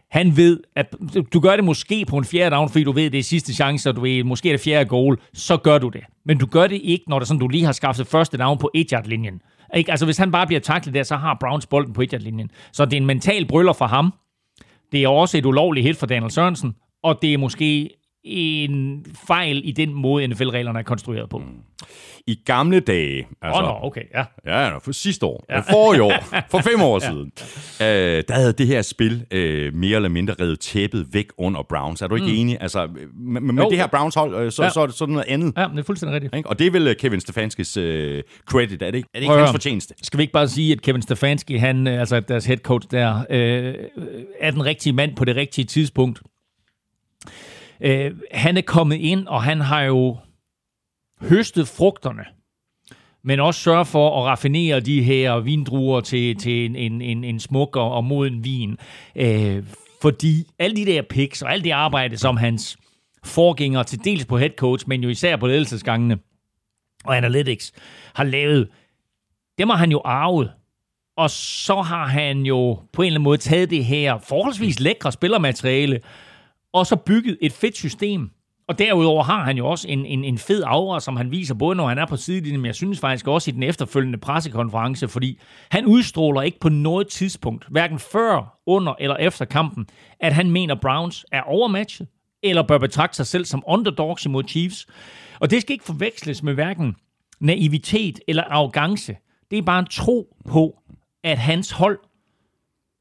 Han ved, at du gør det måske på en fjerde down, fordi du ved, at det er sidste chance, og du ved, måske er det fjerde goal, så gør du det. Men du gør det ikke, når det sådan, du lige har skaffet første down på 1 linjen ikke? Altså, hvis han bare bliver taklet der, så har Browns bolden på 1 linjen Så det er en mental brøller for ham. Det er også et ulovligt hit for Daniel Sørensen, og det er måske en fejl i den måde, NFL-reglerne er konstrueret på. Mm. I gamle dage, altså, oh, no, okay, ja. Ja, for sidste år, ja. for i år, for fem år ja. siden, øh, der havde det her spil øh, mere eller mindre reddet tæppet væk under Browns. Er du ikke mm. enig? Altså, med, med det her Browns-hold, øh, så, ja. så, er det sådan noget andet. Ja, det er fuldstændig rigtigt. Ikke? Og det er vel øh, Kevin Stefanskis øh, credit, er det ikke, er det ikke hans fortjeneste? Skal vi ikke bare sige, at Kevin Stefanski, han, øh, altså deres head coach der, øh, er den rigtige mand på det rigtige tidspunkt? Øh, han er kommet ind, og han har jo høstet frugterne, men også sørge for at raffinere de her vindruer til, til en, en, en, en smuk og moden vin. Øh, fordi alle de der picks og alt det arbejde, som hans forgængere til dels på head coach, men jo især på ledelsesgangene og analytics, har lavet, dem har han jo arvet. Og så har han jo på en eller anden måde taget det her forholdsvis lækre spillermateriale, og så bygget et fedt system. Og derudover har han jo også en, en, en fed aura, som han viser, både når han er på sidelinjen, men jeg synes faktisk også i den efterfølgende pressekonference, fordi han udstråler ikke på noget tidspunkt, hverken før, under eller efter kampen, at han mener, Browns er overmatchet, eller bør betragte sig selv som underdogs imod Chiefs. Og det skal ikke forveksles med hverken naivitet eller arrogance. Det er bare en tro på, at hans hold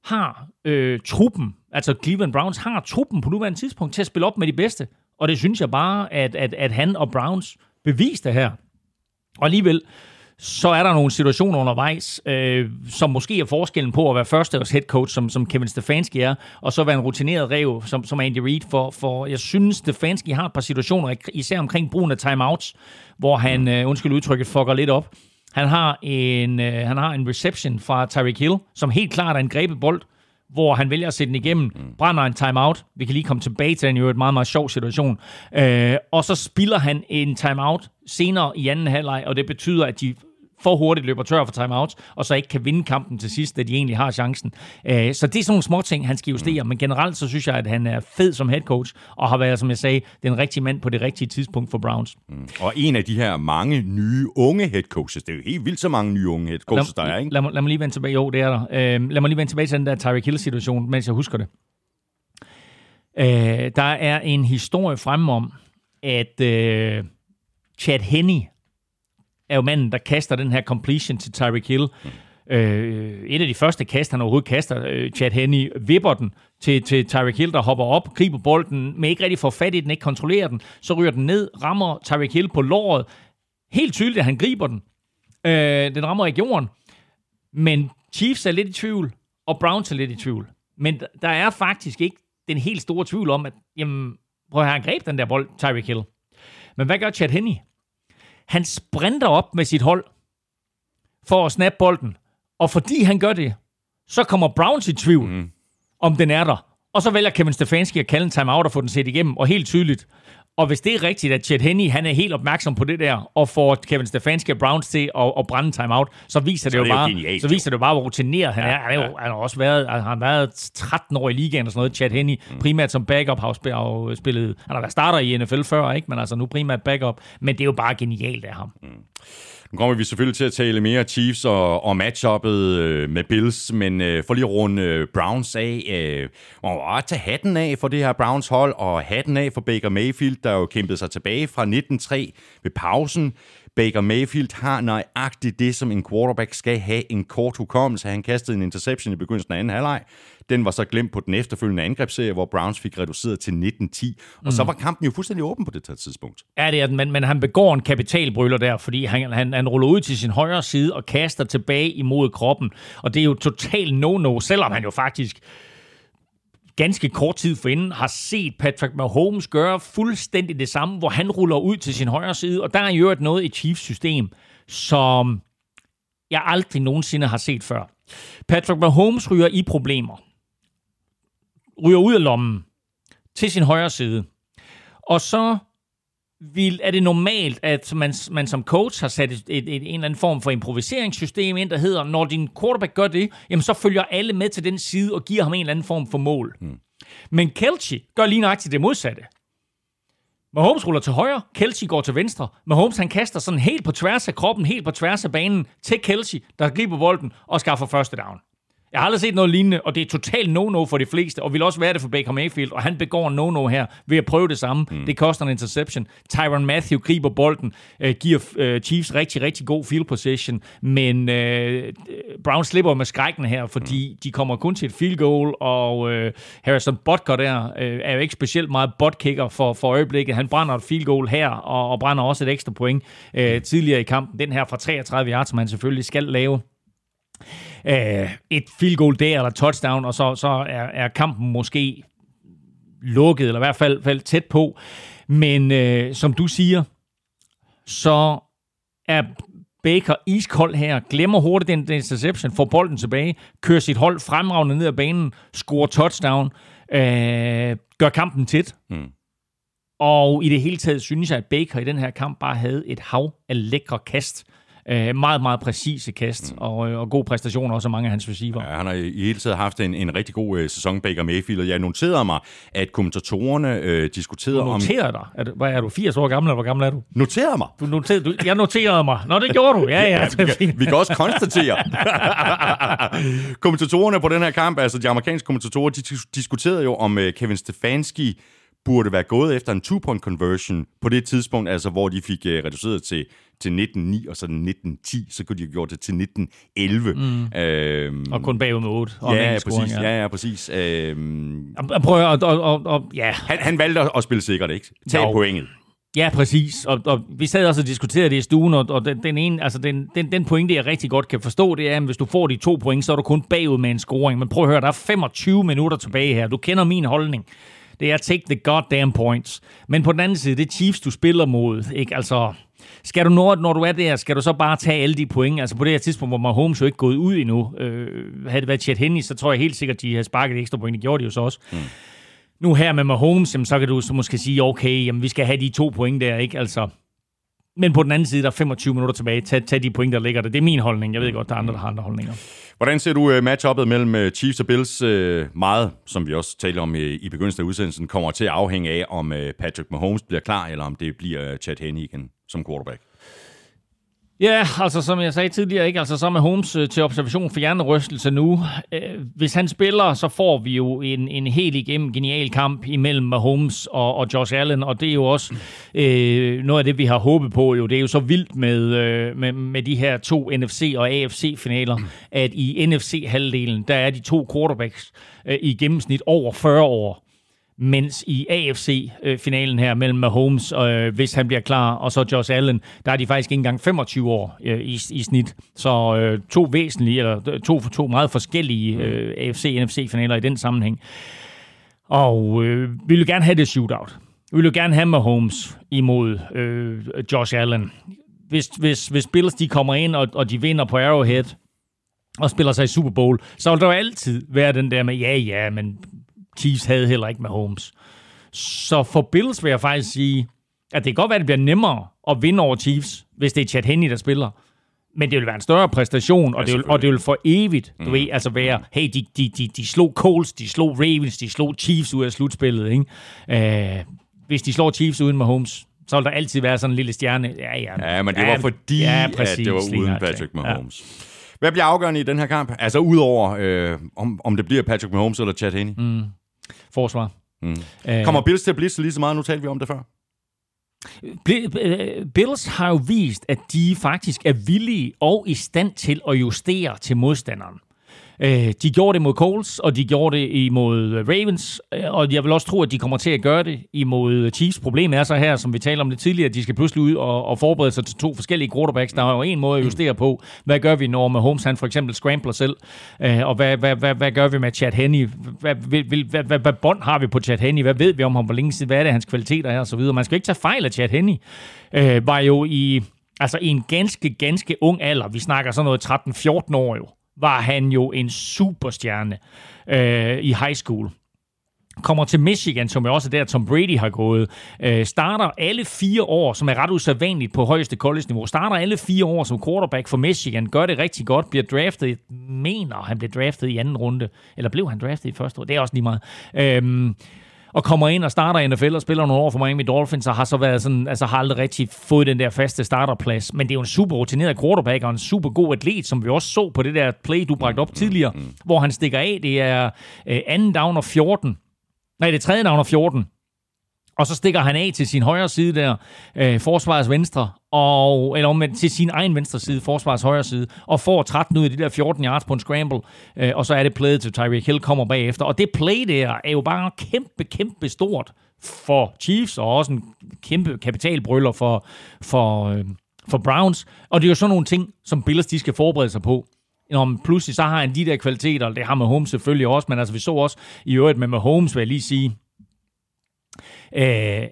har øh, truppen, altså Cleveland Browns har truppen på nuværende tidspunkt til at spille op med de bedste. Og det synes jeg bare, at, at, at han og Browns beviste her. Og alligevel, så er der nogle situationer undervejs, øh, som måske er forskellen på at være førsteårs head coach, som, som Kevin Stefanski er, og så være en rutineret rev, som, som Andy Reid. For, for jeg synes, Stefanski har et par situationer, især omkring brugen af timeouts, hvor han, øh, undskyld udtrykket, fucker lidt op. Han har en, øh, han har en reception fra Tyreek Hill, som helt klart er en grebet bold, hvor han vælger at sætte den igennem, mm. brænder en timeout. Vi kan lige komme tilbage til den, jo et meget, meget sjov situation. Øh, og så spiller han en timeout senere i anden halvleg, og det betyder, at de for hurtigt løber tør for timeouts, og så ikke kan vinde kampen til sidst, da de egentlig har chancen. Øh, så det er sådan nogle små ting, han skal justere, mm. men generelt så synes jeg, at han er fed som head coach, og har været, som jeg sagde, den rigtige mand på det rigtige tidspunkt for Browns. Mm. Og en af de her mange nye unge head coaches, det er jo helt vildt så mange nye unge head coaches, lad, der er, ikke? Lad mig, lad mig lige vende tilbage, jo, det er der. Øh, lad mig lige vende tilbage til den der Tyreek Hill-situation, mens jeg husker det. Øh, der er en historie frem om, at øh, Chad Henney, er jo manden, der kaster den her completion til Tyreek Hill. Mm. Øh, et af de første kast, han overhovedet kaster, øh, Chad Henney, vipper den til, til Tyreek Hill, der hopper op, griber bolden, men ikke rigtig får fat i den, ikke kontrollerer den. Så ryger den ned, rammer Tyreek Hill på låret. Helt tydeligt, at han griber den. Øh, den rammer ikke jorden. Men Chiefs er lidt i tvivl, og Browns er lidt i tvivl. Men der er faktisk ikke den helt store tvivl om, at jamen, prøv at have, han greb den der bold, Tyreek Hill. Men hvad gør Chad Henney? Han sprinter op med sit hold for at snappe bolden. Og fordi han gør det, så kommer Browns i tvivl, mm. om den er der. Og så vælger Kevin Stefanski at kalde en timeout og få den set igennem. Og helt tydeligt, og hvis det er rigtigt, at Chet Henney han er helt opmærksom på det der, og får Kevin Stefanski og Browns til at, at brænde timeout, så viser så det, jo, bare, genialt, så viser det jo bare, hvor rutineret han ja, er. Han, er jo, han har også været, han har været 13 år i ligaen og sådan noget. Chet Henney, mm. primært som backup, har spillet, han har været starter i NFL før, ikke? men altså nu primært backup. Men det er jo bare genialt af ham. Mm. Nu kommer vi selvfølgelig til at tale mere Chiefs og, og matchuppet øh, med Bills, men øh, for lige at runde øh, Browns af, øh, og tage hatten af for det her Browns hold, og hatten af for Baker Mayfield, der jo kæmpede sig tilbage fra 19-3 ved pausen. Baker Mayfield har nøjagtigt det, som en quarterback skal have en kort hukommelse. Han kastede en interception i begyndelsen af anden halvleg. Den var så glemt på den efterfølgende angrebsserie, hvor Browns fik reduceret til 19-10. Og mm. så var kampen jo fuldstændig åben på det her tidspunkt. Ja, det er den, men, men han begår en kapitalbrøller der, fordi han, han, han ruller ud til sin højre side og kaster tilbage imod kroppen. Og det er jo totalt no-no, selvom han jo faktisk ganske kort tid forinden har set Patrick Mahomes gøre fuldstændig det samme, hvor han ruller ud til sin højre side, og der er jo noget i Chiefs system, som jeg aldrig nogensinde har set før. Patrick Mahomes ryger i problemer. Ryger ud af lommen til sin højre side. Og så vil, er det normalt, at man, man som coach har sat et, et, en eller anden form for improviseringssystem ind, der hedder, når din quarterback gør det, jamen så følger alle med til den side og giver ham en eller anden form for mål. Mm. Men Kelchi gør lige nøjagtigt det modsatte. Mahomes ruller til højre, Kelsey går til venstre. Mahomes han kaster sådan helt på tværs af kroppen, helt på tværs af banen til Kelsey, der griber bolden og skaffer første down. Jeg har aldrig set noget lignende, og det er totalt no-no for de fleste, og vil også være det for Baker Mayfield, og han begår en no-no her ved at prøve det samme. Mm. Det koster en interception. Tyron Matthew griber bolden, øh, giver øh, Chiefs rigtig, rigtig god field position, men øh, Brown slipper med skrækken her, fordi mm. de kommer kun til et field goal, og øh, Harrison Butker der øh, er jo ikke specielt meget botkicker for, for øjeblikket. Han brænder et field goal her, og, og brænder også et ekstra point øh, tidligere i kampen. Den her fra 33 yards, som han selvfølgelig skal lave øh, et field goal der, eller touchdown, og så, så er, er kampen måske lukket, eller i hvert fald, fald tæt på. Men øh, som du siger, så er Baker iskold her, glemmer hurtigt den, den interception, får bolden tilbage, kører sit hold fremragende ned ad banen, scorer touchdown, øh, gør kampen tæt. Mm. Og i det hele taget synes jeg, at Baker i den her kamp bare havde et hav af lækre kast. Øh, meget, meget præcise kast mm. og, øh, og god præstation også af mange af hans receiver. Ja, han har i hele tiden haft en, en rigtig god øh, sæson, Baker Mayfield, og jeg noterede mig, at kommentatorerne øh, diskuterede om... Du noterede dig? Er, hvad, er du 80 år gammel, eller hvor gammel er du? Noterede mig? Du noterede, du, jeg noterede mig. Nå, det gjorde du. Ja, ja. ja vi, kan, vi kan også konstatere. kommentatorerne på den her kamp, altså de amerikanske kommentatorer, de diskuterede jo, om øh, Kevin Stefanski burde være gået efter en two-point conversion på det tidspunkt, altså hvor de fik uh, reduceret til, til 19-9 og så 19-10, så kunne de have gjort det til 19-11. Mm. Øhm, og kun bagud med 8. Og ja, præcis, ja. ja, ja, præcis. Øhm, Prøv at, og, og, og, ja. han, han valgte at, at spille sikkert, ikke? Tag no. pointet. Ja, præcis. Og, og vi sad også og diskuterede det i stuen, og, og den, den, ene, altså den, den, den pointe, jeg rigtig godt kan forstå, det er, at hvis du får de to point, så er du kun bagud med en scoring. Men prøv at høre, der er 25 minutter tilbage her. Du kender min holdning. Det er take the goddamn points. Men på den anden side, det er Chiefs, du spiller mod. Ikke? Altså, skal du, når, når du er der, skal du så bare tage alle de point? Altså på det her tidspunkt, hvor Mahomes jo ikke gået ud endnu. Øh, havde det været Chet Henny, så tror jeg helt sikkert, de havde sparket ekstra point. Det gjorde de jo så også. Mm nu her med Mahomes, jamen, så kan du så måske sige, okay, jamen, vi skal have de to point der, ikke? Altså, men på den anden side, der er 25 minutter tilbage. Tag, tag de point, der ligger der. Det er min holdning. Jeg ved godt, der er andre, der har andre holdninger. Hvordan ser du øh, matchuppet mellem øh, Chiefs og Bills? Øh, meget, som vi også talte om i begyndelsen af udsendelsen, kommer til at afhænge af, om Patrick Mahomes bliver klar, eller om det bliver Chad Henne igen som quarterback. Ja, altså som jeg sagde tidligere, ikke? Altså, så med Holmes øh, til observation for hjernerystelse nu. Øh, hvis han spiller, så får vi jo en, en helt igennem genial kamp imellem Holmes og, og Josh Allen, og det er jo også øh, noget af det, vi har håbet på. Jo. Det er jo så vildt med, øh, med, med de her to NFC- og AFC-finaler, at i NFC-halvdelen, der er de to quarterbacks øh, i gennemsnit over 40 år mens i AFC-finalen her mellem Mahomes, øh, hvis han bliver klar, og så Josh Allen, der er de faktisk ikke engang 25 år øh, i, i snit. Så øh, to væsentlige, eller to, to meget forskellige øh, AFC-NFC-finaler i den sammenhæng. Og øh, vi vil gerne have det shootout. Vi vil gerne have Mahomes imod øh, Josh Allen. Hvis, hvis, hvis Bills de kommer ind, og, og de vinder på Arrowhead, og spiller sig i Super Bowl, så vil der jo altid være den der med, ja, ja, men Chiefs havde heller ikke med Holmes. Så for Bills vil jeg faktisk sige, at det kan godt være, at det bliver nemmere at vinde over Chiefs, hvis det er Chad Henney, der spiller. Men det vil være en større præstation, og, ja, det, vil, og det vil for evigt, du mm. ved, altså være, hey, de, de, de, de slog Colts, de slog Ravens, de slog Chiefs ud af slutspillet, ikke? Uh, hvis de slår Chiefs uden med Holmes, så vil der altid være sådan en lille stjerne. Ja, ja. ja men det var fordi, ja, præcis, at det var uden Patrick Mahomes. Ja. Hvad bliver afgørende i den her kamp? Altså udover, øh, om, om det bliver Patrick Mahomes eller Chad Henney? Mm forsvar. Mm. Æh, Kommer Bills til at blitse lige så meget? Nu talte vi om det før. Øh, Bills har jo vist, at de faktisk er villige og i stand til at justere til modstanderen. Øh, de gjorde det mod Coles, og de gjorde det imod øh, Ravens, øh, og jeg vil også tro, at de kommer til at gøre det imod øh, Chiefs. Problemet er så her, som vi talte om det tidligere, at de skal pludselig ud og, og forberede sig til to forskellige quarterbacks. Der er jo en måde at justere på. Hvad gør vi, når Mahomes han for eksempel scrambler selv? Og hvad, hvad, hvad, hvad gør vi med Chad Henney? Hvad, hvad, hvad, hvad, hvad bånd har vi på Chad Henney? Hvad ved vi om ham? Hvor længe siden? Hvad er det, hans kvaliteter er? Og så videre. Man skal ikke tage fejl af Chad Henney. var jo i, altså i en ganske, ganske ung alder. Vi snakker sådan noget 13-14 år jo var han jo en superstjerne øh, i high school. Kommer til Michigan, som jo også er der, Tom Brady har gået, øh, starter alle fire år, som er ret usædvanligt på højeste college-niveau, starter alle fire år som quarterback for Michigan, gør det rigtig godt, bliver draftet, mener han blev draftet i anden runde, eller blev han draftet i første runde, det er også lige meget. Øh, og kommer ind og starter i NFL og spiller nogle år for Miami Dolphins, og har så været sådan, altså har aldrig rigtig fået den der faste starterplads. Men det er jo en super rutineret quarterback og en super god atlet, som vi også så på det der play, du bragte op mm, tidligere, mm, mm. hvor han stikker af. Det er øh, anden down og 14. Nej, det er tredje down og 14. Og så stikker han af til sin højre side der, øh, forsvarets venstre, og, eller om til sin egen venstre side, forsvarets højre side, og får 13 ud af de der 14 yards på en scramble, øh, og så er det playet til Tyreek Hill kommer bagefter. Og det play der er jo bare kæmpe, kæmpe stort for Chiefs, og også en kæmpe kapitalbrøller for, for, øh, for Browns. Og det er jo sådan nogle ting, som Bills de skal forberede sig på. Når pludselig så har han de der kvaliteter, og det har Mahomes selvfølgelig også, men altså vi så også i øvrigt med Mahomes, vil jeg lige sige, øh,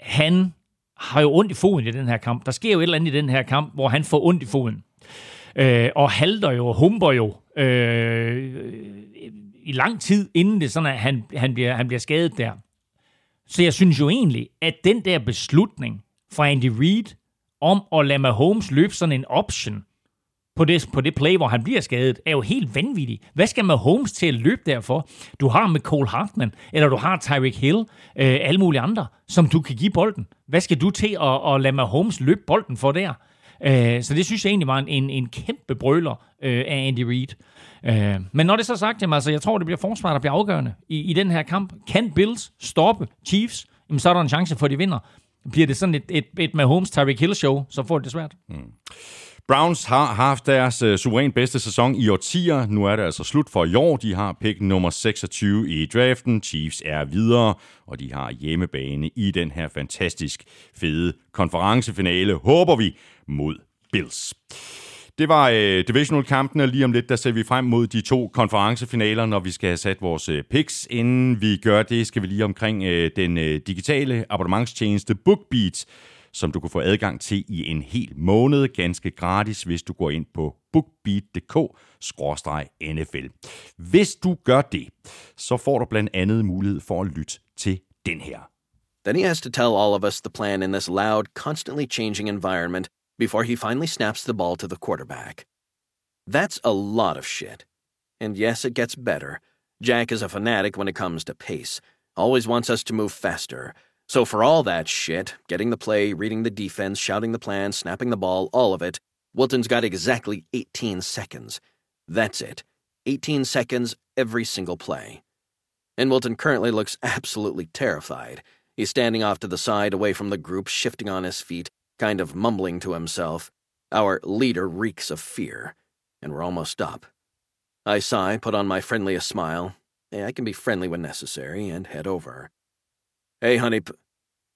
han har jo ondt i foden i den her kamp. Der sker jo et eller andet i den her kamp, hvor han får ondt i foden. Øh, og halter jo, humper jo øh, i lang tid, inden det sådan, at han, han, bliver, han bliver skadet der. Så jeg synes jo egentlig, at den der beslutning fra Andy Reid om at lade Mahomes løbe sådan en option, på det, på det play, hvor han bliver skadet, er jo helt vanvittig. Hvad skal Mahomes til at løbe derfor? Du har med Cole Hartman, eller du har Tyreek Hill, øh, alle mulige andre, som du kan give bolden. Hvad skal du til at, at lade Mahomes løbe bolden for der? Øh, så det synes jeg egentlig var en, en, en kæmpe brøler øh, af Andy Reid. Øh, men når det er så sagt, jamen, altså, jeg tror, det bliver forsvaret, der bliver afgørende i, i den her kamp. Kan Bills stoppe Chiefs, jamen, så er der en chance for, at de vinder. Bliver det sådan et, et, et Mahomes Tyreek Hill show, så får det det svært. Mm. Browns har haft deres øh, suveræn bedste sæson i årtier. Nu er det altså slut for i år. De har pick nummer 26 i draften. Chiefs er videre, og de har hjemmebane i den her fantastisk fede konferencefinale, håber vi, mod Bills. Det var øh, divisional-kampene, lige om lidt, der ser vi frem mod de to konferencefinaler, når vi skal have sat vores øh, picks. Inden vi gør det, skal vi lige omkring øh, den øh, digitale abonnementstjeneste BookBeat, som du kan få adgang til i en hel måned, ganske gratis, hvis du går ind på bookbeat.dk-nfl. Hvis du gør det, så får du blandt andet mulighed for at lytte til den her. Then he has to tell all of us the plan in this loud, constantly changing environment before he finally snaps the ball to the quarterback. That's a lot of shit. And yes, it gets better. Jack is a fanatic when it comes to pace, always wants us to move faster. So, for all that shit, getting the play, reading the defense, shouting the plan, snapping the ball, all of it, Wilton's got exactly 18 seconds. That's it. 18 seconds every single play. And Wilton currently looks absolutely terrified. He's standing off to the side, away from the group, shifting on his feet, kind of mumbling to himself. Our leader reeks of fear, and we're almost up. I sigh, put on my friendliest smile. I can be friendly when necessary, and head over. Hey, honey,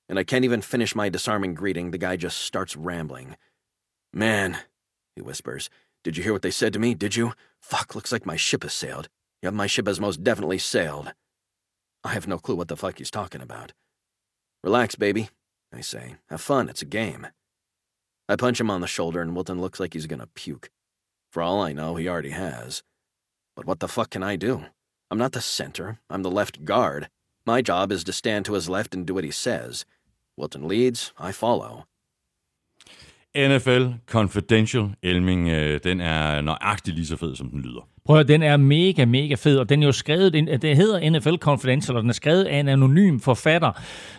and I can't even finish my disarming greeting. The guy just starts rambling. Man, he whispers, did you hear what they said to me? Did you? Fuck, looks like my ship has sailed. Yep, my ship has most definitely sailed. I have no clue what the fuck he's talking about. Relax, baby, I say. Have fun, it's a game. I punch him on the shoulder, and Wilton looks like he's gonna puke. For all I know, he already has. But what the fuck can I do? I'm not the center, I'm the left guard. My job is to stand to his left and do what he says. Wilton leads, I follow. NFL Confidential, Elming, øh, den er nøjagtig lige så fed, som den lyder. Prøv at den er mega, mega fed, og den er jo skrevet, det hedder NFL Confidential, og den er skrevet af en anonym forfatter,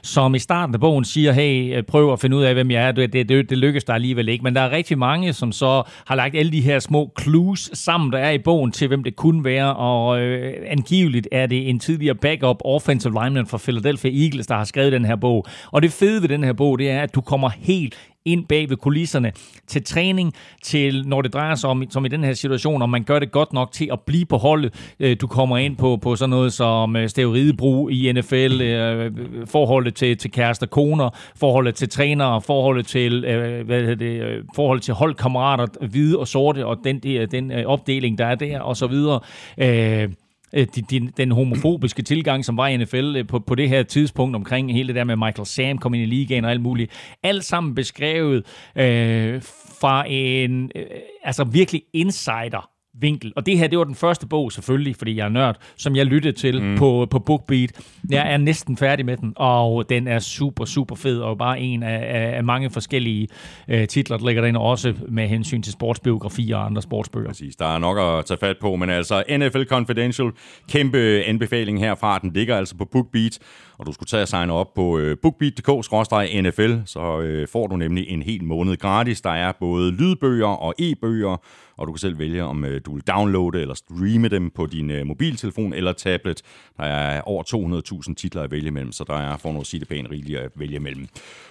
som i starten af bogen siger, hey, øh, prøv at finde ud af, hvem jeg er, det, det, det lykkes der alligevel ikke, men der er rigtig mange, som så har lagt alle de her små clues sammen, der er i bogen til, hvem det kunne være, og øh, angiveligt er det en tidligere backup offensive lineman fra Philadelphia Eagles, der har skrevet den her bog. Og det fede ved den her bog, det er, at du kommer helt ind bag ved kulisserne til træning, til når det drejer sig om, som i den her situation, om man gør det godt nok til at blive på holdet. Øh, du kommer ind på, på sådan noget som øh, steroidebrug i NFL, øh, forholdet til, til kærester, koner, forholdet til trænere, forholdet til, hvad hedder det, forholdet til holdkammerater, hvide og sorte, og den, den opdeling, der er der, og så videre. Øh, de, de, den homofobiske tilgang, som var i NFL øh, på, på det her tidspunkt omkring hele det der med Michael Sam kom ind i ligaen og alt muligt. Alt sammen beskrevet øh, fra en øh, altså virkelig insider vinkel. Og det her, det var den første bog selvfølgelig, fordi jeg er nørd, som jeg lyttede til mm. på, på BookBeat. Jeg er næsten færdig med den, og den er super, super fed, og bare en af, af mange forskellige øh, titler, der ligger derinde, også med hensyn til sportsbiografier og andre sportsbøger. Præcis, der er nok at tage fat på, men altså NFL Confidential, kæmpe anbefaling herfra, den ligger altså på BookBeat, og du skulle tage og signe op på øh, bookbeat.dk-nfl, så øh, får du nemlig en hel måned gratis. Der er både lydbøger og e-bøger, og du kan selv vælge, om øh, du vil downloade eller streame dem på din øh, mobiltelefon eller tablet. Der er over 200.000 titler at vælge mellem, så der er, for noget at sige det pænt, rigeligt at vælge mellem.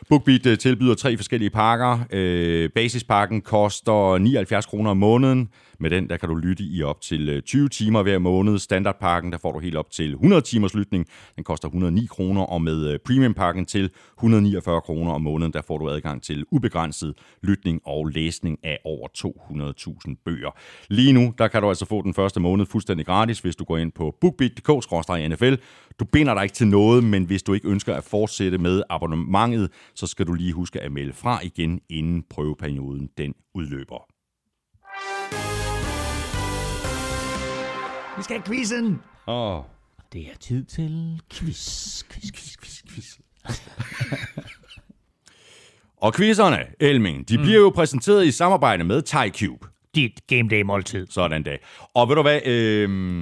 BookBeat øh, tilbyder tre forskellige pakker. Øh, basispakken koster 79 kroner om måneden. Med den, der kan du lytte i op til øh, 20 timer hver måned. Standardpakken, der får du helt op til 100 timers lytning. Den koster 109 kroner, og med øh, premiumpakken til 149 kroner om måneden, der får du adgang til ubegrænset lytning og læsning af over 200.000 bøger. Lige nu, der kan du altså få den første måned fuldstændig gratis, hvis du går ind på bookbeat.dk-nfl. Du binder dig ikke til noget, men hvis du ikke ønsker at fortsætte med abonnementet, så skal du lige huske at melde fra igen, inden prøveperioden den udløber. Vi skal have quizzen. Åh. Oh. Det er tid til quiz, quiz, quiz, quiz, quiz. Og quizzerne, Elming, de mm. bliver jo præsenteret i samarbejde med TyCube. Dit game day måltid. Sådan dag. Og ved du hvad, øh, det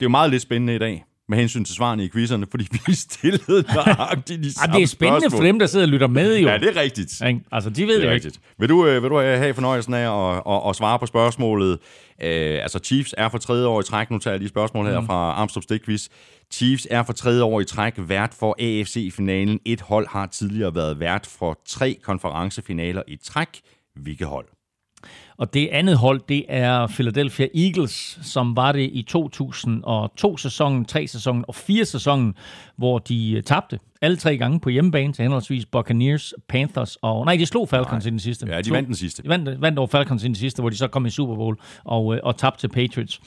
er jo meget lidt spændende i dag. med hensyn til svarene i quizzerne, fordi vi stillede nøjagtigt de samme det er spændende spørgsmål. for dem, der sidder og lytter med, jo. Ja, det er rigtigt. Ikke? Altså, de ved Det det, ikke. rigtigt. Vil du, øh, vil du have fornøjelsen af at, at, at svare på spørgsmålet? Øh, altså, Chiefs er for tredje år i træk. Nu tager jeg lige spørgsmål her mm. fra Armstrong Stikquiz. Chiefs er for tredje år i træk vært for AFC-finalen. Et hold har tidligere været vært for tre konferencefinaler i træk. Hvilke hold? Og det andet hold, det er Philadelphia Eagles, som var det i 2002-sæsonen, 3-sæsonen og 4-sæsonen, hvor de øh, tabte alle tre gange på hjemmebane til henholdsvis Buccaneers, Panthers og... Nej, de slog Falcons i den sidste. Ja, de vandt den sidste. De vandt, vandt over Falcons i den sidste, hvor de så kom i Super Bowl og, øh, og tabte til Patriots.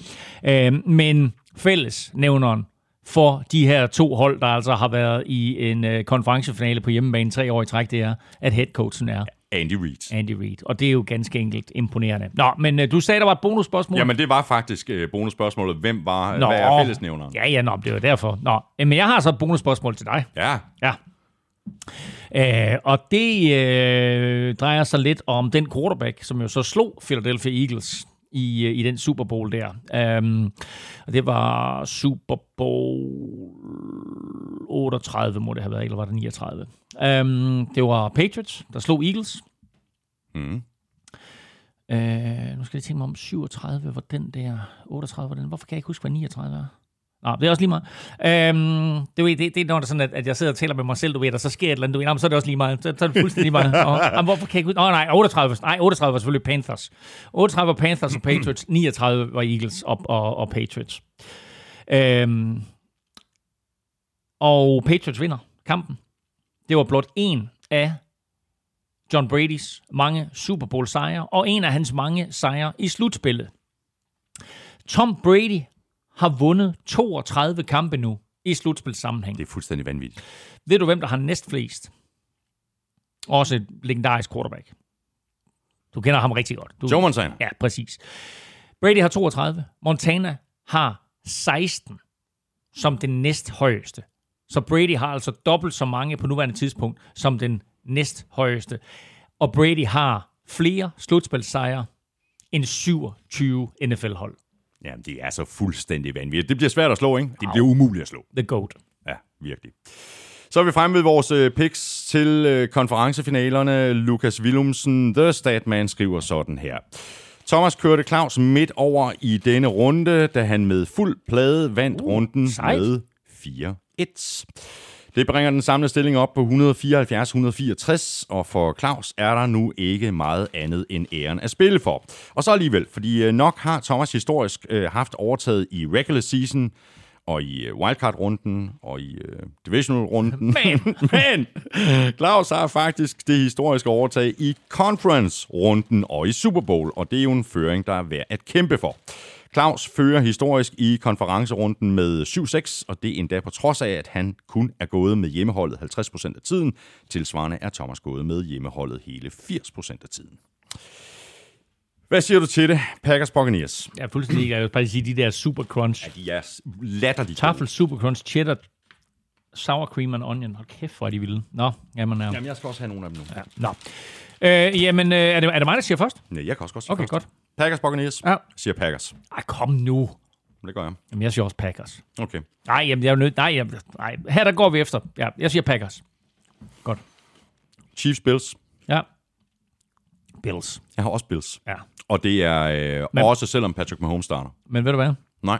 Øh, men fælles nævneren for de her to hold, der altså har været i en øh, konferencefinale på hjemmebane tre år i træk, det er, at headcoachen er Andy Reid. Andy Reid. Og det er jo ganske enkelt imponerende. Nå, men øh, du sagde, der var et bonusspørgsmål. Jamen, det var faktisk øh, bonusspørgsmålet. Hvem var, Nå. hvad er fællesnævneren? Ja, ja, nå, det var derfor. Nå, øh, men jeg har så et bonusspørgsmål til dig. Ja, Ja. Øh, og det øh, drejer sig lidt om den quarterback, som jo så slog Philadelphia Eagles i, øh, i den Super Bowl der. Um, og det var Super Bowl 38, må det have været, eller var det 39? Um, det var Patriots, der slog Eagles. Mhm. Uh, nu skal jeg tænke mig om 37 var den der, 38 var den. Hvorfor kan jeg ikke huske, hvad 39 er? Nå, det er også lige meget. Øhm, det, ved, det, det er når det er sådan, at, at jeg sidder og taler med mig selv, du ved, og så sker et eller andet, du ved, jamen, så er det også lige meget. Så, så er det fuldstændig lige meget. Og, jamen, hvorfor kan jeg ikke huske? Nå, nej, 38, nej, 38 var selvfølgelig Panthers. 38 var Panthers og Patriots, 39 var Eagles og, og, og Patriots. Øhm, og Patriots vinder kampen. Det var blot en af John Bradys mange Super Bowl sejre, og en af hans mange sejre i slutspillet. Tom Brady har vundet 32 kampe nu i slutspilssammenhæng. det er fuldstændig vanvittigt. Ved du, hvem der har næstflest? Også et legendarisk quarterback. Du kender ham rigtig godt. Du, Joe Montana. Ja, præcis. Brady har 32. Montana har 16 som den næsthøjeste. Så Brady har altså dobbelt så mange på nuværende tidspunkt som den næsthøjeste. Og Brady har flere slutspilsejre end 27 NFL-hold. Jamen, det er så fuldstændig vanvittigt. Det bliver svært at slå, ikke? Det bliver umuligt at slå. The GOAT. Ja, virkelig. Så er vi fremme ved vores øh, picks til øh, konferencefinalerne. Lukas Willumsen, The Statman, skriver sådan her. Thomas kørte Claus midt over i denne runde, da han med fuld plade vandt uh, runden sejt. med 4-1. Det bringer den samlede stilling op på 174-164, og for Claus er der nu ikke meget andet end æren at spille for. Og så alligevel, fordi øh, nok har Thomas historisk øh, haft overtaget i regular season, og i øh, wildcard-runden, og i øh, divisional-runden. Men. Men Claus har faktisk det historiske overtag i conference-runden og i Super Bowl, og det er jo en føring, der er værd at kæmpe for. Claus fører historisk i konferencerunden med 7-6, og det endda på trods af, at han kun er gået med hjemmeholdet 50% af tiden. Tilsvarende er Thomas gået med hjemmeholdet hele 80% af tiden. Hvad siger du til det, Packers Buccaneers? Er fuldstændig. Jeg vil bare sige, de der super crunch. Ja, de er latterligt. Tafel, super crunch, cheddar, sour cream and onion. Hold kæft, hvor er de vilde. Nå, jamen, ja. Jamen, jeg skal også have nogle af dem nu. ja. Nå. Øh, jamen, øh, er, det, er det mig, der siger først? Ja, jeg kan også godt sige Okay, først. godt. Packers Buccaneers. Ja. Siger Packers. Ej, kom nu. Det gør jeg. Jamen, jeg siger også Packers. Okay. Nej, jamen, jeg er nødt. Nej, jamen, nej, her der går vi efter. Ja, jeg siger Packers. Godt. Chiefs Bills. Ja. Bills. Jeg har også Bills. Ja. Og det er øh, Men- også selvom Patrick Mahomes starter. Men ved du hvad? Nej.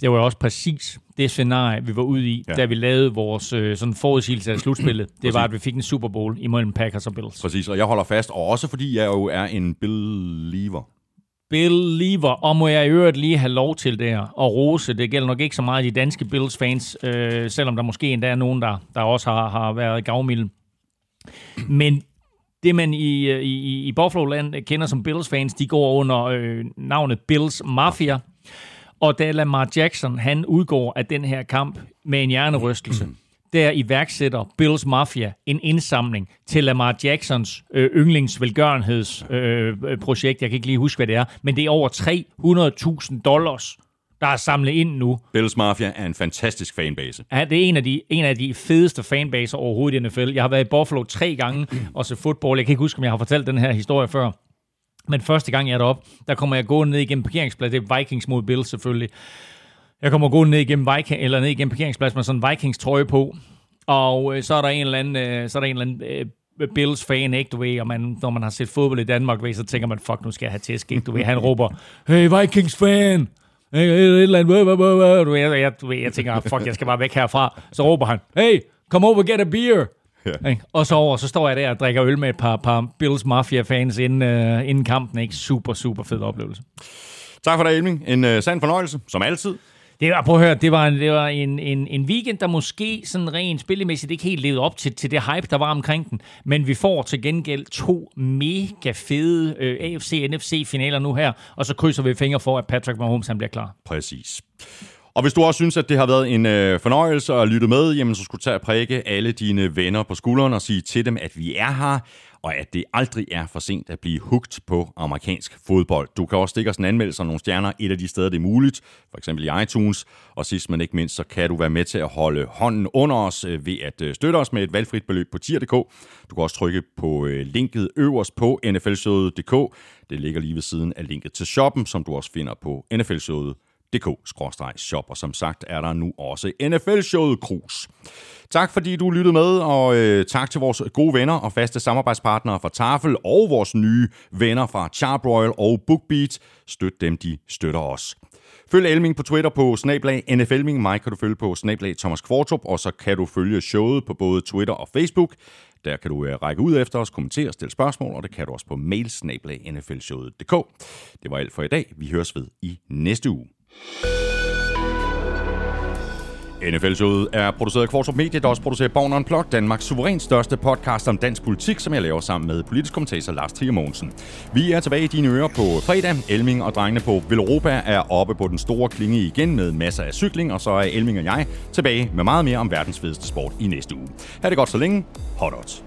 Det var jo også præcis det scenarie, vi var ude i, ja. da vi lavede vores øh, sådan forudsigelse af slutspillet. Det var, at vi fik en Super Bowl imellem Packers og Bills. Præcis, og jeg holder fast, og også fordi jeg jo er en believer. Believer, og må jeg i øvrigt lige have lov til der og rose. Det gælder nok ikke så meget de danske Bills-fans, øh, selvom der måske endda er nogen, der, der også har, har været gavmilde. Men det, man i, øh, i, i Buffalo-land kender som Bills-fans, de går under øh, navnet Bills Mafia. Og da Lamar Jackson, han udgår af den her kamp med en hjernerystelse, der iværksætter Bills Mafia en indsamling til Lamar Jacksons øh, yndlingsvelgørenhedsprojekt. Øh, øh. Jeg kan ikke lige huske, hvad det er, men det er over 300.000 dollars, der er samlet ind nu. Bills Mafia er en fantastisk fanbase. Ja, det er en af de, en af de fedeste fanbaser overhovedet i NFL. Jeg har været i Buffalo tre gange og se fodbold. Jeg kan ikke huske, om jeg har fortalt den her historie før. Men første gang jeg er deroppe, der kommer jeg gående ned igennem parkeringspladsen. Det er Vikings mod Bills selvfølgelig. Jeg kommer gående ned igennem, Viking, eller ned igennem parkeringspladsen med sådan en Vikings trøje på, og øh, så er der en eller anden, øh, så er der en eller anden øh, Bills fan, ikke, du ved, og man, når man har set fodbold i Danmark, ved, så tænker man, fuck, nu skal jeg have tæsk, ikke, du ved, han råber, hey, Vikings fan, hey, et eller andet, du ved, jeg, du ved, jeg tænker, fuck, jeg skal bare væk herfra, så råber han, hey, come over, get a beer, Ja. Ikke? Og så over, så står jeg der og drikker øl med et par, par Bills Mafia-fans inden, uh, inden kampen. Ikke? Super, super fed oplevelse. Tak for det, Elming. En uh, sand fornøjelse, som altid. Det var, prøv at høre, det var, en, det var en, en, en weekend, der måske sådan rent spillemæssigt ikke helt levede op til, til det hype, der var omkring den. Men vi får til gengæld to mega fede øh, AFC-NFC-finaler nu her, og så krydser vi fingre for, at Patrick Mahomes han bliver klar. Præcis. Og hvis du også synes, at det har været en øh, fornøjelse at lytte med, jamen så skulle du tage og prikke alle dine venner på skulderen og sige til dem, at vi er her, og at det aldrig er for sent at blive hugt på amerikansk fodbold. Du kan også stikke os en anmeldelse om nogle stjerner et af de steder, det er muligt, for eksempel i iTunes. Og sidst men ikke mindst, så kan du være med til at holde hånden under os øh, ved at øh, støtte os med et valgfrit beløb på tier.dk. Du kan også trykke på øh, linket øverst på nflshowet.dk. Det ligger lige ved siden af linket til shoppen, som du også finder på nflshowet.dk nfldk-shop. og som sagt er der nu også NFL-showet Krus. Tak fordi du lyttede med, og øh, tak til vores gode venner og faste samarbejdspartnere fra Tafel og vores nye venner fra Charbroil og BookBeat. Støt dem, de støtter os. Følg Elming på Twitter på snablag NFLming. Mig kan du følge på snablag Thomas Kvartrup, og så kan du følge showet på både Twitter og Facebook. Der kan du øh, række ud efter os, kommentere, stille spørgsmål, og det kan du også på mail nflshowet.dk. Det var alt for i dag. Vi høres ved i næste uge. NFL-showet er produceret af Kvartrup Media, der også producerer Born Unplugged, Danmarks suverænt største podcast om dansk politik, som jeg laver sammen med politisk kommentator Lars Trier Mogensen. Vi er tilbage i dine ører på fredag. Elming og drengene på Villeuropa er oppe på den store klinge igen med masser af cykling, og så er Elming og jeg tilbage med meget mere om verdens fedeste sport i næste uge. Ha' det godt så længe. Hot odds.